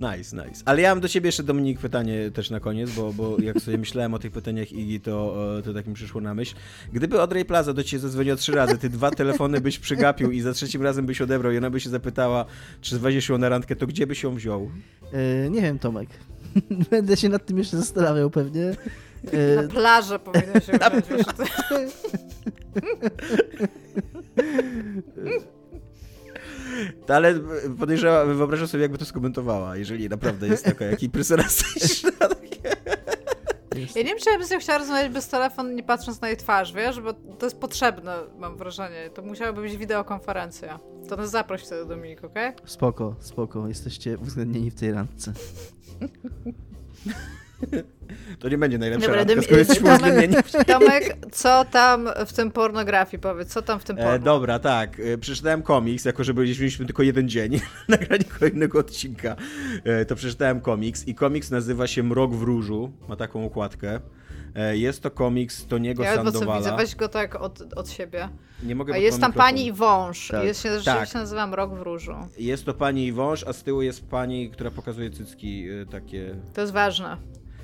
Nice, nice. Ale ja mam do ciebie jeszcze, Dominik, pytanie też na koniec, bo, bo jak sobie myślałem o tych pytaniach Igi, to, to tak mi przyszło na myśl. Gdyby Audrey Plaza do ciebie zadzwoniła trzy razy, ty dwa telefony byś przygapił i za trzecim razem byś odebrał i ona by się zapytała, czy weźmiesz ją na randkę, to gdzie byś ją wziął? Yy, nie wiem, Tomek. [laughs] Będę się nad tym jeszcze zastanawiał pewnie. Na plażę powinno się wziąć. [laughs] [laughs] [laughs] ale podejrzewam, wyobrażam sobie, jakby to skomentowała, jeżeli naprawdę jest taka jak impresjonistyczna. [laughs] Ja nie wiem, czy ja bym sobie chciała rozmawiać bez telefonu, nie patrząc na jej twarz, wiesz, bo to jest potrzebne, mam wrażenie. To musiałaby być wideokonferencja. To nas zaproś wtedy, Dominik, okej? Okay? Spoko, spoko. Jesteście uwzględnieni w tej randce. [laughs] [laughs] To nie będzie najlepsza Dobra, randka, skoro jesteśmy [laughs] Tomek, Tomek, co tam w tym pornografii, powiedz, co tam w tym porno? E, dobra, tak. E, przeczytałem komiks, jako że byliśmy tylko jeden dzień [laughs] nagranie kolejnego odcinka, e, to przeczytałem komiks i komiks nazywa się Mrok w różu, ma taką okładkę. E, jest to komiks Toniego ja Sandowala. Ja widzę, weź go tak od, od siebie. Nie mogę, a jest tam mikrofon. pani i wąż. Tak. Jest, się, tak. się nazywa Mrok w różu. Jest to pani i wąż, a z tyłu jest pani, która pokazuje cycki e, takie... To jest ważne.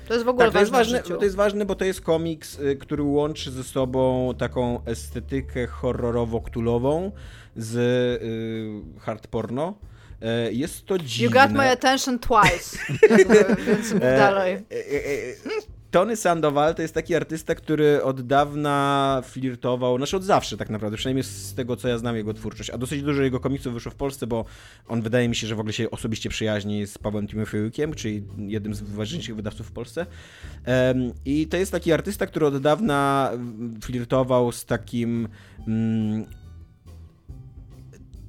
To jest w ogóle tak, to jest ważne, to jest ważne, bo to jest komiks, y, który łączy ze sobą taką estetykę horrorowo-ktulową z y, hard porno. E, jest to dziwne. You got my attention twice. Więc mów dalej. Tony Sandoval to jest taki artysta, który od dawna flirtował, znaczy od zawsze tak naprawdę, przynajmniej z tego, co ja znam jego twórczość, a dosyć dużo jego komiksów wyszło w Polsce, bo on wydaje mi się, że w ogóle się osobiście przyjaźni z Pawłem Timofejukiem, czyli jednym z ważniejszych wydawców w Polsce. I to jest taki artysta, który od dawna flirtował z takim mm,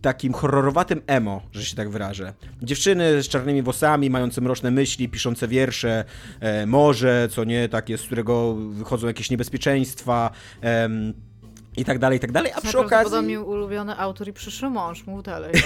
takim horrorowatym emo, że się tak wyrażę. Dziewczyny z czarnymi włosami, mające mroczne myśli, piszące wiersze, e, morze, co nie, takie, z którego wychodzą jakieś niebezpieczeństwa. I tak dalej, i tak dalej, a przy okazji... mi ulubiony autor i przyszły mąż, mów dalej. [laughs]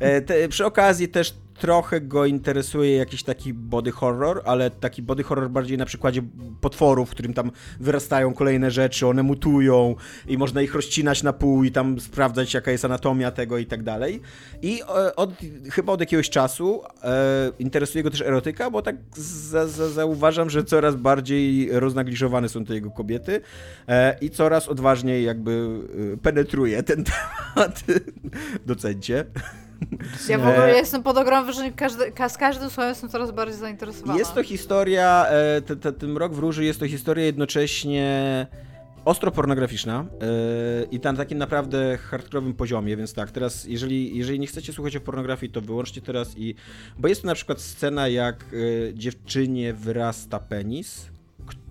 E, te, przy okazji też trochę go interesuje jakiś taki body horror, ale taki body horror bardziej na przykładzie potworów, w którym tam wyrastają kolejne rzeczy, one mutują i można ich rozcinać na pół i tam sprawdzać jaka jest anatomia tego i tak dalej. I e, od, chyba od jakiegoś czasu e, interesuje go też erotyka, bo tak za, za, zauważam, że coraz bardziej roznagliżowane są te jego kobiety e, i coraz odważniej jakby e, penetruje ten [laughs] temat docencie. Ja w ogóle jestem pod ogromnym wrażeniem, każdy, z każdym słowem jestem coraz bardziej zainteresowana. Jest to historia, e, te, te, ten Rok w Róży jest to historia jednocześnie ostro pornograficzna yy, i tam takim naprawdę hardkorowym poziomie, więc tak, teraz jeżeli, jeżeli nie chcecie słuchać o pornografii, to wyłączcie teraz i... Bo jest to na przykład scena, jak yy, dziewczynie wyrasta penis,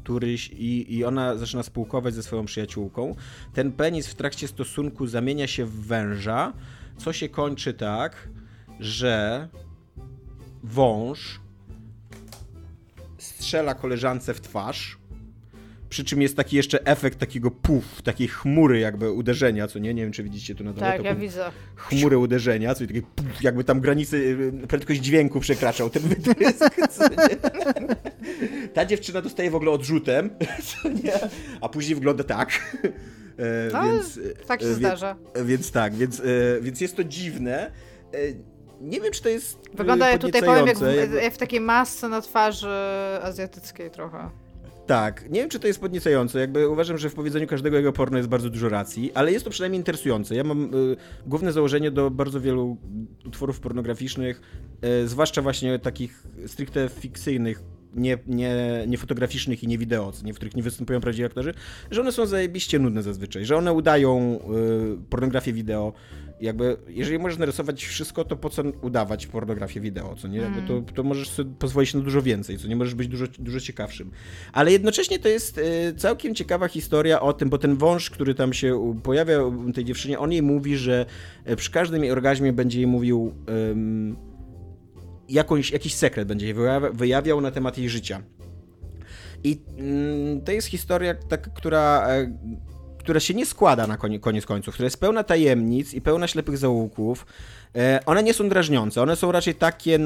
któryś i, i ona zaczyna spółkować ze swoją przyjaciółką. Ten penis w trakcie stosunku zamienia się w węża, co się kończy tak, że wąż strzela koleżance w twarz, przy czym jest taki jeszcze efekt takiego puf, takiej chmury jakby uderzenia, co nie? Nie wiem, czy widzicie tu na dole. Tak, ja widzę. Chmury uderzenia, co takie puf, jakby tam granicy, y, prędkość dźwięku przekraczał ten wytrysk, co nie? Ta dziewczyna dostaje w ogóle odrzutem, [laughs] co nie? A później wygląda tak. E, więc, tak się e, zdarza. Więc tak, więc, e, więc jest to dziwne. E, nie wiem, czy to jest. Wygląda ja tutaj powiem jak w, jak w takiej masce na twarzy azjatyckiej trochę. Tak, nie wiem, czy to jest podniecające. Jakby uważam, że w powiedzeniu każdego jego porno jest bardzo dużo racji, ale jest to przynajmniej interesujące. Ja mam y, główne założenie do bardzo wielu utworów pornograficznych, y, zwłaszcza właśnie takich stricte fikcyjnych, nie, nie, nie fotograficznych i nie wideo, w których nie występują prawdziwi aktorzy, że one są zajebiście nudne zazwyczaj, że one udają y, pornografię wideo, jakby, jeżeli możesz narysować wszystko, to po co udawać pornografię wideo, co nie? To, to możesz sobie pozwolić na dużo więcej, co nie? Możesz być dużo, dużo ciekawszym. Ale jednocześnie to jest y, całkiem ciekawa historia o tym, bo ten wąż, który tam się pojawia tej dziewczynie, on jej mówi, że e, przy każdym jej orgazmie będzie jej mówił jakąś, jakiś sekret, będzie jej wyjawiał na temat jej życia. I mm, to jest historia, taka, która e, która się nie składa na koniec końców, która jest pełna tajemnic i pełna ślepych zaułków. E, one nie są drażniące, one są raczej takie,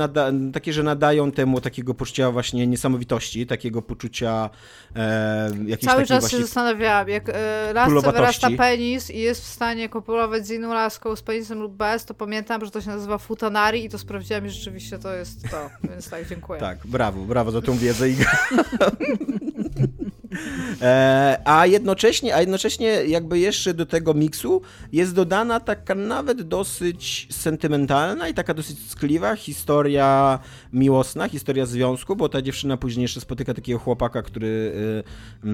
takie, że nadają temu takiego poczucia właśnie niesamowitości, takiego poczucia e, jakiejś Cały czas się zastanawiałam, jak e, lasce wyrasta penis i jest w stanie kopulować z inną laską z penisem lub bez, to pamiętam, że to się nazywa futanari i to sprawdziłam i rzeczywiście to jest to, więc tak, dziękuję. Tak, brawo, brawo za tą wiedzę. [laughs] E, a jednocześnie, a jednocześnie jakby jeszcze do tego miksu jest dodana taka nawet dosyć sentymentalna i taka dosyć skliwa historia miłosna, historia związku, bo ta dziewczyna później jeszcze spotyka takiego chłopaka, który y,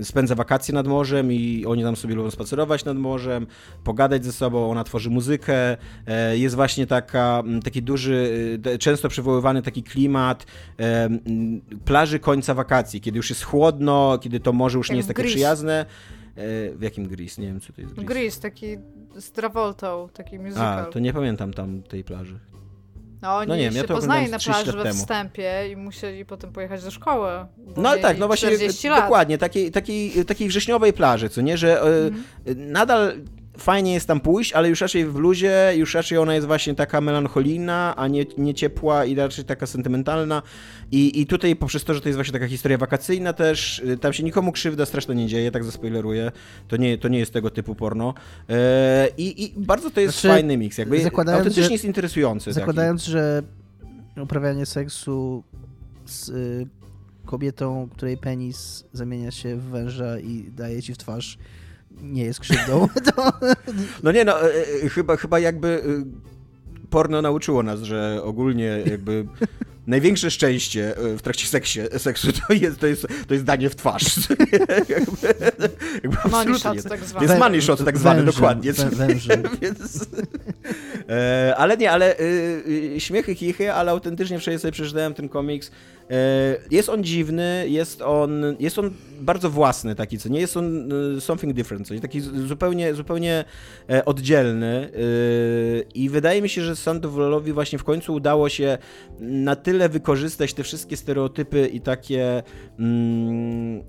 y, spędza wakacje nad morzem i oni tam sobie lubią spacerować nad morzem, pogadać ze sobą, ona tworzy muzykę, y, jest właśnie taka, taki duży, e, często przywoływany taki klimat plaży końca wakacji, kiedy już jest chłodno, kiedy to morze już nie jest takie przyjazne. W jakim Gris? Nie wiem, co to jest Gris. Gris, taki z Travoltą, taki musical. A, to nie pamiętam tam tej plaży. No oni no nie się ja poznali na plaży we wstępie i musieli potem pojechać do szkoły. No ale tak, no właśnie, dokładnie, takiej, takiej, takiej wrześniowej plaży, co nie, że mm. nadal fajnie jest tam pójść, ale już raczej w bluzie, już raczej ona jest właśnie taka melancholijna, a nie, nie ciepła i raczej taka sentymentalna. I, I tutaj poprzez to, że to jest właśnie taka historia wakacyjna też, y, tam się nikomu krzywda strasznie nie dzieje, tak zaspoileruję. To nie, to nie jest tego typu porno. E, i, I bardzo to jest znaczy, fajny miks, jakby autentycznie że, jest interesujący. Zakładając, taki. że uprawianie seksu z y, kobietą, której penis zamienia się w węża i daje ci w twarz nie jest krzywdą. [laughs] To... No nie, no, e, e, chyba, chyba jakby e, porno nauczyło nas, że ogólnie jakby [laughs] największe szczęście w trakcie seksie, seksu to jest, to, jest, to jest danie w twarz. [laughs] jakby, jakby money shot tak zwany. Jest money shot tak zwany, dokładnie. Więc, e, ale nie, ale e, śmiechy, chichy, ale autentycznie wczoraj sobie przeczytałem ten komiks E, jest on dziwny, jest on, jest on bardzo własny taki, co nie jest on e, something different, coś taki zupełnie, zupełnie e, oddzielny i wydaje mi się, że Sandow-Lowi właśnie w końcu udało się na tyle wykorzystać te wszystkie stereotypy i takie mm,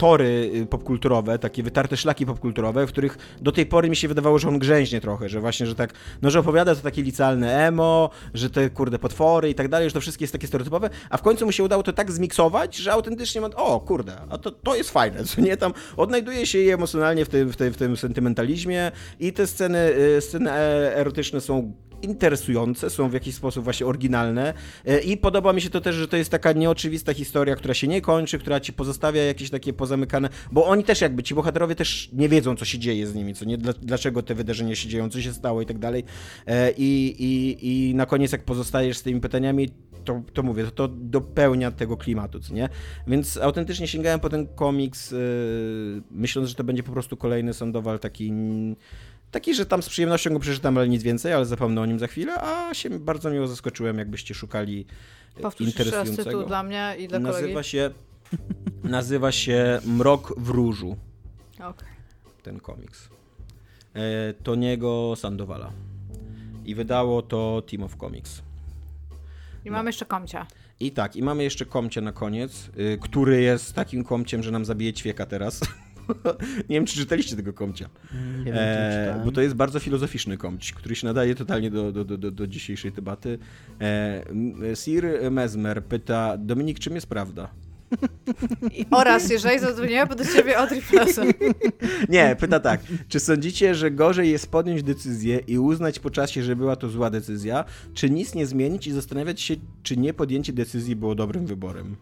tory y, popkulturowe, takie wytarte szlaki popkulturowe, w których do tej pory mi się wydawało, że on grzęźnie trochę, że właśnie, że tak, no że opowiada to takie licealne emo, że te kurde potwory i tak dalej, że to wszystkie jest takie stereotypowe, a w końcu mu się udało to tak zmiksować, że autentycznie ma, o kurde, a to, to jest fajne, co nie, tam odnajduje się je emocjonalnie w tym, w tym, w tym sentymentalizmie i te sceny, y, sceny e, erotyczne są interesujące, są w jakiś sposób właśnie oryginalne e, i podoba mi się to też, że to jest taka nieoczywista historia, która się nie kończy, która ci pozostawia jakieś takie pozamykane, bo oni też jakby, ci bohaterowie też nie wiedzą, co się dzieje z nimi, co nie, dlaczego te wydarzenia się dzieją, co się stało i tak dalej e, i, i, i na koniec jak pozostajesz z tymi pytaniami, to, to mówię, to, to dopełnia tego klimatu, co nie? Więc autentycznie sięgałem po ten komiks, yy, myśląc, że to będzie po prostu kolejny Sandoval taki Taki, że tam z przyjemnością go przeczytam, ale nic więcej, ale zapomnę o nim za chwilę, a się bardzo miło zaskoczyłem, jakbyście szukali e, Powtórz interesującego. Powtórz dla mnie i dla nazywa kolegi. Się, [laughs] nazywa się Mrok w różu. Okay. Ten komiks. E, Toniego Sandowala. I wydało to Team of Comics. I no. mamy jeszcze komcia. I tak, i mamy jeszcze komcie na koniec, y, który jest takim komciem, że nam zabije ćwieka teraz. [laughs] [laughs] nie wiem, czy czytaliście tego komcia. Nie wiem, e, bo to jest bardzo filozoficzny komć, który się nadaje totalnie do, do, do, do dzisiejszej debaty. E, Sir Mesmer pyta, Dominik, czym jest prawda? [laughs] Oraz, jeżeli zadzwoniłaby do ciebie Audrey. [laughs] Nie, pyta tak. Czy sądzicie, że gorzej jest podjąć decyzję i uznać po czasie, że była to zła decyzja, czy nic nie zmienić i zastanawiać się, czy nie podjęcie decyzji było dobrym wyborem?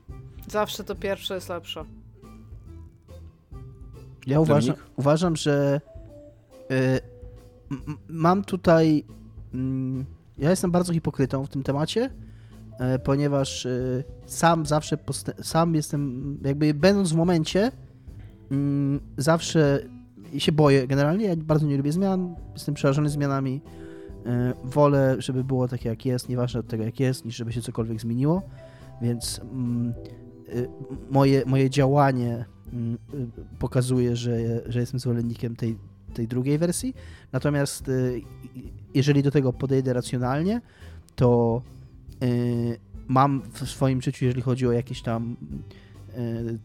Zawsze to pierwsze jest lepsze. Ja uważam, uważam, że y, mam tutaj. Y, ja jestem bardzo hipokrytą w tym temacie, y, ponieważ y, sam zawsze sam jestem, jakby będąc w momencie, mm, zawsze się boję generalnie. Ja bardzo nie lubię zmian, jestem przerażony zmianami. Y, wolę, żeby było tak jak jest, nieważne od tego jak jest, niż żeby się cokolwiek zmieniło. Więc mm, y, moje, moje działanie pokazuje, że, że jestem zwolennikiem tej, tej drugiej wersji. Natomiast y, jeżeli do tego podejdę racjonalnie, to y, mam w swoim życiu, jeżeli chodzi o jakieś tam y,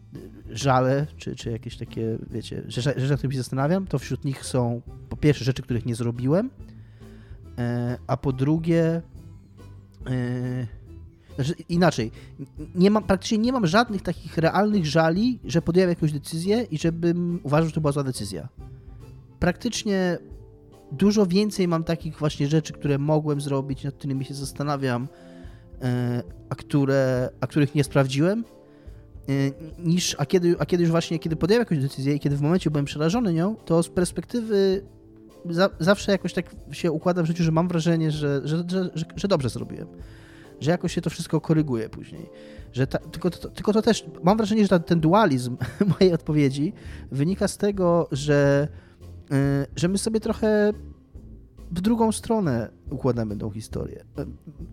żale, czy, czy jakieś takie, wiecie, rzeczy, rzeczy, nad którymi się zastanawiam, to wśród nich są po pierwsze rzeczy, których nie zrobiłem, a po drugie znaczy, inaczej, nie mam, praktycznie nie mam żadnych takich realnych żali, że podjąłem jakąś decyzję i żebym uważał, że to była zła decyzja. Praktycznie dużo więcej mam takich właśnie rzeczy, które mogłem zrobić, nad którymi się zastanawiam, e, a, które, a których nie sprawdziłem, e, niż, a kiedy, a kiedy już właśnie, kiedy podjąłem jakąś decyzję i kiedy w momencie byłem przerażony nią, to z perspektywy za, zawsze jakoś tak się układa w życiu, że mam wrażenie, że, że, że, że dobrze zrobiłem że jakoś się to wszystko koryguje później. Że ta, tylko, to, tylko to też, mam wrażenie, że ta, ten dualizm [laughs] mojej odpowiedzi wynika z tego, że, yy, że my sobie trochę w drugą stronę układamy tą historię.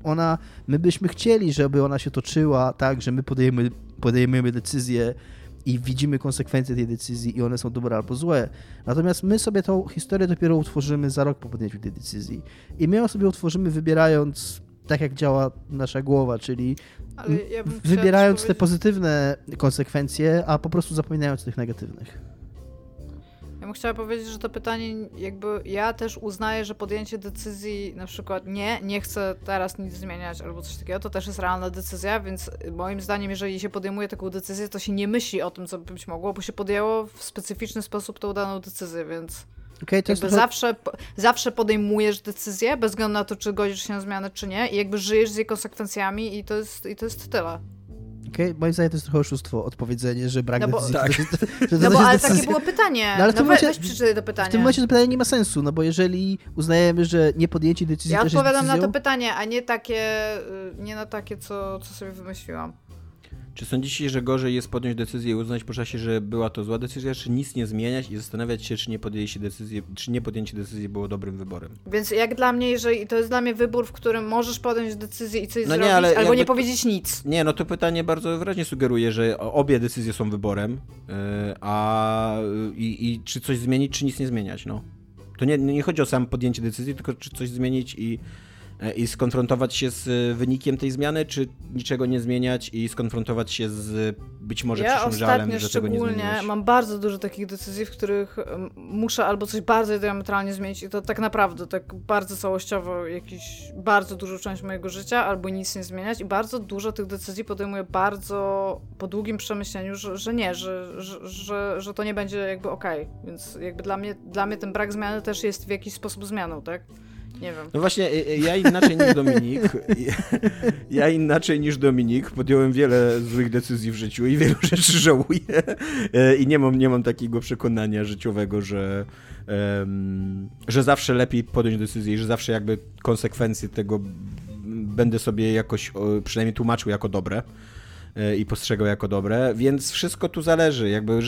Ona, my byśmy chcieli, żeby ona się toczyła tak, że my podejmujemy, podejmujemy decyzje i widzimy konsekwencje tej decyzji i one są dobre albo złe. Natomiast my sobie tą historię dopiero utworzymy za rok po podjęciu tej decyzji. I my ją sobie utworzymy wybierając tak jak działa nasza głowa, czyli ja wybierając te pozytywne konsekwencje, a po prostu zapominając o tych negatywnych. Ja bym chciała powiedzieć, że to pytanie, jakby ja też uznaję, że podjęcie decyzji, na przykład nie, nie chcę teraz nic zmieniać albo coś takiego, to też jest realna decyzja, więc moim zdaniem, jeżeli się podejmuje taką decyzję, to się nie myśli o tym, co by być mogło, bo się podjęło w specyficzny sposób tą daną decyzję, więc. Okay, to jest trochę... zawsze, zawsze podejmujesz decyzję, bez względu na to, czy godzisz się na zmianę, czy nie, i jakby żyjesz z jej konsekwencjami, i to jest, i to jest tyle. Okej, okay, moim zdaniem to jest trochę oszustwo, odpowiedzenie, że brak no bo, decyzji. Tak. [laughs] To, no bo, ale decyzja. takie było pytanie. No, ale no, momencie, weź przeczytaj to pytanie. W tym momencie to pytanie nie ma sensu, no bo jeżeli uznajemy, że nie podjęcie decyzji Ja odpowiadam na to pytanie, a nie takie, y, nie na takie, co, co sobie wymyśliłam. Czy sądzicie, że gorzej jest podjąć decyzję i uznać po czasie, że była to zła decyzja, czy nic nie zmieniać i zastanawiać się, czy nie podjęcie decyzji, czy nie podjęcie decyzji było dobrym wyborem? Więc jak dla mnie, jeżeli to jest dla mnie wybór, w którym możesz podjąć decyzję i coś no zrobić, ale albo nie powiedzieć nic. Nie, no to pytanie bardzo wyraźnie sugeruje, że obie decyzje są wyborem, yy, a i, i, czy coś zmienić, czy nic nie zmieniać, no. To nie, nie chodzi o sam podjęcie decyzji, tylko czy coś zmienić i i skonfrontować się z e, wynikiem tej zmiany, czy niczego nie zmieniać i skonfrontować się z być może ja przyszłym żalem, że tego nie zmieniłeś? mam bardzo dużo takich decyzji, w których muszę albo coś bardzo diametralnie zmienić i to tak naprawdę, tak bardzo całościowo jakiś bardzo dużą część mojego życia, albo nic nie zmieniać i bardzo dużo tych decyzji podejmuję bardzo po długim przemyśleniu, że, że nie, że, że, że, że to nie będzie jakby okej, okay. więc jakby dla mnie, dla mnie ten brak zmiany też jest w jakiś sposób zmianą, tak? Nie wiem. No właśnie, y, y, ja inaczej niż Dominik, [laughs] ja inaczej niż Dominik podjąłem wiele złych decyzji w życiu i wielu [laughs] rzeczy żałuję y, i nie mam, nie mam takiego przekonania życiowego, że, że zawsze lepiej podjąć decyzję i że zawsze jakby konsekwencje tego będę sobie jakoś przynajmniej tłumaczył jako dobre i postrzegał jako dobre, więc wszystko tu zależy. Jakby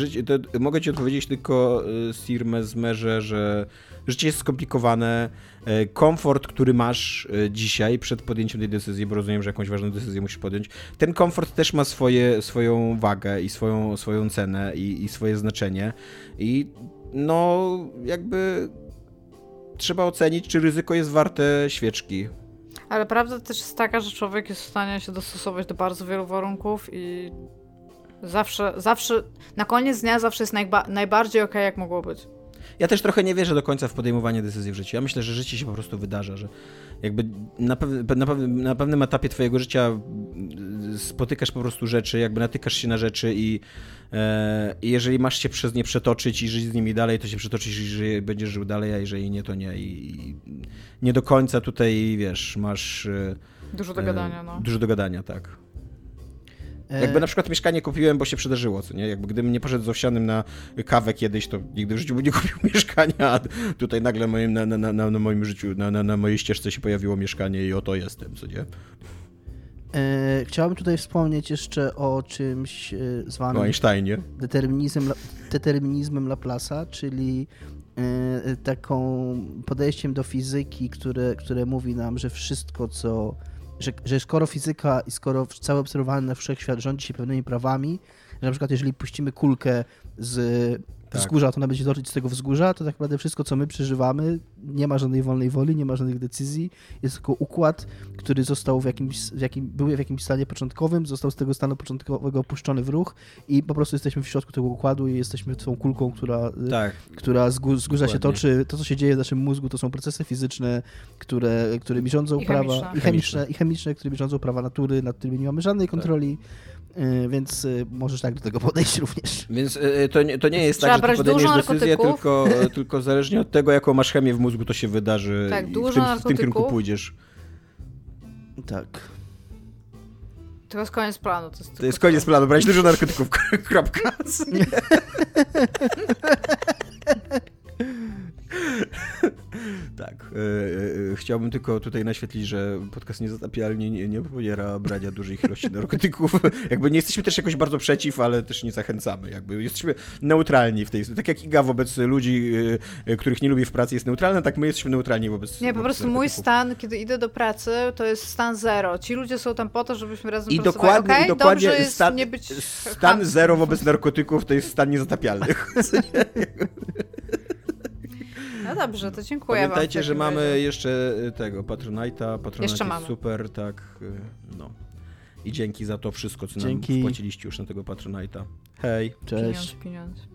mogę ci odpowiedzieć tylko Sir Mesmerze, że życie jest skomplikowane. E, komfort, który masz e, dzisiaj przed podjęciem tej decyzji, bo rozumiem, że jakąś ważną decyzję musisz podjąć, ten komfort też ma swoje, swoją wagę i swoją, swoją cenę i, i swoje znaczenie. I no, jakby trzeba ocenić, czy ryzyko jest warte świeczki. Ale prawda też jest taka, że człowiek jest w stanie się dostosować do bardzo wielu warunków i zawsze, zawsze, na koniec dnia zawsze jest najba najbardziej okej, okay, jak mogło być. Ja też trochę nie wierzę do końca w podejmowanie decyzji w życiu. Ja myślę, że życie się po prostu wydarza, że jakby na, na, na pewnym etapie twojego życia spotykasz po prostu rzeczy, jakby natykasz się na rzeczy i jeżeli masz się przez nie przetoczyć i żyć z nimi dalej, to się przetoczysz i żyje, będziesz żył dalej, a jeżeli nie, to nie. I, nie do końca tutaj, wiesz, masz... E, dużo do gadania, no. Dużo do gadania, tak. Jakby na przykład mieszkanie kupiłem, bo się przydarzyło, co nie? Jakby gdybym nie poszedł z Owsianym na kawę kiedyś, to nigdy w życiu bym nie kupił [laughs] mieszkania, a tutaj nagle moim, na, na, na, na moim życiu, na, na, na mojej ścieżce się pojawiło mieszkanie i oto jestem, co nie? E, chciałbym tutaj wspomnieć jeszcze o czymś e, zwanym o Einsteinie. Determinizm, determinizmem Laplace'a, czyli e, taką podejściem do fizyki, które, które mówi nam, że wszystko, co że, że skoro fizyka i skoro cały obserwowany wszechświat rządzi się pewnymi prawami, że na przykład jeżeli puścimy kulkę z tak. wzgórza, to ona będzie dotrzeć z tego wzgórza, to tak naprawdę wszystko, co my przeżywamy, nie ma żadnej wolnej woli, nie ma żadnych decyzji, jest tylko układ, który został w jakimś, w jakim, był w jakimś stanie początkowym, został z tego stanu początkowego opuszczony w ruch i po prostu jesteśmy w środku tego układu i jesteśmy tą kulką, która, tak. która z wzgórza się toczy. To, co się dzieje w naszym mózgu, to są procesy fizyczne, które, którymi rządzą I prawa, chemiczne. i chemiczne, i chemiczne, którymi rządzą prawa natury, nad którymi nie mamy żadnej tak. kontroli. Tak. Y, więc y, możesz tak do tego podejść również. Więc y, to nie, to nie jest Trzeba tak, że ty podejmiesz decyzję, tylko, tylko zależnie od tego, jaką masz chemię w mózgu, to się wydarzy [laughs] tak, i dużo w, tym, w tym kierunku pójdziesz. Tak. To jest koniec planu. To jest, to jest koniec planu, brać dużo narkotyków, [laughs] kropka. [laughs] [laughs] tak. E, e, chciałbym tylko tutaj naświetlić, że podcast Niezatapialni nie, nie popiera brania dużych ilości narkotyków. [laughs] Jakby nie jesteśmy też jakoś bardzo przeciw, ale też nie zachęcamy. Jakby jesteśmy neutralni w tej Tak jak Iga wobec ludzi, e, których nie lubi w pracy jest neutralna, tak my jesteśmy neutralni wobec Nie, po prostu mój stan, kiedy idę do pracy, to jest stan zero. Ci ludzie są tam po to, żebyśmy razem I dokładnie, okay? i dokładnie Dobrze stan, nie być stan zero wobec narkotyków to jest stan niezatapialnych. [laughs] No dobrze, to dziękuję Pamiętajcie, że mamy jeszcze y, tego Patronite'a, Patronite jest super, tak, y, no. I dzięki za to wszystko, co dzięki. nam wpłaciliście już na tego Patronite'a. Hej. Cześć. Pieniądz, pieniądz.